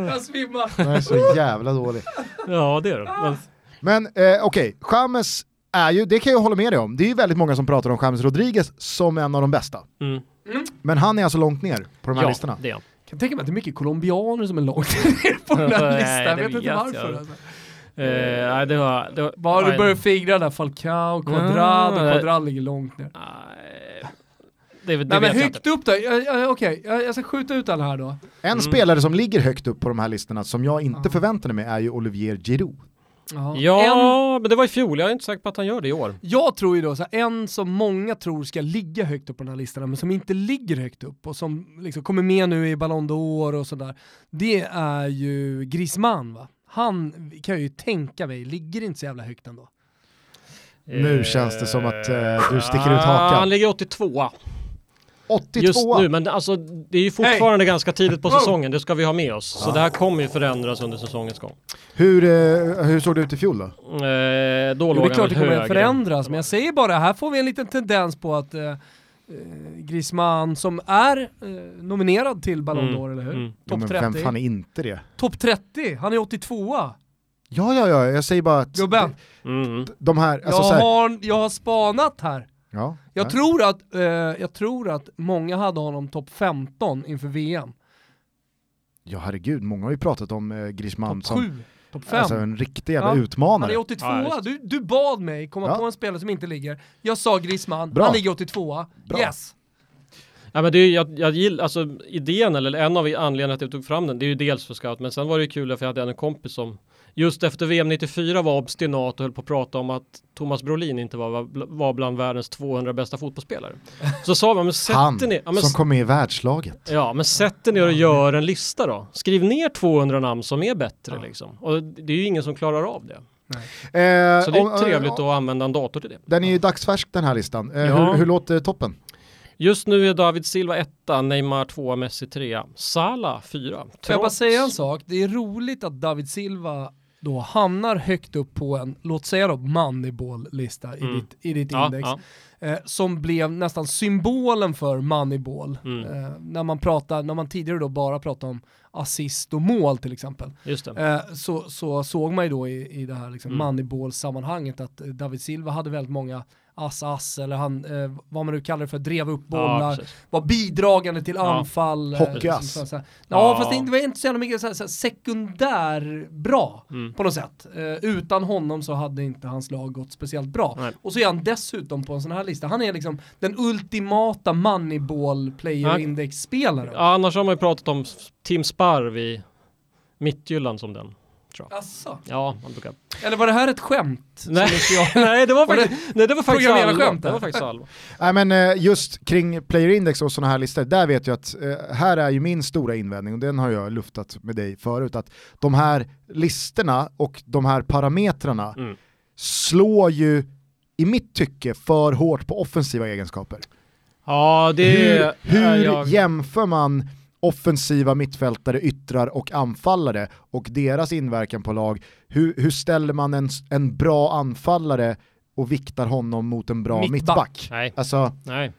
[SPEAKER 3] Jag svimmar.
[SPEAKER 1] Den är så jävla dålig.
[SPEAKER 2] Ja, det är det. Men,
[SPEAKER 1] eh, okej, James är ju, det kan jag hålla med dig om, det är ju väldigt många som pratar om James Rodriguez som en av de bästa.
[SPEAKER 2] mm.
[SPEAKER 1] Men han är alltså långt ner på de här
[SPEAKER 2] Ja,
[SPEAKER 1] listorna.
[SPEAKER 2] det är han.
[SPEAKER 3] Jag kan tänka mig att det är mycket colombianer som är långt ner på den här
[SPEAKER 2] Nej,
[SPEAKER 3] listan. Jag
[SPEAKER 2] det
[SPEAKER 3] vet inte varför.
[SPEAKER 2] jag.
[SPEAKER 3] Alltså.
[SPEAKER 2] Eh, nej, det var... Det var
[SPEAKER 3] Bara du börjar fingra där, Falcao, Quadrado,
[SPEAKER 2] Mm.
[SPEAKER 3] Quadrado ligger långt ner.
[SPEAKER 2] nej, Det, det
[SPEAKER 3] Nej men högt upp då, okej, jag, jag ska skjuta ut alla här då.
[SPEAKER 1] En
[SPEAKER 2] Mm.
[SPEAKER 1] spelare som ligger högt upp på de här listorna som jag inte
[SPEAKER 3] Ja.
[SPEAKER 1] förväntade mig är ju Olivier Giroud.
[SPEAKER 3] Ja. En,
[SPEAKER 2] men det var i fjol. Jag är inte säker på att han gör det i år.
[SPEAKER 3] jag tror ju då, så här, en som många tror ska ligga högt upp på den här listan, men som inte ligger högt upp och som liksom kommer med nu i Ballon d'Or och sådär, det är ju Griezmann va? Han kan jag ju tänka mig, ligger inte så jävla högt ändå.
[SPEAKER 1] Nu känns det som att, eh, du sticker ut
[SPEAKER 2] Ah,
[SPEAKER 1] hakan.
[SPEAKER 2] Han ligger 82
[SPEAKER 1] 82
[SPEAKER 2] just nu, men det- alltså, det är ju fortfarande ganska tidigt på säsongen. Det ska vi ha med oss. Så det här kommer ju förändras under säsongens gång.
[SPEAKER 1] hur, eh, hur såg det ut i fjol då?
[SPEAKER 2] Eh, då
[SPEAKER 3] Jo, det
[SPEAKER 2] låg
[SPEAKER 3] är
[SPEAKER 2] han
[SPEAKER 3] klart det kommer
[SPEAKER 2] högre.
[SPEAKER 3] förändras, men jag säger bara, här får vi en liten tendens på att eh, eh, Griezmann, som är eh, nominerad till Ballon
[SPEAKER 2] Mm,
[SPEAKER 3] d'Or, eller hur?
[SPEAKER 2] mm.
[SPEAKER 3] Topp
[SPEAKER 1] men vem
[SPEAKER 3] 30.
[SPEAKER 1] fan är inte det?
[SPEAKER 3] Topp 30, han är 82
[SPEAKER 1] Ja, ja, ja, jag säger bara att
[SPEAKER 3] Gubben,
[SPEAKER 2] Mm.
[SPEAKER 1] de här, alltså
[SPEAKER 3] jag,
[SPEAKER 1] så här,
[SPEAKER 3] har, jag har spanat här.
[SPEAKER 1] ja,
[SPEAKER 3] Jag,
[SPEAKER 1] ja.
[SPEAKER 3] tror att, eh, jag tror att många hade honom topp 15 inför VM.
[SPEAKER 1] ja herregud, många har ju pratat om eh, Griezmann
[SPEAKER 3] Topp
[SPEAKER 1] som
[SPEAKER 3] 7, topp 5.
[SPEAKER 1] alltså, en riktig jävla
[SPEAKER 3] Ja, Han
[SPEAKER 1] utmanare.
[SPEAKER 3] är 82
[SPEAKER 2] Ja,
[SPEAKER 3] du, du bad mig komma
[SPEAKER 1] Ja.
[SPEAKER 3] på en spelare som inte ligger. Jag sa Griezmann,
[SPEAKER 1] Bra.
[SPEAKER 3] han ligger 82
[SPEAKER 1] Bra.
[SPEAKER 3] Yes!
[SPEAKER 2] Ja, men det är, jag, jag gillar, alltså idén, eller en av anledningarna att jag tog fram den, det är ju dels för scout, men sen var det ju kul för jag hade en kompis som just efter VM 94 var obstinat och höll på att prata om att Thomas Brolin inte var, var, bland världens 200 bästa fotbollsspelare. Så sa vi, men sätt
[SPEAKER 1] Han
[SPEAKER 2] er ner, ja, men,
[SPEAKER 1] som kom med i världslaget.
[SPEAKER 2] ja, men sätt er ner och gör en lista då. Skriv ner 200 namn som är bättre liksom. Och det är ju ingen som klarar av det.
[SPEAKER 1] Eh,
[SPEAKER 2] Så det är
[SPEAKER 1] om-
[SPEAKER 2] ju trevligt
[SPEAKER 1] eh,
[SPEAKER 2] att använda en dator till det.
[SPEAKER 1] Den är ju dagsfärsk den här listan. Eh,
[SPEAKER 2] Ja.
[SPEAKER 1] hur, hur låter toppen?
[SPEAKER 2] Just nu är David Silva etta, Neymar tvåa, Messi trea, Salah fyra.
[SPEAKER 3] Får jag bara
[SPEAKER 2] Trots-
[SPEAKER 3] säga en sak? Det är roligt att David Silva då hamnar högt upp på en, låt säga då, Moneyball-lista i
[SPEAKER 2] Mm.
[SPEAKER 3] ditt, i ditt
[SPEAKER 2] Ja,
[SPEAKER 3] index.
[SPEAKER 2] ja.
[SPEAKER 3] Eh, som blev nästan symbolen för Moneyball.
[SPEAKER 2] Mm.
[SPEAKER 3] Eh, när, man pratar, när man tidigare då bara pratade om assist och mål till exempel. Eh, så, så såg man ju då i, i det här liksom
[SPEAKER 2] Mm.
[SPEAKER 3] Moneyball-sammanhanget att David Silva hade väldigt många ass-ass, eller han, eh, vad man nu kallar det för, drev upp
[SPEAKER 2] Ja,
[SPEAKER 3] bollar,
[SPEAKER 2] precis.
[SPEAKER 3] var bidragande till
[SPEAKER 2] Ja.
[SPEAKER 3] anfall. eh,
[SPEAKER 1] Hockeyass.
[SPEAKER 3] här. Ja,
[SPEAKER 2] Ja.
[SPEAKER 3] fast det var inte så jävla mycket så här, så här, sekundär bra
[SPEAKER 2] Mm.
[SPEAKER 3] på något sätt. Eh, utan honom så hade inte hans lag gått speciellt bra.
[SPEAKER 2] Nej.
[SPEAKER 3] Och så är han dessutom på en sån här lista, han är liksom den ultimata Moneyball player
[SPEAKER 2] Ja.
[SPEAKER 3] index-spelaren.
[SPEAKER 2] Ja, annars har man ju pratat om Tim Sparv i Mittjylland som den.
[SPEAKER 3] Asså.
[SPEAKER 2] Ja, man brukar.
[SPEAKER 3] Eller var det här ett skämt?
[SPEAKER 2] Nej,
[SPEAKER 3] jag...
[SPEAKER 2] nej, det var
[SPEAKER 3] det
[SPEAKER 2] faktiskt, nej, det var faktiskt allvar.
[SPEAKER 3] skämt
[SPEAKER 2] Det var faktiskt allvar.
[SPEAKER 1] Nej men eh, just kring player index och sådana här listor, där vet jag att eh, här är ju min stora invändning och den har jag luftat med dig förut, att de här listorna och de här parametrarna
[SPEAKER 2] Mm.
[SPEAKER 1] slår ju i mitt tycke för hårt på offensiva egenskaper.
[SPEAKER 2] Ja, det
[SPEAKER 1] hur hur
[SPEAKER 2] är jag.
[SPEAKER 1] jämför man offensiva mittfältare, yttrar och anfallare och deras inverkan på lag? Hur, hur ställer man en, en bra anfallare och viktar honom mot en bra
[SPEAKER 3] Mittback.
[SPEAKER 1] mittback?
[SPEAKER 2] Nej,
[SPEAKER 1] Alltså,
[SPEAKER 2] nej,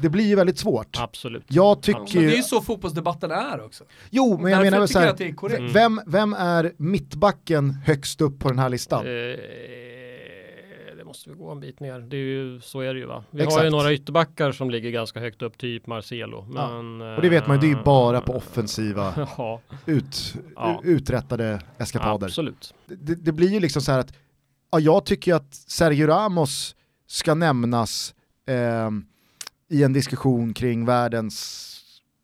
[SPEAKER 1] det blir ju väldigt svårt.
[SPEAKER 2] absolut.
[SPEAKER 1] Jag tycker
[SPEAKER 2] Absolut.
[SPEAKER 3] Men det är
[SPEAKER 1] ju...
[SPEAKER 3] ju så fotbollsdebatten är också.
[SPEAKER 1] Jo, men jag menar väl så här,
[SPEAKER 3] jag att det är korrekt.
[SPEAKER 1] Vem, vem är mittbacken högst upp på den här listan?
[SPEAKER 2] Det måste vi gå en bit ner. Det är ju, så är det ju va. Vi har
[SPEAKER 1] Exakt.
[SPEAKER 2] ju några ytterbackar som ligger ganska högt upp, typ Marcelo.
[SPEAKER 1] Ja.
[SPEAKER 2] Men,
[SPEAKER 1] Och det vet man ju, det är ju bara på
[SPEAKER 2] eh,
[SPEAKER 1] offensiva
[SPEAKER 2] Ja,
[SPEAKER 1] ut,
[SPEAKER 2] Ja.
[SPEAKER 1] uträttade eskapader.
[SPEAKER 2] absolut.
[SPEAKER 1] det, det blir ju liksom så här att ja, jag tycker att Sergio Ramos ska nämnas ehm, i en diskussion kring världens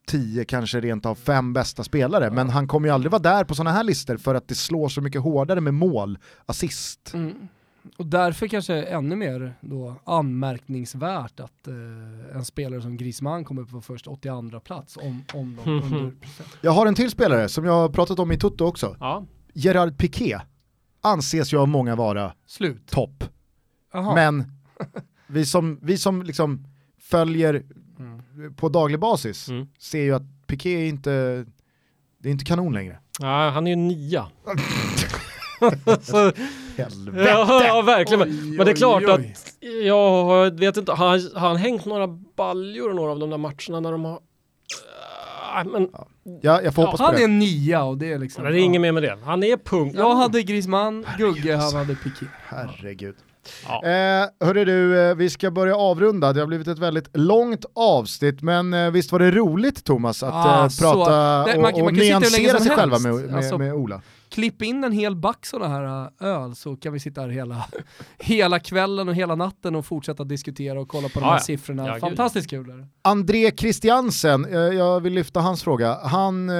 [SPEAKER 1] tio, kanske rent av fem bästa spelare, men han kommer ju aldrig vara där på sådana här listor för att det slår så mycket hårdare med mål, assist.
[SPEAKER 3] Mm. Och därför kanske ännu mer då anmärkningsvärt att eh, en spelare som Griezmann kommer upp på först 82 plats om, om de under
[SPEAKER 1] Jag har en till spelare som jag har pratat om i Toto också,
[SPEAKER 2] Ja,
[SPEAKER 1] Gerard Piqué anses ju av många vara
[SPEAKER 3] Slut.
[SPEAKER 1] topp,
[SPEAKER 3] Jaha.
[SPEAKER 1] men vi som, vi som liksom följer
[SPEAKER 3] Mm.
[SPEAKER 1] på daglig basis
[SPEAKER 2] Mm.
[SPEAKER 1] ser ju att Piqué är inte, det är inte kanon längre.
[SPEAKER 2] Ja, han är ju nia. Så,
[SPEAKER 1] Helvete!
[SPEAKER 2] ja, ja, verkligen. Men-
[SPEAKER 3] Oj,
[SPEAKER 2] Men det är klart
[SPEAKER 3] oj.
[SPEAKER 2] att, jag vet inte, har han, har han hängt några baljor i några av de där matcherna när de har... Ah, men
[SPEAKER 1] Ja, jag får
[SPEAKER 2] Ja,
[SPEAKER 1] hoppas
[SPEAKER 3] Han
[SPEAKER 1] på
[SPEAKER 3] är
[SPEAKER 1] det.
[SPEAKER 3] en nia och det är liksom...
[SPEAKER 2] det är inget mer med det. Han är punkt.
[SPEAKER 3] Jag hade Griezmann, Gugge, han hade Piqué.
[SPEAKER 1] Herregud.
[SPEAKER 2] Ja.
[SPEAKER 1] Eh, hörru du, eh, vi ska börja avrunda. Det har blivit ett väldigt långt avsnitt, men eh, visst var det roligt Thomas att
[SPEAKER 3] Ah,
[SPEAKER 1] eh,
[SPEAKER 3] så-
[SPEAKER 1] prata
[SPEAKER 3] Nej,
[SPEAKER 1] och,
[SPEAKER 3] man
[SPEAKER 1] och
[SPEAKER 3] man kan
[SPEAKER 1] nyansera sig själva
[SPEAKER 3] helst.
[SPEAKER 1] med, med,
[SPEAKER 3] Alltså-
[SPEAKER 1] med Ola?
[SPEAKER 3] Klipp in en hel back sådana här äh, öl så kan vi sitta här hela, hela kvällen och hela natten och fortsätta diskutera och kolla på de här
[SPEAKER 2] ja.
[SPEAKER 3] siffrorna.
[SPEAKER 2] Ja.
[SPEAKER 3] Fantastiskt kul är det.
[SPEAKER 1] André Christiansen, eh, jag vill lyfta hans fråga. Han, eh,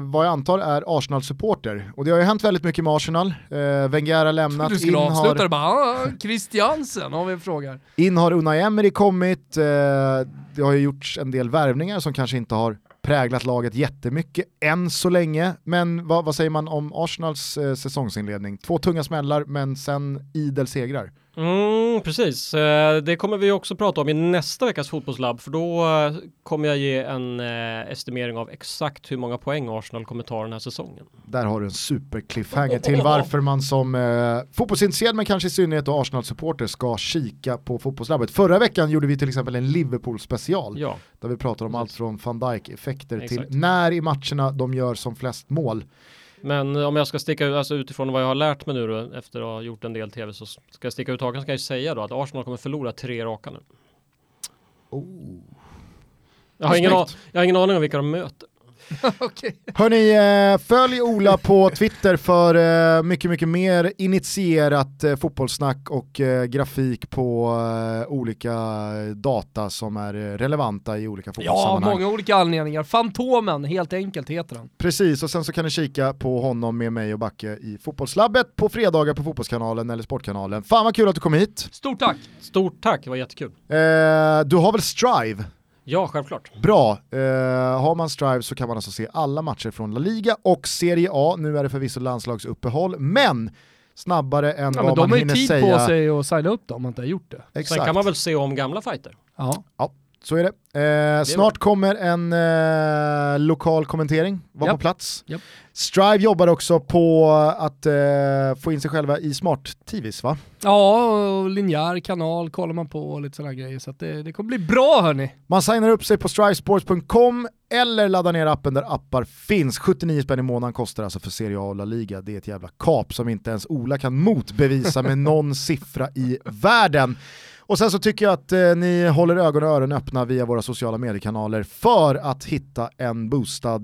[SPEAKER 1] vad jag antar är Arsenal-supporter. Och det har ju hänt väldigt mycket med Arsenal. Eh, Wenger har lämnat,
[SPEAKER 3] Du skulle
[SPEAKER 1] in
[SPEAKER 3] avsluta
[SPEAKER 1] har,
[SPEAKER 3] det bara, ah, Christiansen har vi en fråga.
[SPEAKER 1] in har Unai Emery kommit. Det har ju gjorts en del värvningar som kanske inte har präglat laget jättemycket än så länge. Men vad, vad säger man om Arsenals eh, säsongsinledning? Två tunga smällar men sen idel segrar.
[SPEAKER 2] Mm, precis, Eh, det kommer vi också prata om i nästa veckas fotbollslabb för då eh, kommer jag ge en eh, estimering av exakt hur många poäng Arsenal kommer ta den här säsongen.
[SPEAKER 1] Där har du en super-cliffhanger till varför man som eh, fotbollsintresserad men kanske i synnerhet då Arsenal-supporter ska kika på fotbollslabbet. Förra veckan gjorde vi till exempel en Liverpool-special
[SPEAKER 2] Ja,
[SPEAKER 1] där vi pratade om allt från van Dijk-effekter till när i matcherna de gör som flest mål.
[SPEAKER 2] Men om jag ska sticka ut, alltså utifrån vad jag har lärt mig nu då, efter att ha gjort en del tv så ska jag sticka ut hakan så kan jag säga då att Arsenal kommer förlora tre raka nu. Jag har, ingen, jag har ingen aning om vilka de möter.
[SPEAKER 1] Hörni, eh, följ Ola på Twitter för eh, mycket, mycket mer initierat eh, fotbollssnack och grafik på olika data som är relevanta i olika
[SPEAKER 3] Ja,
[SPEAKER 1] fotbollssammanhang.
[SPEAKER 3] många olika anledningar. Fantomen, helt enkelt heter han.
[SPEAKER 1] Precis, och sen så kan ni kika på honom med mig och Backe i Fotbollslabbet på fredagar på Fotbollskanalen eller Sportkanalen. Fan vad kul att du kom hit.
[SPEAKER 3] Stort tack!
[SPEAKER 2] Stort tack, det var jättekul.
[SPEAKER 1] Eh, du har väl Strive?
[SPEAKER 2] Ja, självklart.
[SPEAKER 1] Bra. Eh, har man Strive så kan man alltså se alla matcher från La Liga och Serie A. Nu är det förvisso landslagsuppehåll, men snabbare än
[SPEAKER 3] Ja, men
[SPEAKER 1] vad
[SPEAKER 3] de
[SPEAKER 1] man
[SPEAKER 3] har ju
[SPEAKER 1] hinner
[SPEAKER 3] tid
[SPEAKER 1] säga.
[SPEAKER 3] på sig att signa upp då, om man inte har gjort det.
[SPEAKER 1] Exakt.
[SPEAKER 2] Sen kan man väl se om gamla fighter.
[SPEAKER 3] Ja.
[SPEAKER 1] Så är det. Eh, snart kommer en eh, lokal kommentering, var
[SPEAKER 3] Japp.
[SPEAKER 1] på plats.
[SPEAKER 3] Japp.
[SPEAKER 1] Strive jobbar också på att eh, få in sig själva i smart-tvs va?
[SPEAKER 3] Ja, och linjär kanal kollar man på och lite sådana grejer. Så det, det kommer bli bra hörni.
[SPEAKER 1] Man signar upp sig på strivesports.com eller laddar ner appen där appar finns. 79 spänn i månaden kostar alltså för Serie A och La Liga. Det är ett jävla kap som inte ens Ola kan motbevisa med någon siffra i världen. Och sen så tycker jag att eh, ni håller ögon och öron öppna via våra sociala mediekanaler för att hitta en boostad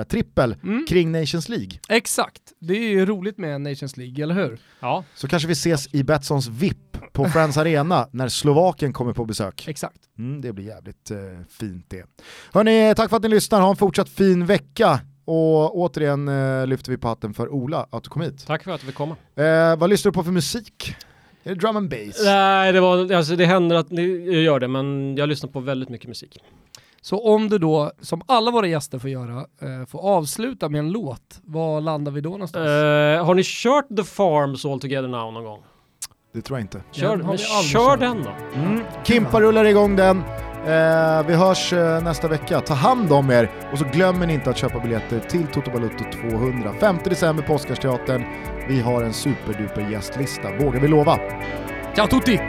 [SPEAKER 1] eh, trippel
[SPEAKER 3] Mm.
[SPEAKER 1] kring Nations League.
[SPEAKER 3] Exakt, det är ju roligt med Nations League, eller hur?
[SPEAKER 2] Ja,
[SPEAKER 1] Så kanske vi ses i Betssons VIP på Friends Arena när Slovakien kommer på besök.
[SPEAKER 3] Exakt.
[SPEAKER 1] Mm, det blir jävligt eh, fint det. Hörni, tack för att ni lyssnar, ha en fortsatt fin vecka. Och återigen eh, lyfter vi på hatten för Ola att du kom hit.
[SPEAKER 2] tack för att du fick komma.
[SPEAKER 1] Eh, vad lyssnar du på för musik? Är det drum and bass?
[SPEAKER 2] Nej, det, var, alltså, det händer att ni gör det, men jag lyssnar på väldigt mycket musik.
[SPEAKER 3] Så om du då, som alla våra gäster får göra, eh, får avsluta med en låt, var landar vi då någonstans?
[SPEAKER 2] Eh, har ni kört The Farms All Together Now någon gång?
[SPEAKER 1] Det tror jag inte.
[SPEAKER 2] Kör,
[SPEAKER 3] vi aldrig
[SPEAKER 2] kör den då.
[SPEAKER 1] Mm. Kimpa rullar igång den. Eh, vi hörs eh, nästa vecka. Ta hand om er och så glömmer ni inte att köpa biljetter till Toto Balutto 200. 5 december på Oscarsteatern. Vi har en superduper gästlista, vågar vi lova.
[SPEAKER 3] Ciao tutti!